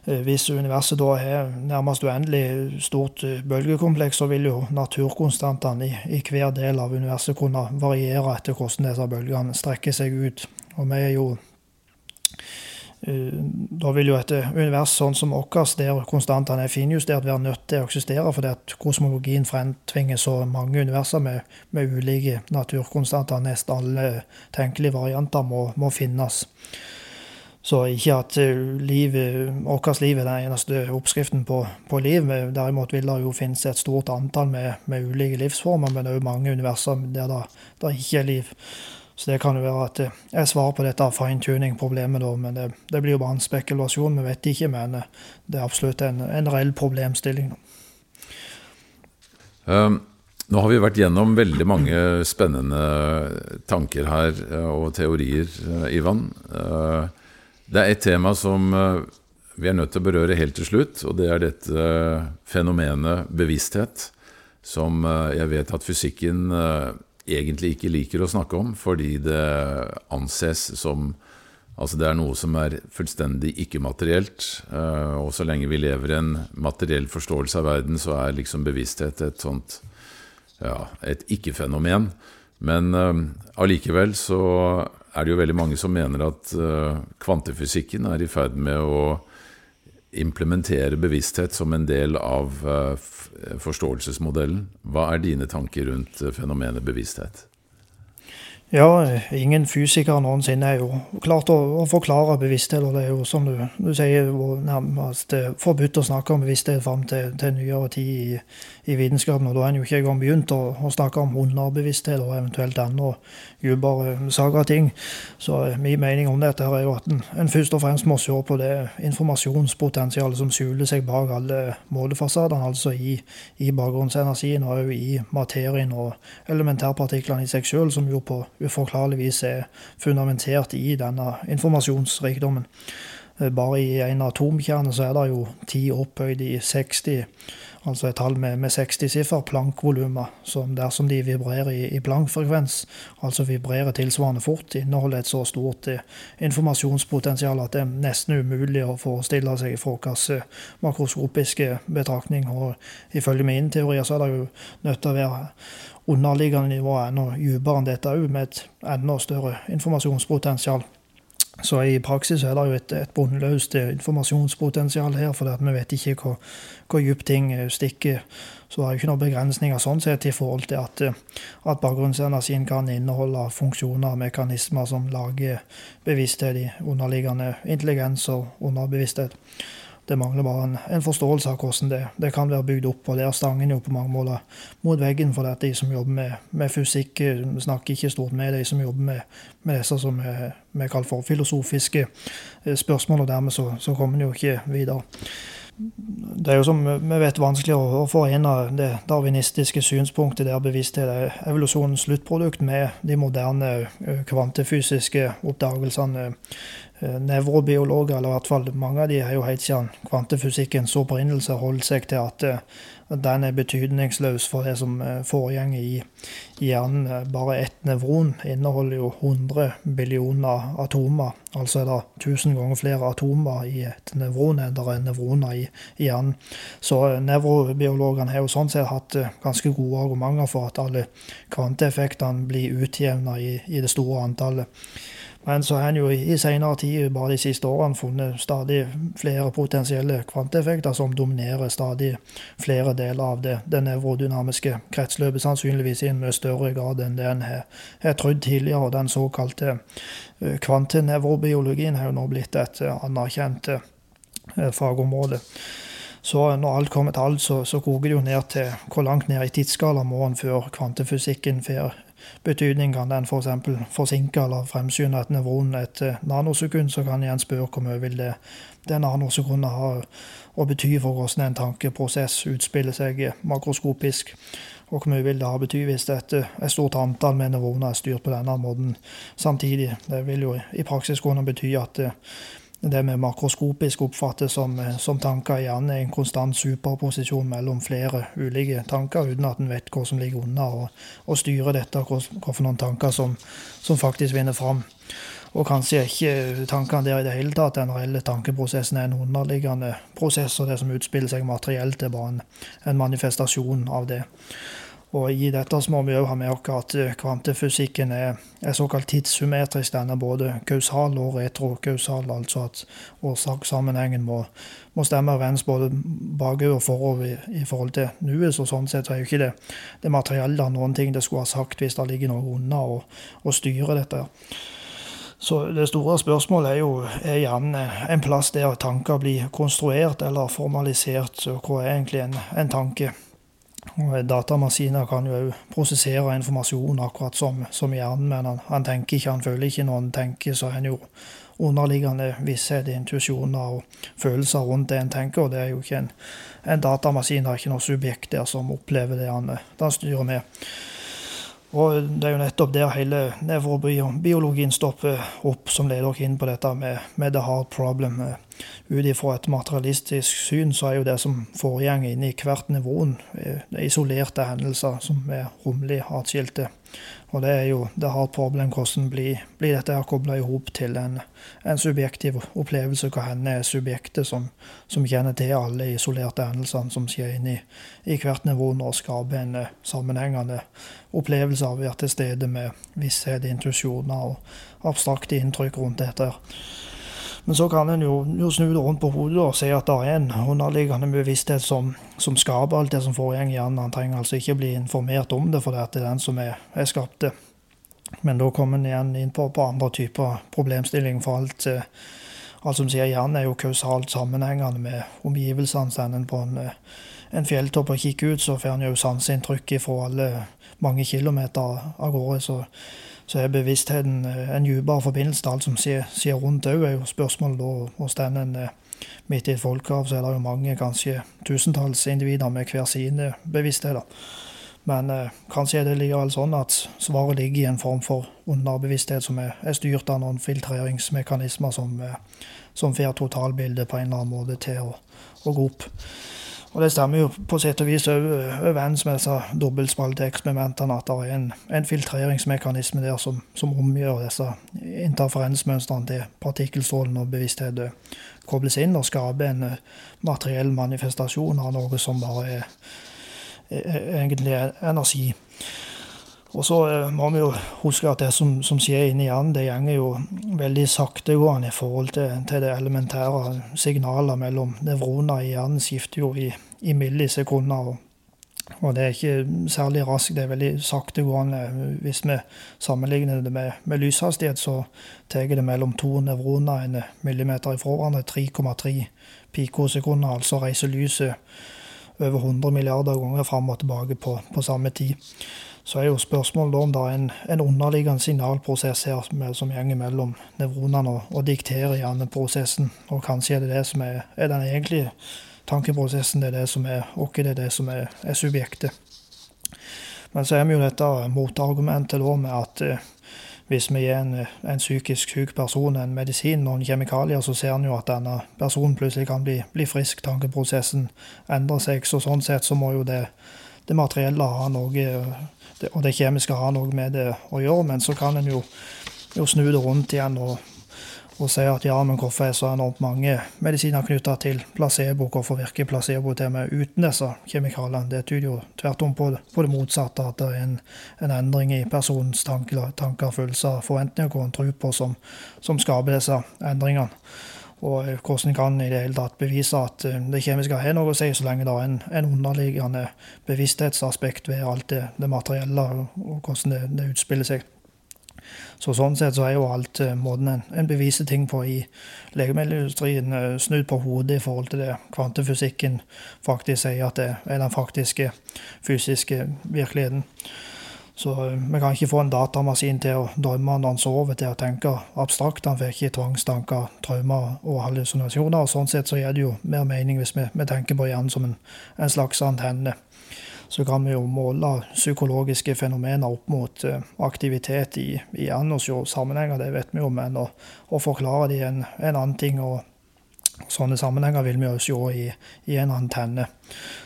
Eh, hvis universet da har nærmest uendelig stort eh, bølgekompleks, så vil jo naturkonstantene i, i, hver del av universet kunne variere etter hvordan disse bølgene strekker seg ut. Og vi er jo eh, da vil jo et univers sånn som vårt, der konstantene er finjustert, være nødt til å eksistere, fordi at kosmologien fremtvinger så mange universer med, med ulike naturkonstanter. Nesten alle tenkelige varianter må, må finnes. Så ikke at eh, vårt liv er den eneste oppskriften på, på liv. Derimot vil det jo finnes et stort antall med, med ulike livsformer, men jo mange universer der det, det ikke er liv. Så det kan jo være at eh, jeg svarer på dette fine-tuning-problemet, da. Men det, det, blir jo bare en spekulasjon, vi vet ikke. Men eh, det er absolutt en, en reell problemstilling. Um, nå har vi vært gjennom veldig mange spennende tanker her og teorier, Ivan. Uh, Det er et tema som eh, vi er nødt til å berøre helt til slutt, og det er dette eh, fenomenet bevissthet, som eh, jeg vet at fysikken egentlig ikke liker å snakke om, fordi det anses som Altså det er noe som er fullstendig ikke-materielt, og så lenge vi lever i en materiell forståelse av verden, så er liksom bevissthet et sånt ja, et ikke-fenomen. Men allikevel så er det jo veldig mange som mener at uh, kvantefysikken er i ferd med å implementere bevissthet som en del av uh, forståelsesmodellen. Hva er dine tanker rundt uh, fenomenet bevissthet? Ja, ingen fysiker noensinne er jo klart å, å forklare bevissthet. og Det er jo som du, du sier, nærmest forbudt å snakke om bevissthet fram til, til nyere tid i, i, vitenskapen. og Da har en jo ikke engang begynt å, å, snakke om underbevissthet og eventuelt enda dypere saker og ting. Så eh, min mening om dette er jo at en, en, først og fremst må se på det informasjonspotensialet som skjuler seg bak alle målefasadene, altså i, i bakgrunnsenergien og i materien og elementærpartiklene i seg sjøl, som jo på uforklarlig vis er fundamentert i denne informasjonsrikdommen. Eh, bare i en atomkjerne så er det jo ti opphøyd i 60, altså et tall med, med 60-siffer, plankvolumer, som dersom de vibrerer i, i plankfrekvens, altså vibrerer tilsvarende fort, inneholder et så stort eh, informasjonspotensial at det er nesten umulig å forestille seg fra hvilken makroskopiske betraktning. Og ifølge min teori så er det jo nødt til å være underliggende nivå enda dypere enn dette med et enda større informasjonspotensial. Så i praksis er det jo et, et bunnløst informasjonspotensial her, for vi vet ikke hvor, hvor dypt ting eh, stikker. Så det er jo ikke noen begrensninger sånn sett i forhold til at, eh, at bakgrunnsenergien kan inneholde funksjoner og mekanismer som lager bevissthet i underliggende intelligens og underbevissthet. Det mangler bare en, en forståelse av hvordan det, det, kan være bygd opp. Og der stanger jo på mange måter mot veggen, for at de som jobber med, med fysikk, eh, snakker ikke stort med de som jobber med, med disse som vi kaller for filosofiske eh, spørsmål, og dermed så, så kommer en jo ikke videre. Det er jo som vi vet vanskelig å forene det darwinistiske synspunktet der bevissthet er evolusjonens sluttprodukt, med de moderne eh, kvantefysiske oppdagelsene nevrobiologer, eller i hvert fall mange av de har jo helt siden kvantefysikkens opprinnelse holdt seg til at uh, den er betydningsløs for det som uh, foregår i, hjernen. Bare ett nevron inneholder jo 100 billioner atomer. Altså er det 1000 ganger flere atomer i et nevron enn det er nevroner i, hjernen. Så nevrobiologene har jo sånn sett hatt ganske gode argumenter for at alle kvanteeffektene blir utjevna i, i det store antallet. Men så har en jo i senere tid, bare de siste årene, funnet stadig flere potensielle kvanteeffekter som dominerer stadig flere deler av det, det nevrodynamiske kretsløpet, sannsynligvis i en mye større grad enn det en har, trodd tidligere. Den såkalte eh, kvantenevrobiologien har jo nå blitt et eh, anerkjent eh, fagområde. Så når alt kommer til alt, så, så koker det jo ned til hvor langt ned i tidsskala må en før kvantefysikken får betydning. Kan den f.eks. For forsinke eller fremskynde et nevron et eh, nanosekund, så kan en spørre hvor mye vil det, det nanosekundet ha å bety for hvordan en tankeprosess utspiller seg makroskopisk. Og hvor mye vil det ha bety hvis et, et stort antall med nevroner er styrt på denne måten samtidig. Det vil jo i praksis kunne bety at eh, det vi makroskopisk oppfatter som, eh, som tanker gjerne er en konstant superposisjon mellom flere ulike tanker, uten at en vet hva som ligger unna, og, og styrer dette, hva, hva for noen tanker som, som, faktisk vinner fram. Og kanskje ikke tankene der i det hele tatt. Den reelle tankeprosessen er en underliggende prosess, og det som utspiller seg materielt, er bare en, en manifestasjon av det. Og I dette så må vi òg ha med oss at eh, kvantefysikken er, er såkalt tidssymmetrisk. Den er både kausal og retrokausal, altså at årsakssammenhengen må, må stemme overens både bakover og forover i, i, forhold til nuet. Så sånn sett er jo ikke det, det materielle noen ting det skulle ha sagt hvis det ligger noe unna og styrer dette. Så det store spørsmålet er jo er gjerne en plass der tanker blir konstruert eller formalisert. Så hva er egentlig en, en tanke? Og Datamaskiner kan jo prosessere informasjon akkurat som, som hjernen, men han, han, tenker ikke, han føler ikke. Når han tenker, så er han jo underliggende visshet, intuisjoner og følelser rundt det en tenker. Og det er jo ikke en, en datamaskin, er ikke noe subjekt der som opplever det han, det han styrer med. Og det er jo nettopp der hele nevrobiologien stopper opp, som leder dere inn på dette med, med the hard problem. Ut ifra et materialistisk syn så er jo det som foregår i hvert nivåen, eh, isolerte hendelser som er rommelig atskilte. Og det er jo det har et problem hvordan blir, blir dette her kobla i hop til en, en, subjektiv opplevelse, hva henne er subjektet som, som, kjenner til alle isolerte hendelsene som skjer inn i hvert nivå, og skaper en uh, sammenhengende opplevelse av å være til stede med visshet, intuisjoner og abstrakte inntrykk rundt dette. Men så kan en jo, jo, snu det rundt på hodet og si at det er en underliggende bevissthet som, som skaper alt det som foregår i hjernen. Han trenger altså ikke bli informert om det, for det er den som er, er skapt. Men da kommer en igjen inn på, på andre typer problemstilling. For alt, eh, alt som sier hjernen, er jo kausalt sammenhengende med omgivelsene. Står en på en, eh, en fjelltopp og kikker ut, så får en jo sanseinntrykk fra alle mange kilometer av gårde. så så er bevisstheten eh, en dypere forbindelse til alt som skjer rundt òg, er jo spørsmålet da hos den en eh, midt i et folkehav, så er det jo mange, kanskje tusentalls individer med hver sine bevisstheter. Men eh, kanskje er det likevel sånn at svaret ligger i en form for underbevissthet som er, er styrt av noen filtreringsmekanismer som, eh, som får totalbildet på en eller annen måte til å, å gå opp. Og det stemmer jo på sett og vis overens med disse dobbeltspalteeksperimentene at det er en, en filtreringsmekanisme der som, som omgjør disse interferensmønstrene til partikkelstrålen og bevissthet kobles inn og skaper en eh, materiell manifestasjon av noe som bare er, er, er egentlig energi. Og så eh, må vi jo huske at det som, som skjer inni hjernen, det går jo veldig saktegående i forhold til, til, det elementære. signalet mellom nevroner i hjernen skifter jo i, i millisekunder. Og, og, det er ikke særlig raskt, det er veldig saktegående. Hvis vi sammenligner det med, med lyshastighet, så tar det mellom to nevroner en millimeter ifra hverandre 3,3 pikosekunder. Altså reiser lyset over 100 milliarder ganger fram og tilbake på, på samme tid. Så er jo spørsmålet om det er en, en underliggende signalprosess her som går mellom nevronene og, og dikterer gjerne prosessen. Og kanskje er det det som er, er den egentlige tankeprosessen, det er det som er og det er det som er, er subjektet. Men så er vi jo dette motargumentet da med at eh, hvis vi gir en, en, psykisk syk person en medisin, og en kjemikalier, så ser en jo at denne personen plutselig kan bli, bli frisk. Tankeprosessen endrer seg. Så sånn sett så må jo det, det materielle har noe og det kjemiske har noe med det å gjøre, men så kan en jo, jo, snu det rundt igjen og, og si at ja, men hvorfor er så enormt mange medisiner knytta til placebo? Hvorfor virker placebo til med uten disse kjemikaliene? Det tyder jo tvert om på på det motsatte, at det er en, en endring i personens tanker, tanker følelser, forventninger og en tro på som, som skaper disse endringene. Og eh, hvordan kan i det hele tatt bevise at eh, det kjemiske har noe å si, så lenge det er en, en underliggende bevissthetsaspekt ved alt det, det materielle, og hvordan det, det, utspiller seg. Så Sånn sett så er jo alt eh, måten en, en beviser ting på i legemiddelindustrien snudd på hodet i forhold til det kvantefysikken faktisk sier at det er den faktiske fysiske virkeligheten. Så eh, vi kan ikke få en datamaskin til å drømme når han sover, til å tenke abstrakt. Han får ikke tvangstanker, traumer og hallusinasjoner. og Sånn sett så gir det jo mer mening hvis vi, vi tenker på hjernen som en, en, slags antenne. Så kan vi jo måle psykologiske fenomener opp mot uh, aktivitet i, i hjernen og se sammenhenger, det vet vi jo, men å, å forklare det en, en annen ting. og Sånne sammenhenger vil vi jo se i, i en antenne.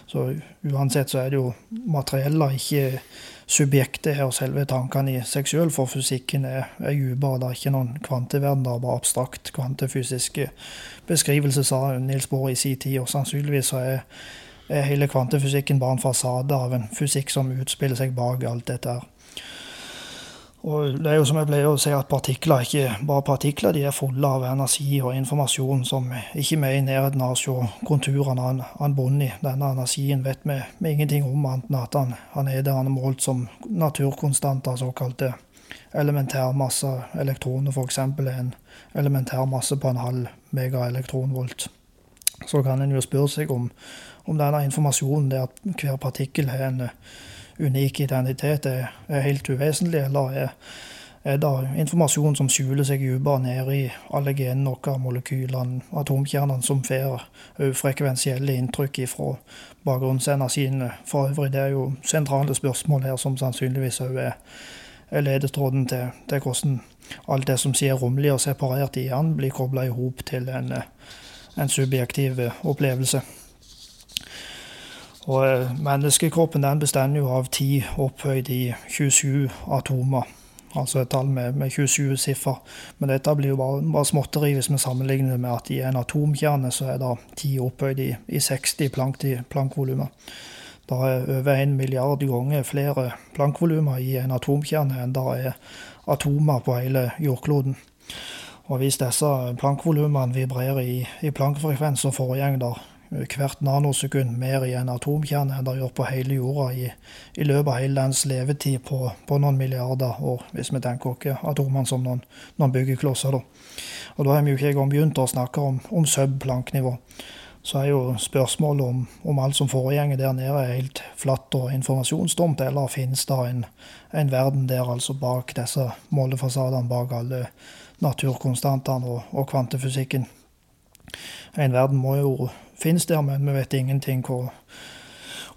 Så uansett så er det jo materieller, ikke subjektet her, selve tankene i seg sjøl, for fysikken er, er dypere. Det er ikke noen kvanteverden, det er bare abstrakt kvantefysiske beskrivelser, sa Nils Bohr i sin tid. Og sannsynligvis er, er hele kvantefysikken bare en fasade av en fysikk som utspiller seg bak alt dette her. Og det er jo som jeg pleier å si, at partikler ikke bare partikler, de er fulle av energi og informasjon som ikke er i nærheten av å se konturene av en bunn i. Denne energien vet vi, vi ingenting om, annet enn at han, han er det han er målt som naturkonstanter, såkalte elementærmasse. Elektroner f.eks. er en elementærmasse på en halv megaelektronvolt. Så kan en jo spørre seg om, om denne informasjonen, det at hver partikkel har en unik identitet er, er helt uvesentlig, eller er, er det informasjon som skjuler seg dypere nede i alle genene våre, molekylene, atomkjernene, som får frekvensielle inntrykk fra bakgrunnsenergiene? For øvrig, det er jo sentrale spørsmål her som sannsynligvis òg er, er ledetråden til, til, hvordan alt det som skjer romlig og separert i hjernen, blir kobla i hop til en, en subjektiv opplevelse. Og eh, Menneskekroppen den består jo av ti opphøyd i 27 atomer. Altså et tall med, med 27 siffer. Men dette blir jo bare, bare småtteri hvis vi sammenligner det med at i en atomkjerne så er det ti opphøyd i, i 60 plankvolumer. Det er over en milliard ganger flere plankvolumer i en atomkjerne enn det er atomer på hele jordkloden. Og hvis disse plankvolumene vibrerer i, i plankfrekvens, så foregår det hvert nanosekund mer i en atomkjerne enn det gjør på hele jorda i, i løpet av hele dens levetid på, på, noen milliarder år, hvis vi tenker oss atomene som noen, noen byggeklosser. Da. Og da har vi jo ikke engang begynt å snakke om, om subplanknivå. Så er jo spørsmålet om, om alt som foregår der nede er helt flatt og informasjonsdumt, eller finnes det en, en, verden der altså bak disse målefasadene, bak alle naturkonstantene og, og kvantefysikken. En verden må jo finnes der, men vi vet ingenting hva,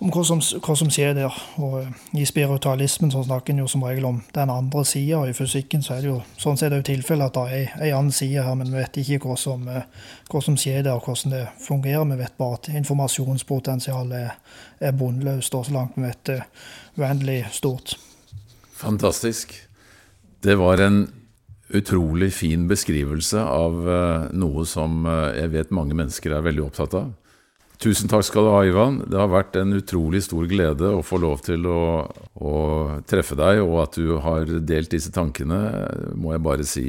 om hva som, hva som, skjer der. Og eh, I spiritualismen så snakker en jo som regel om den andre sida, og i fysikken så er det jo sånn sett jo tilfellet at det er ei annen side her, men vi vet ikke hva som, eh, hva som, skjer der, og hvordan det fungerer. Vi vet bare at informasjonspotensialet er, er bunnløst, og så langt vi vet det uendelig stort. Fantastisk. Det var en utrolig fin beskrivelse av uh, noe som uh, jeg vet mange mennesker er veldig opptatt av. Tusen takk skal du ha, Ivan. Det har vært en utrolig stor glede å få lov til å, å treffe deg, og at du har delt disse tankene, må jeg bare si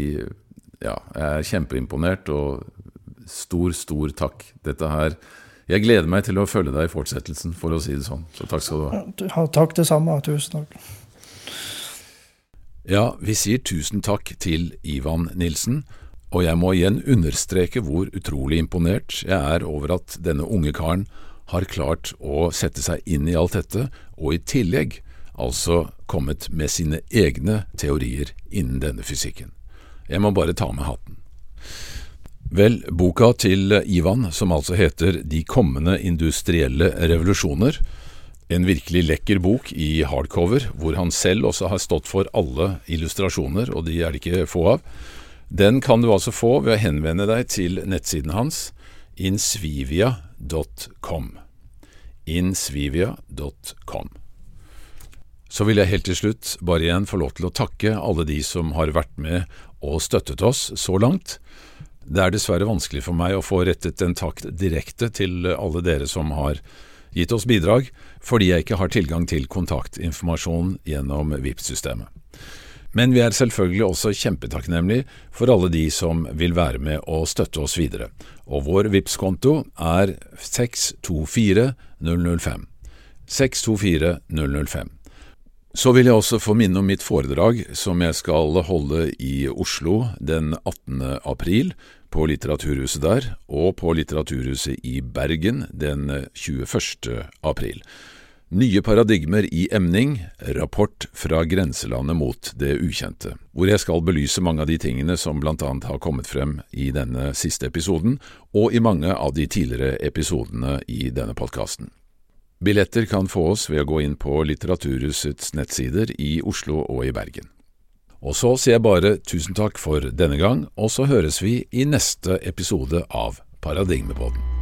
ja, jeg er kjempeimponert, og stor, stor takk. Dette her Jeg gleder meg til å følge deg i fortsettelsen, for å si det sånn. Så takk skal du ha. Takk det samme. Tusen takk. Ja, vi sier tusen takk til Ivan Nilsen, og jeg må igjen understreke hvor utrolig imponert jeg er over at denne unge karen har klart å sette seg inn i alt dette, og i tillegg altså kommet med sine egne teorier innen denne fysikken. Jeg må bare ta med hatten. Vel, boka til Ivan, som altså heter De kommende industrielle revolusjoner, en virkelig lekker bok i hardcover, hvor han selv også har stått for alle illustrasjoner, og de er det ikke få av. Den kan du altså få ved å henvende deg til nettsiden hans insvivia.com. Insvivia.com. Så vil jeg helt til slutt bare igjen få lov til å takke alle de som har vært med og støttet oss så langt. Det er dessverre vanskelig for meg å få rettet en takk direkte til alle dere som har gitt oss bidrag fordi jeg ikke har tilgang til kontaktinformasjon gjennom VIP-systemet. Men vi er selvfølgelig også kjempetakknemlige for alle de som vil være med og støtte oss videre, og vår vips konto er 624005. 624005. Så vil jeg også få minne om mitt foredrag som jeg skal holde i Oslo den 18. april på Litteraturhuset der, og på Litteraturhuset i Bergen den 21. april. Nye paradigmer i emning, rapport fra grenselandet mot det ukjente, hvor jeg skal belyse mange av de tingene som blant annet har kommet frem i denne siste episoden, og i mange av de tidligere episodene i denne podkasten. Billetter kan fås ved å gå inn på Litteraturhusets nettsider i Oslo og i Bergen. Og så sier jeg bare tusen takk for denne gang, og så høres vi i neste episode av Paradigmepodden.